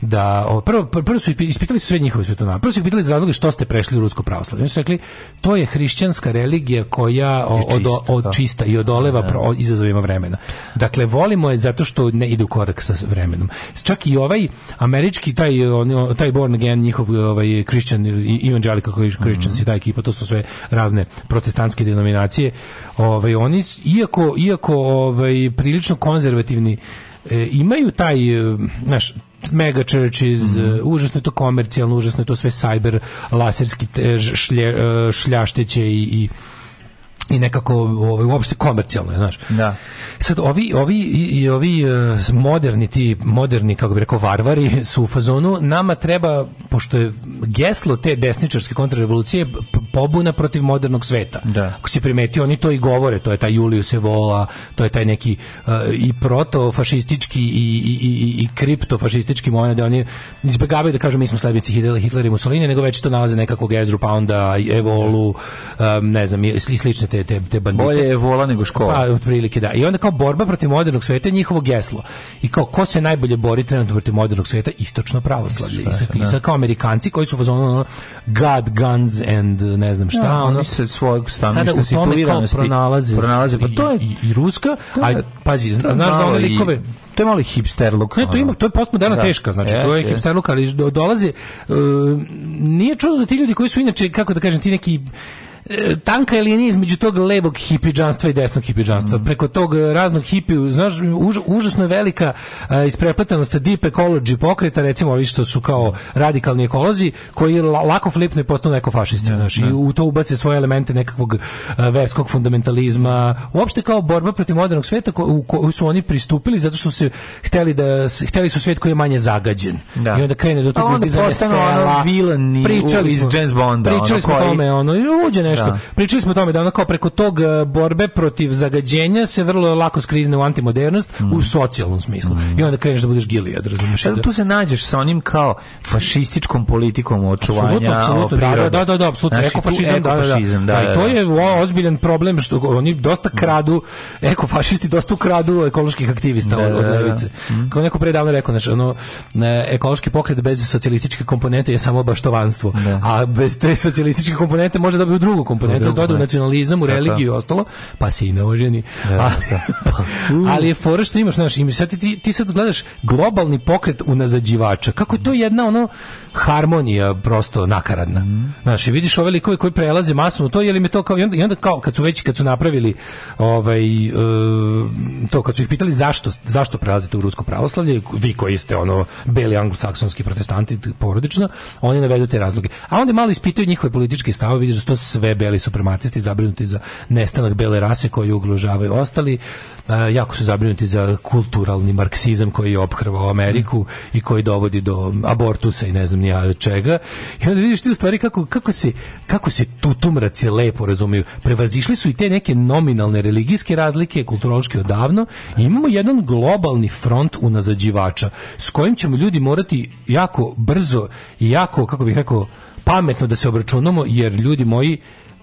Speaker 7: da o, prvo, prvo su ispitali su sve njihove svetonazore. Prvo su ih pitali za razloge što ste prešli u rusko pravoslavlje. Oni su rekli to je hrišćanska religija koja od, od, da. čista i odoleva da. pro, izazovima vremena. Dakle volimo je zato što ne ide u korak sa vremenom. Čak i ovaj američki taj on, taj born again njihov ovaj Christian evangelical Christians mm -hmm. ta ekipa to su sve razne protestantske denominacije. Ovaj oni iako iako ovaj prilično konzervativni E, imaju taj, e, znaš, mega churches, mm -hmm. uh, užasno je to komercijalno, užasno je to sve cyber, laserski te, šlje, e, šljašteće i, i i nekako ovaj uopšte komercijalno je, znaš.
Speaker 8: Da.
Speaker 7: Sad ovi ovi i ovi uh, moderni ti moderni kako bih rekao varvari su u fazonu nama treba pošto je geslo te desničarske kontrarevolucije pobuna protiv modernog sveta.
Speaker 8: Da. Ako
Speaker 7: si primetio, oni to i govore, to je taj Julius Evola, to je taj neki uh, i protofašistički i i i i kriptofašistički moment da oni izbegavaju da kažu mi smo sledbici Hitlera, Hitlera i Mussolini, nego već to nalaze nekakvog Ezru Pounda, pa Evolu, um, ne znam, i slične te, te, te bandite. Bolje je
Speaker 8: vola nego škola.
Speaker 7: Pa, otprilike da. I onda kao borba protiv modernog sveta je njihovo geslo. I kao ko se najbolje bori trenutno protiv modernog sveta? Istočno pravoslavlje. I sad, i da. sad kao Amerikanci koji su ono, ono God, guns and ne znam šta. Ja, da, ono, oni
Speaker 8: se svojeg stanovišta Sada u tome kao pronalaze,
Speaker 7: pronalaze pa to je, i, i, i ruska, a pazi, zna, znaš za one likove
Speaker 8: to je mali hipster look.
Speaker 7: Ne, to ima, to je postmoderna da. teška, znači yes, to je yes. hipster look, ali dolaze uh, nije čudo da ti ljudi koji su inače kako da kažem ti neki tanka je linija između tog levog hipidžanstva i desnog hipidžanstva. Mm. Preko tog eh, raznog hipiju, znaš, už, užasno velika uh, isprepletanost deep ecology pokreta, recimo ovi što su kao radikalni ekolozi, koji lako flipnu i postanu ekofašisti. Mm. Znaš, I da. u to ubace svoje elemente nekakvog uh, verskog fundamentalizma. Uopšte kao borba protiv modernog sveta ko, u koju su oni pristupili zato što su hteli, da, hteli su svet koji je manje zagađen. Da. I onda krene do tog pa izdizanja sela.
Speaker 8: pričali u, iz James Bonda.
Speaker 7: Pričali ono, smo tome, ono, uđe nešto. Da. Pričali smo o tome da ono kao preko tog borbe protiv zagađenja se vrlo lako skrizne u antimodernost mm. u socijalnom smislu. Mm. I onda kreneš da budeš gilijad, razumiješ? Da,
Speaker 8: tu se nađeš sa onim kao fašističkom politikom očuvanja apsolutno, apsolutno,
Speaker 7: da, da, da, da, apsolutno. Znači, ekofašizam, ekofašizam, da, da, da, da. to je ozbiljan problem što oni dosta kradu, ekofašisti dosta kradu ekoloških aktivista da, od, levice. Kao neko predavno rekao, znači, ono, ekološki pokret bez socijalističke komponente je samo baštovanstvo. A bez te socijalističke komponente može da bi drugu drugu komponentu, da dodao nacionalizam u da, da. religiju i ostalo, pa si i naoženi. ali je fora što imaš, znaš, sad ti, ti sad gledaš globalni pokret unazađivača, kako je to jedna ono harmonija prosto nakaradna. Mm. Znaš, vidiš ove likove koji prelaze masno to, je li mi to kao, i onda, i onda kao, kad su već, kad su napravili ovaj, e, to, kad su ih pitali zašto, zašto prelazite u rusko pravoslavlje, vi koji ste ono, beli anglosaksonski protestanti porodično, oni navedu te razloge. A onda malo ispitaju njihove političke stave, vidiš da su to sve beli suprematisti zabrinuti za nestanak bele rase koji ugrožavaju ostali, e, jako su zabrinuti za kulturalni marksizam koji je ophrvao Ameriku i koji dovodi do abortusa i ne znam nija čega. I onda vidiš ti u stvari kako, kako se, kako se tutumraci lepo razumiju. Prevazišli su i te neke nominalne religijske razlike, kulturološke odavno. I imamo jedan globalni front unazađivača s kojim ćemo ljudi morati jako brzo i jako, kako bih rekao, pametno da se obračunamo, jer ljudi moji,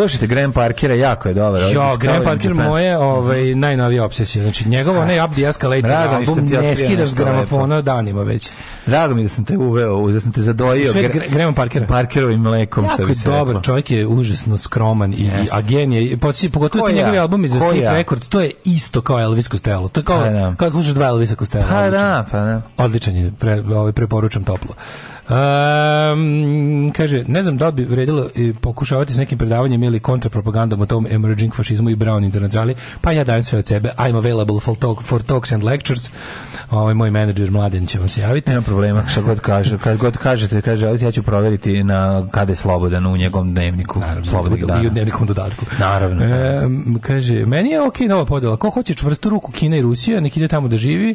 Speaker 8: Slušajte Graham Parkera, jako je dobar.
Speaker 7: Jo, Graham Parker moje ovaj, najnovija obsesija. Znači, njegov onaj Up the Escalator album ne skidaš s gramofona danima već.
Speaker 8: Drago mi da sam te uveo, da sam te zadojio. Sve
Speaker 7: Graham Parkera. Parkerovim
Speaker 8: mlekom, što bi se
Speaker 7: dobar, čovjek je užasno skroman i, yes. a genije. Pogotovo ti njegovi albumi za Steve Records, to je isto kao Elvis Costello. To je kao, pa, da. kao slušaš dva Elvisa Costello. Pa odličan. da, pa da. Odličan je, pre, ovaj, preporučam toplo. Um, kaže, ne znam da li bi vredilo e, pokušavati s nekim predavanjem ili kontrapropagandom o tom emerging fašizmu i brown internacionali, pa ja dajem sve od sebe. I'm available for, talk, for talks and lectures. Ovaj, moj menadžer Mladen će vam se javiti. Nema
Speaker 8: problema što god kaže. Kad god kažete, kaže, ali ja ću proveriti na kada je slobodan u njegovom dnevniku. Naravno, slobodnih I u
Speaker 7: dnevnikom dodatku.
Speaker 8: Naravno. E,
Speaker 7: kaže, meni je okej okay, nova podela. Ko hoće čvrstu ruku Kina i Rusija, nek ide tamo da živi.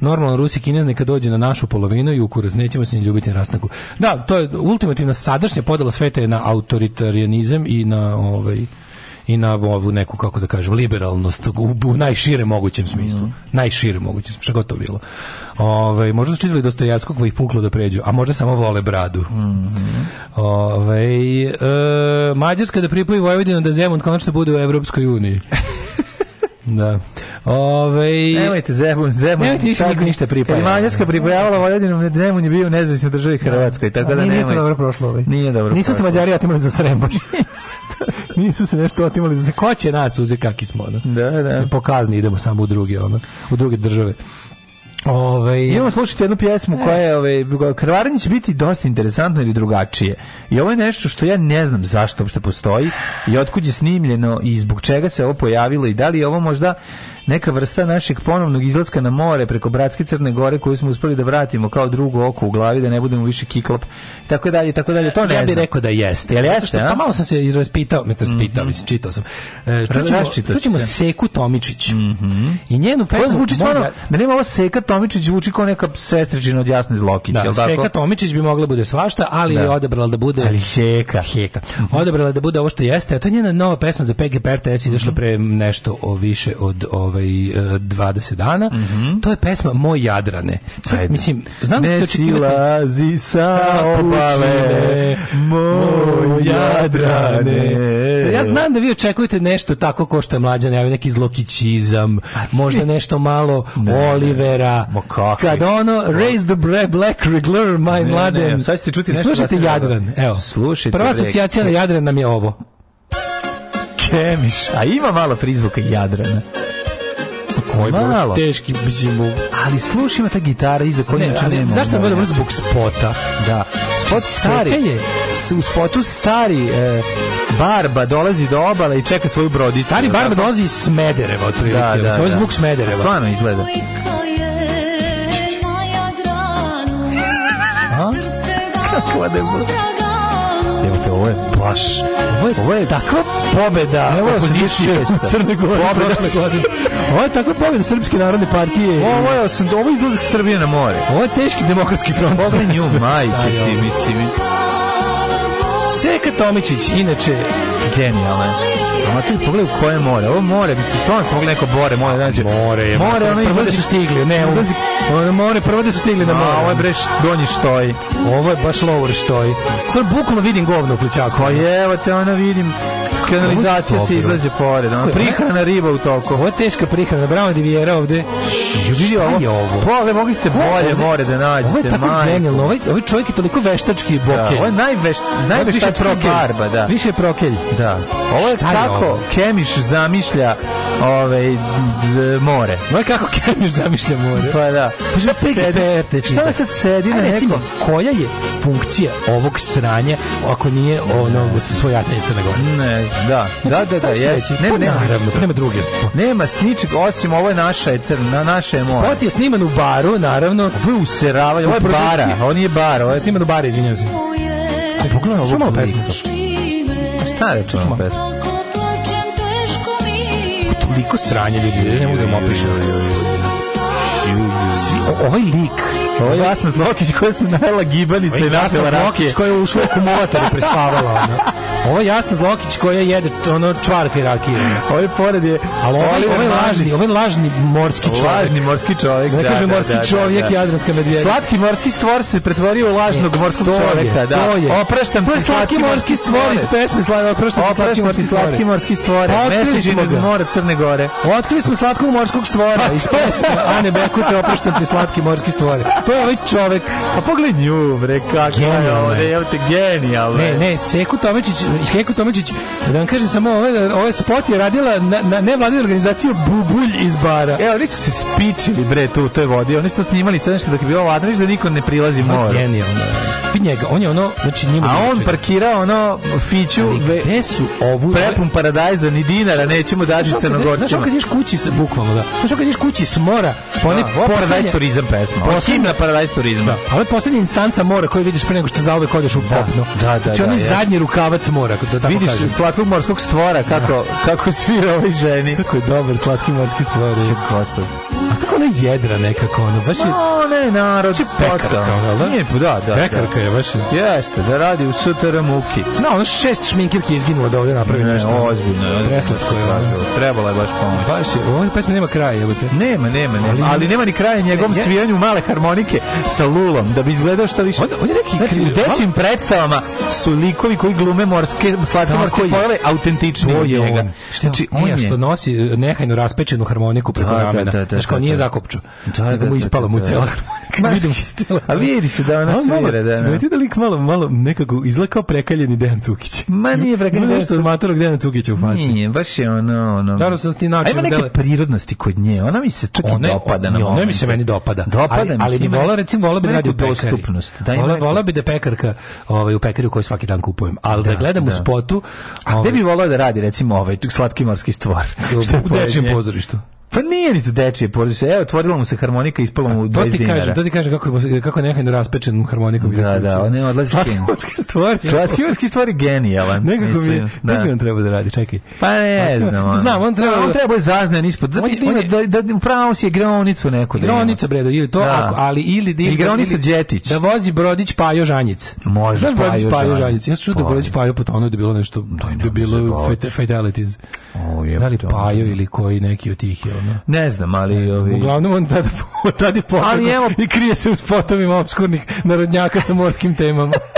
Speaker 7: Normalno Rusi i Kinez neka dođe na našu polovinu i ukurac, nećemo se ni ljubiti na rastanku. Da, to je ultimativna sadašnja podela sveta je na autoritarianizam i na ovaj i na ovu neku, kako da kažem, liberalnost u, u najšire mogućem smislu. Mm. Najšire mogućem smislu, šta god to bilo. Ove, ovaj, možda su čitali Dostojevskog pa ih puklo da pređu, a možda samo vole bradu. Mm Ove, ovaj, e, Mađarska da pripoji Vojvodinu da Zemun konačno bude u Evropskoj uniji. Da. Ove, ovaj,
Speaker 8: nemojte Zemun, Zemun. Nemojte
Speaker 7: ništa, niko ništa pripaja.
Speaker 8: Kad Mađarska pripajavala Vojvodinu, Zemun je bio nezavisno nezavisnoj državi Hrvatskoj, da. tako da nemojte. Nije
Speaker 7: to dobro prošlo. Ovaj. Nije dobro Nisu prošlo. se Mađari atomali za Sremboš. Nisu se nešto otimali, za ko će nas uzeti kakvi smo, ono.
Speaker 8: Da, da.
Speaker 7: Po kazni idemo samo u druge, ono, u druge države.
Speaker 8: Ove, ovaj, Idemo slušati jednu pjesmu e. koja je ove, ovaj, krvaranje će biti dosta interesantno ili drugačije. I ovo je nešto što ja ne znam zašto uopšte postoji i otkud je snimljeno i zbog čega se ovo pojavilo i da li je ovo možda neka vrsta našeg ponovnog izlaska na more preko bratske Crne Gore koju smo uspeli da vratimo kao drugo oko u glavi da ne budemo više kiklop tako dalje tako dalje to
Speaker 7: ne ja bih rekao da jeste ali jeste pa malo sam se izraspitao metro mhm. spitao mm -hmm. čitao sam e, čućemo, čućemo se. Seku Tomičić mm -hmm. i njenu pesmu zvuči
Speaker 8: stvarno moga...
Speaker 7: da nema ovo Seka Tomičić zvuči kao neka sestričina od Jasne Zlokić da, jel tako Seka Tomičić bi mogla bude svašta ali da. je odabrala da bude
Speaker 8: ali
Speaker 7: Seka Heka mhm. odabrala da bude ovo što jeste a to je njena nova pesma za PGPRTS izašla mhm. pre nešto o više od ove ovaj, 20 e, dana. Mm -hmm. To je pesma Moj Jadrane. Sad, Ajde. mislim, znam da ne da ste očekivati...
Speaker 8: sa obale, moj Jadrane.
Speaker 7: Sad, ja znam da vi očekujete nešto tako ko što je mlađan javi, neki zlokićizam, pa možda nešto malo ne, Olivera. Ne, Kad ono, raise the black regular, my ne, mladen. Ne, sad ćete čuti e, nešto. Slušajte Jadran, evo. Slušajte. Prva asocijacija na Jadran nam je ovo.
Speaker 8: Kemiš, a ima malo prizvuka Jadrana
Speaker 7: koji malo.
Speaker 8: teški, mislim,
Speaker 7: ali slušaj ima ta gitara iza koje ne, ali, nema. Zašto je bilo dobro zbog spota?
Speaker 8: Da.
Speaker 7: Spot znači, stari. Je. U spotu stari e, Barba dolazi do obale i čeka svoju brodicu. Stari Barba dolazi iz Smedereva, otprilike. Da, da, da. zbog Smedereva.
Speaker 8: Stvarno izgleda. A? Kako da je Evo te, ovo je baš
Speaker 7: Ovo je, ovo je takva pobeda Evo
Speaker 8: opozicije
Speaker 7: Crne Gore. ovo je takva pobeda Srpske narodne partije.
Speaker 8: Ovo je, ovo je izlazak Srbije na more.
Speaker 7: Ovo je teški demokratski front. Ovo je
Speaker 8: nju majke, ti mislim.
Speaker 7: Seka Tomičić, inače...
Speaker 8: genijalna. Ma ti pogledaj u koje more. Ovo more, bi se stvarno mogli neko bore, more, znači.
Speaker 7: More, je, more, more ono prvo da su stigli, ne, ovo. More, more, prvo da su stigli na more.
Speaker 8: ovo je bre donji štoj.
Speaker 7: Ovo je baš lower štoj. Stvarno, bukvalno vidim govno u kličaku. Pa
Speaker 8: evo te, ona vidim Kanalizacija se izlaže pored. Ono, prihrana riba u toku. Ovo je
Speaker 7: teška prihrana. Bravo Divijera ovde.
Speaker 8: Vidio ovo. Je ovo? Pole, pa, mogli ste bolje more da nađete. Ovo je
Speaker 7: tako genijalno. Ovaj, ovaj čovjek je toliko veštački i bokelj.
Speaker 8: Da, ovo je najveš, najveštački
Speaker 7: barba. Da. Više prokelj.
Speaker 8: Da. Ovo je kako Kemiš zamišlja ove, d, more.
Speaker 7: No kako Kemiš zamišlja more?
Speaker 8: Pa da.
Speaker 7: Pa
Speaker 8: šta
Speaker 7: sedi,
Speaker 8: šta sad sedi na recimo,
Speaker 7: nekom? koja je funkcija ovog sranja ako nije ono ne. svojatnje Crne Gore?
Speaker 8: Ne, da. Znači, da. Da, da, da,
Speaker 7: je. Pa ne, ne, naravno, nema druge.
Speaker 8: Nema sničeg, osim ovo je naša je crna, naše je
Speaker 7: more. Spot je sniman u baru, naravno. Ovo
Speaker 8: je
Speaker 7: useravanje,
Speaker 8: ovo je bara, ovo nije bar. Ovo
Speaker 7: je sniman u baru, izvinjam se. E, pogledaj ovo. Čuma
Speaker 8: pesmu. Pa šta je
Speaker 7: čuma pesmu? toliko sranja ljudi, ja da ne mogu da mu opišem. Ovaj lik,
Speaker 8: ovaj Jasna Zlokić koja se najela gibanice i
Speaker 7: nasela rakije. Koja je ušla u kumulator i prespavala. Ona. Ovo je Jasna Zlokić koja jede ono čvarka i rakije. Ovo ovaj je pored je... Ali ovaj, ovaj je lažni, ovaj je lažni morski čovjek.
Speaker 8: Lažni morski čovjek, da. Ne
Speaker 7: kaže da, morski da, da čovjek, da, da. jadranska medvjeda.
Speaker 8: Slatki morski stvor se pretvorio u lažnog e, morskog čovjeka. Je,
Speaker 7: da. To je.
Speaker 8: Opraštam to je slatki morski stvor iz pesme Slavno. Opraštam ti slatki morski stvor. Slatki morski stvor. Meseć iz mora Crne Gore.
Speaker 7: Otkrili smo slatkog morskog stvora iz pesme Ane Bekute opraštam ti slatki morski stvor. To je ovaj čovjek.
Speaker 8: A pa pogledaj nju, bre, kako je ovo. Evo te genijalno.
Speaker 7: Ne, ne, Seku Tomičić i Heko Tomičić, da vam kažem samo, ovaj, ovaj spot je radila na, na nevladinu organizacije Bubulj iz bara.
Speaker 8: Evo, oni su se spičili, bre, tu, to je vodio. Oni su to snimali sve nešto dok je bio Ladnović, da niko ne prilazi mora. Genijalno.
Speaker 7: Pi njega, on je ono, znači njemu.
Speaker 8: A on parkira ono fiću...
Speaker 7: Ali gde su ovu... Prepun
Speaker 8: paradajza, ni dinara, nećemo dati crnogorcima. Znaš,
Speaker 7: on kad ješ kući, bukvalno da, znaš, kad ješ kući s mora, pa oni...
Speaker 8: Da, ovo paradajz
Speaker 7: turizam
Speaker 8: pesma, ovo himna paradajz turizma.
Speaker 7: Da, ovo poslednja instanca mora koju vidiš pre nego što zauvek odeš u popno.
Speaker 8: Da, da, da. Znači, da,
Speaker 7: onaj zadnji rukavac mora, da tako Vidiš
Speaker 8: slatkog morskog stvora, kako, da. kako svira ovoj ženi.
Speaker 7: Kako je dobar slatki morski stvor.
Speaker 8: Gospod.
Speaker 7: Kako ona jedra nekako, ono, baš je... O,
Speaker 8: ne, narod,
Speaker 7: pekarka,
Speaker 8: ono, da?
Speaker 7: Nije,
Speaker 8: pa da, da,
Speaker 7: da. Pekarka je baš.
Speaker 8: Jeste, da radi u sutara muki.
Speaker 7: No, da, ono šest šminkirki izginula da ovdje napravi
Speaker 8: ne,
Speaker 7: nešto. Ne, ozbiljno
Speaker 8: je.
Speaker 7: Preslatko je. Da?
Speaker 8: Trebala je baš pomoć. Baš
Speaker 7: je, ovo pesma nema kraja, evo te.
Speaker 8: Nema, nema, nema.
Speaker 7: Ali, ali nema ni kraja njegovom ne, svijanju male harmonike sa lulom, da bi izgledao što više. On, on je neki znači, u dečim predstavama su likovi koji glume morske, slatke morske spojele, autentični od njega. Znači, on je što nosi nehajno raspečenu harmoniku preko ramena. Znači, kao nije zakopčao. Da, da da, da, da, mu ispala mu cela harmonika.
Speaker 8: Vidim stila. A vidi se da ona svira, da. da. Smetite
Speaker 7: da lik malo, malo nekako izlakao prekaljeni Dejan Cukić.
Speaker 8: Ma nije prekaljeni
Speaker 7: Dejan Cukić. Nešto matorog Dejana Cukića u faci.
Speaker 8: Nije, baš je ono,
Speaker 7: ono. Dobro sam ti način. Ima neke
Speaker 8: prirodnosti kod nje. Ona mi se čak i dopada
Speaker 7: na Ona mi se meni dopada. Dopada mi se. Ali vola, recimo, vola bi radio dostupnost. Vola, vola bi da pekarka ovaj, u pekaru koju svaki dan kupujem. Ali da, gledam u spotu...
Speaker 8: A gde ovaj- bi volao da radi, recimo, ovaj slatki morski stvar? U dečjem pozorištu. Pa nije ni za dečije porodice. Evo, otvorila mu se harmonika i ispala mu 20
Speaker 7: dinara. kaže, to ti kaže kako, kako je nehajno raspečen harmonikom.
Speaker 8: Da, da, on je odlazi Slatki
Speaker 7: muški stvari. Slatki
Speaker 8: muški stvari genijalan.
Speaker 7: Nekako mi, da. bi on treba da radi, čekaj.
Speaker 8: Pa ne znam.
Speaker 7: Znam, on treba... On
Speaker 8: da- treba da je zaznan ispod. Da, on je, da on je, da, da, pravo si je neko. neku.
Speaker 7: Da igraonica, bredo, ili to, da. ali ili... Da,
Speaker 8: igraonica Đetić.
Speaker 7: Da vozi Brodić Pajo Žanjic. Može, Znaš, Brodić Pajo Žanjic. Ja sam čuo da Brodić Pajo potonuo da bilo nešto, da bilo fatalities. Oj, da li Pajo ili koji neki od tih je ono.
Speaker 8: Ne znam, ali ne znam. ovi uglavnom
Speaker 7: on tada tada i krije se u spotovima obskurnih narodnjaka sa morskim temama.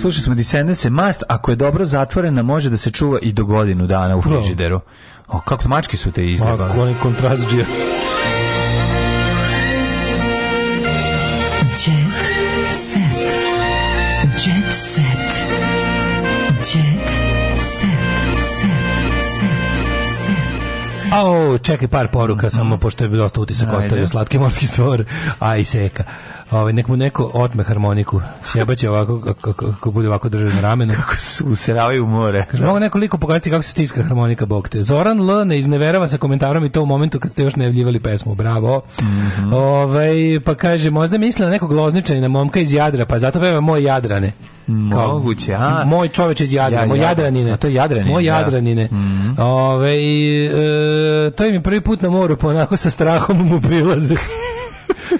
Speaker 7: slušali smo Descendence, mast ako je dobro zatvorena može da se čuva i do godinu dana u frižideru. O, kako mačke su te izgledali. Ma, oni kontrast džija. O, čekaj par poruka mhm. samo pošto je dosta utisak ostavio slatki morski stvor, a i seka. Ovaj nek mu neko otme harmoniku. Sjebaće ovako, kako, kako bude ovako držan na ramenu. Kako se useravaju u more. Kaže, mogu nekoliko pokazati kako se stiska harmonika, bog Zoran L. ne izneverava sa komentarom i to u momentu kad ste još najavljivali pesmu, bravo. Mm -hmm. Ove, ovaj, pa kaže, možda misli na nekog lozničanina momka iz Jadra, pa zato peva moj Jadrane. Moguće, a? Moj čoveč iz Jadra, ja, moj Jadranine. A to je da. Jadranine. Moj Jadranine. Da. Mm -hmm. Ove, ovaj, e, to im je prvi put na moru, pa onako sa strahom mu prilaze.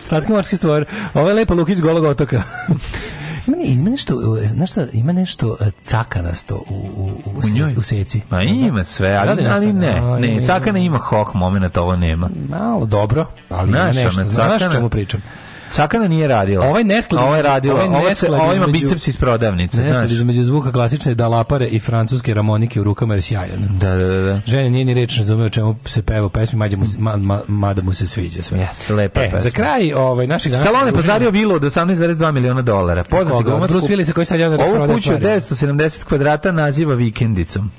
Speaker 7: Slatki morski stvar. Ovo je lepa Lukić Golog otoka. Ima, ima nešto, znaš šta, ima nešto e, cakanasto u, u, u, u, njoj? u seci. Ma da, da. ima sve, ali, ali ne. Da, ne, cakana ima hoh moment, ovo nema. Malo dobro, ali Naša, ima nešto. Znaš čemu pričam? Sakana nije radila. Ovaj nesklad. Ovaj je radila. Ovaj, ovaj se, Ovaj ima biceps iz prodavnice. Nesklad između zvuka klasične dalapare i francuske ramonike u rukama je sjajan. Da, da, da. da. Žene nije ni reč razumeo čemu se peva pesmi, mada mu, ma, ma, mada mu se sviđa sve. Yes, lepa e, Za kraj ovaj, naših dana... Stallone pozario bilo od 18,2 miliona dolara. E, Poznati glumac... Bruce Willis koji sad javno rasprodaje Ovu kuću od 970 kvadrata naziva vikendicom.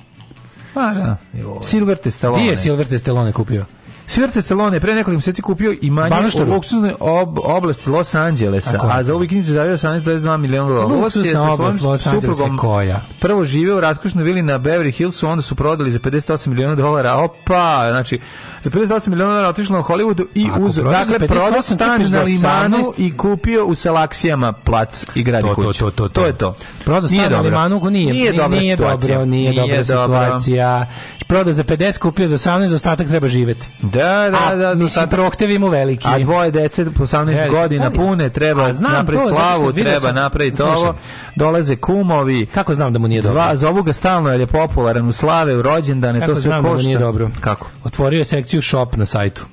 Speaker 7: Pa da. Silverte Stallone. Gdje je Silverte Stallone kupio? Sirte Stallone pre nekoliko meseci kupio imanje u luksuznoj ob, oblasti Los Angelesa, a, a za ovu knjižnicu zaradio 18,22 miliona dolara. Luksuzna oblast Los Angelesa koja? Prvo živeo u raskošnoj vili na Beverly Hillsu, onda su prodali za 58 miliona dolara. Opa, znači Za 58 miliona dinara otišao u Hollywoodu i uz dakle prodao stan na Limanu i kupio u Salaksijama plac i gradi to, kuću. To, to, to, to. to je to. Prodao stan dobro. na Limanu, nije, nije, dobra nije Dobro, nije, nije dobra situacija. Prodao za 50, kupio za 18, za ostatak treba živeti. Da, da, da. A, mislim, prohtevi mu veliki. A dvoje dece po 18 Veli. godina da pune, treba napraviti slavu, treba napraviti ovo. Dolaze kumovi. Kako znam da mu nije dobro? Zovu ga stalno jer je popularan u slave, u rođendane, to sve košta. Kako znam da mu nije dobro? Kako? Otvorio je sekciju sekciju shop na sajtu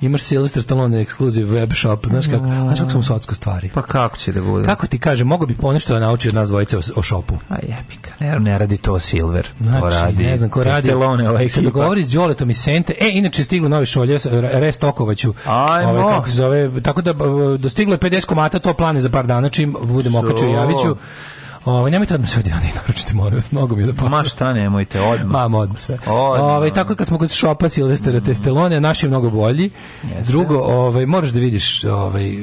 Speaker 7: imaš Sylvester Stallone ekskluziv web shop, znaš kako, a mm. znaš kako sam socko stvari. Pa kako će da bude? Kako ti kaže, mogu bi ponešto da nauči od nas dvojice o, o shopu. A jebika, ne, ne radi to Silver, znači, to radi. ne znam ko radi. Stallone, ovaj ekipa. Se dogovori s Đoletom i Sente, e, inače stiglo novi šolje, Rest Okovaću, Ajmo. Ove, ovaj, kako se zove, tako da dostiglo je 50 komata, to plane za par dana, čim budem so. okačio Javiću. Ovaj nemojte odmah sve odjednom naručite, molim vas, mnogo mi da pa. Ma šta nemojte odmah. Ma, odmah sve. Ovaj tako kad smo kod šopa Silvestera mm. Testelone, naš je mnogo bolji. Jeste. Drugo, ovaj možeš da vidiš ovaj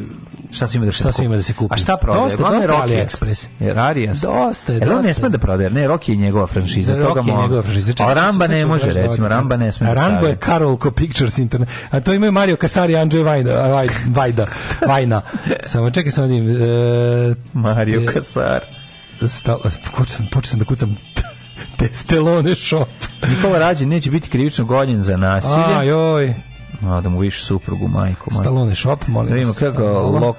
Speaker 7: šta sve ima da se šta sve ima da se kupi. A šta prodaje? Dosta, dosta Rocky Express. Rarias. Dosta je. E, dosta. Ne sme da prodaje, ne Rocky je njegova franšiza, da, toga mo. njegova franšiza. A Ramba ne može, recimo Ramba ne sme. Da Rambo je Carol Co Pictures Internet. A to ima Mario Kasari, Andrej Vajda, Vajda, Vajna. Samo čekaj, samo da e, Mario Kasar. E, stala, počeo sam, počeo sam da kucam testelone shop. Nikola Rađin neće biti krivično godin za nasilje. A, joj. A, da mu više suprugu, majku. majku. Stelone shop, molim da vidimo kako lo,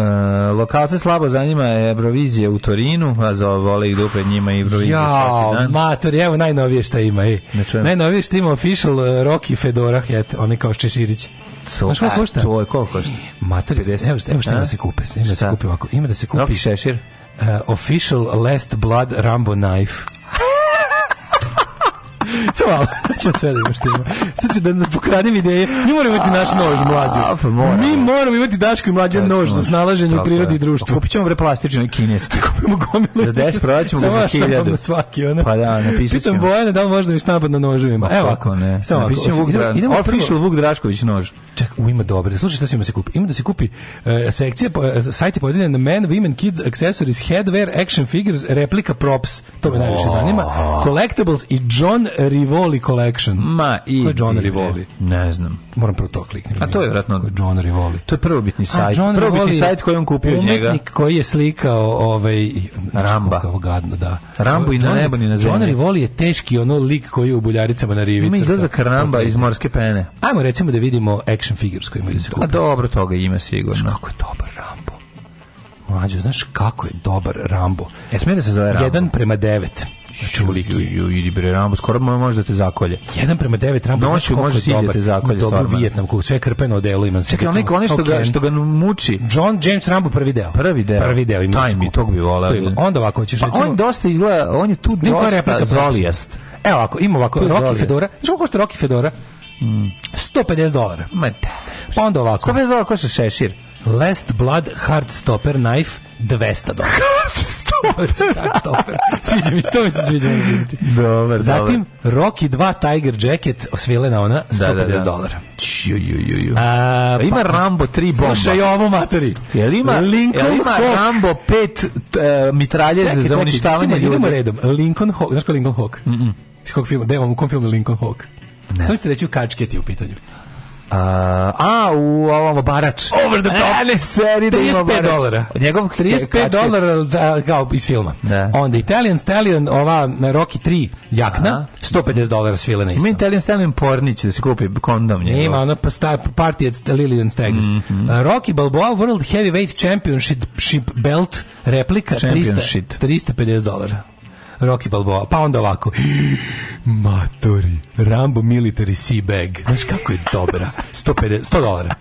Speaker 7: e, lokalce slabo zanima je Eurovizija u Torinu, a za vole ih dupe da njima i ja, svaki dan. mater, evo najnovije šta ima. Ej. Najnovije šta ima official uh, e, Rocky Fedora jet, oni kao Šeširić. So, Znaš koliko košta? To je koliko košta? Mater, evo šta, evo šta ima da se kupe. Ima da se kupi ovako. Ima da se kupi. Rocky Šešir? Uh, official last blood Rambo knife. Sad malo, sad ćemo sve da imaš tema. Sad ću da, da pokradim ideje. Mi moramo imati naš nož, mlađu. Pa mi moramo imati Daško i mlađan nož za snalaženje u prirodi i društvu. Kupit ćemo bre plastične kineske. Kupimo gomile. Za 10 prodat ćemo za 1000. svaki, ona. Pa da, napisat ćemo. Pitam Bojana da li možda mi štampat na noževima. Evo, ako ne. Samo napišemo Vuk Drašković. Official Vuk Drašković nož. Ček, u ima dobre. Slušaj šta se ima da se kupi. Ima da se kupi uh, sekcija, uh, sajt je podeljen na men, women, kids, accessories, headwear, action figures, replika props. To me najviše zanima. Collectibles i John Rivoli Collection. Ma i... Ko je John Rivoli? Ne znam. Moram prvo to kliknuti. A to je vjerojatno... Ko je John Rivoli? To je prvobitni sajt. A John prvobitni sajt koji on kupio umetnik njega. Umetnik koji je slikao ovaj... Znači, Ramba. Kako gadno, da. Rambo i na nebo ni na zemlji. John Rivoli je teški ono lik koji je u buljaricama na rivicu. Ima izlaza karamba iz morske pene. Ajmo recimo da vidimo action figures koji imaju da se kupe. A dobro toga ima sigurno. Kako je dobar Rambo. Mlađo, znaš kako je dobar Rambo? E, smije da se zove Rambo? Jedan prema devet. Znači, koliki. Idi bre Rambo, skoro može da te zakolje. 1 prema 9 Rambo. Noću može si da te zakolje stvarno. Dobro Vijetnam, kako sve krpeno delo imam. Čekaj, onaj onaj što ga što ga muči. John James Rambo prvi deo. Prvi deo. Prvi deo ima. Taj mi tog bi voleo. Onda ovako ćeš reći. Pa on dosta izgleda, on je tu dosta zolijast. Evo ovako, ima ovako Rocky Fedora. Znaš košta Rocky Fedora? 150 mm. dolara. Ma da. Pa onda ovako. 150 dolara košta šešir. Last Blood Hard Stopper Knife 200 dolara. sviđa mi se, to mi se sviđa. Dobar, Zatim, dobar. Rocky 2 Tiger Jacket, osvilena ona, 150 da, da, da. dolara. Ju, ju, ju, ju. A, pa, ima pa, Rambo 3 bomba. Slušaj ovo, matori. Jel ima, Lincoln jel ima Rambo 5 uh, e, mitralje čekaj, za uništavanje ljudi? Idemo redom. Lincoln Hawk, znaš ko je Lincoln Hawk? Mm -mm. Iz kog filma? Devam, u kom filmu Lincoln Hawk? Ne. Samo ću reći u kačketi u pitanju. Uh, a, u ovom Barač. Over the top. E, ne seri da 35 dolara. Njegov 35 dolara da, kao iz filma. Da. Onda Italian Stallion, ova Rocky 3 jakna, Aha. 150 dolara svilena isto. Ima Italian Stallion pornić da se kupi kondom njegov. Ima ona pa party at Lillian Staggs. Mm -hmm. uh, Rocky Balboa World Heavyweight Championship belt replika 300, 350 dolara. Rocky Balboa. Pa onda ovako. Matori. Rambo Military Sea Bag Znaš kako je dobra. 150, 100 dolara.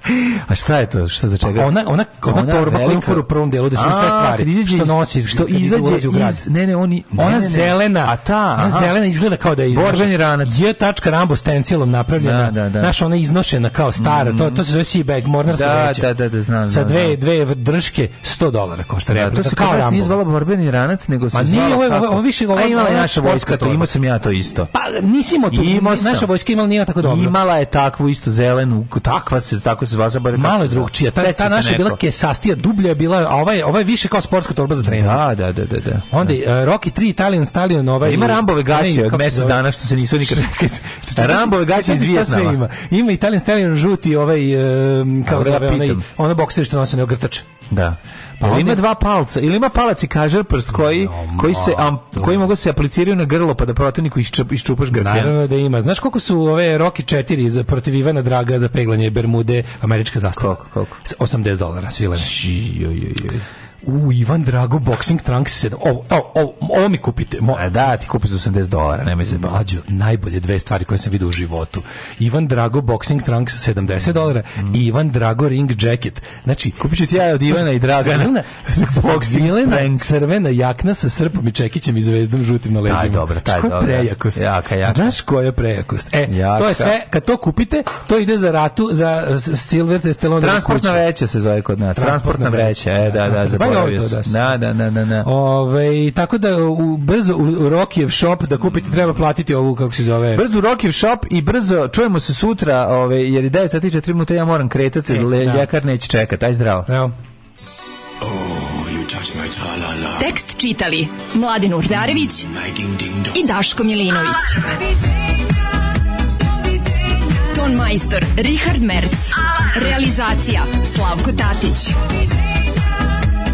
Speaker 7: A šta je to? Šta za čega? Ona, ona, ona, ona torba velika... koju u prvom delu, da su sve stvari. Što nosi, što izađe u grad. ne, ne, oni, ona ne, ne, zelena. A ta, ona zelena izgleda kao da je Borbeni ranac. Je tačka Rambo stencilom napravljena. Da, da, da. Znaš, ona je iznošena kao stara. Mm. To, to se zove Bag mornarska da, veća. Da, da, da, znam. Sa dve, dve drške, 100 dolara košta replika. Da, to se kao Rambo. Nije zvala borbeni ranac, nego se zvala... Ma nije, ovo više A imala je naša vojska to, da. imao sam ja to isto. Pa nisi imao to, naša vojska imala nije tako dobro. Imala je takvu isto zelenu, takva se tako se zvala bare. Malo je drugčija. Ta, ta naša bila kesastija, dublja je bila, a ova je, ova je više kao sportska torba za trening. Da, da, da, da, da. Onda uh, Rocky 3 Italian Stallion ovaj. Da, ima Rambove gaće od mesec dana što se nisu nikad. Rambove gaće iz Vijetnama. Ima ima Italian Stallion žuti ovaj um, kao zove onaj, onaj bokser što nosi ogrtač. Da. Pa ili ima dva palca, ili ima palac i kažer prst koji, no, koji, se, am, koji mogu da se apliciraju na grlo pa da protivniku iščup, iščupaš grkljeno. Naravno da ima. Znaš koliko su ove Roki 4 za protiv Ivana Draga za peglanje Bermude, američka zastava? Koliko, koliko? 80 dolara svilene. Joj, joj, joj u Ivan Drago Boxing Trunks 7. Ovo, mi kupite. Mo... A e, da, ti kupiš za 80 dolara, nemoj se Mađo, najbolje dve stvari koje sam vidio u životu. Ivan Drago Boxing Trunks 70 dolara mm. i Ivan Drago Ring Jacket. Znači, kupit ti ja od Ivana i Dragana. Svilena, boxing crvena jakna sa srpom i čekićem i zvezdom žutim na leđima. Taj dobro, taj dobro. prejakost? Jaka, jaka. Znaš koja prejakost? E, jaka. to je sve, kad to kupite, to ide za ratu, za Silver Testelon. Transportna veća se zove kod nas. Transportna, Transportna vreća, e, da, da, da zaboravio sam. Da, da, da, da, da, Ove, tako da u, brzo u, u Rokijev shop da kupite treba platiti ovu, kako se zove. Brzo u Rokijev shop i brzo čujemo se sutra, ove, jer je 9 sati 4 minuta ja moram kretati, e, le, da. ljekar neće čekati. Aj zdravo. Zdravo. Oh, Tekst čitali Mladin Urdarević mm, i Daško Milinović. Ton majstor Richard Merc. Realizacija Slavko Tatić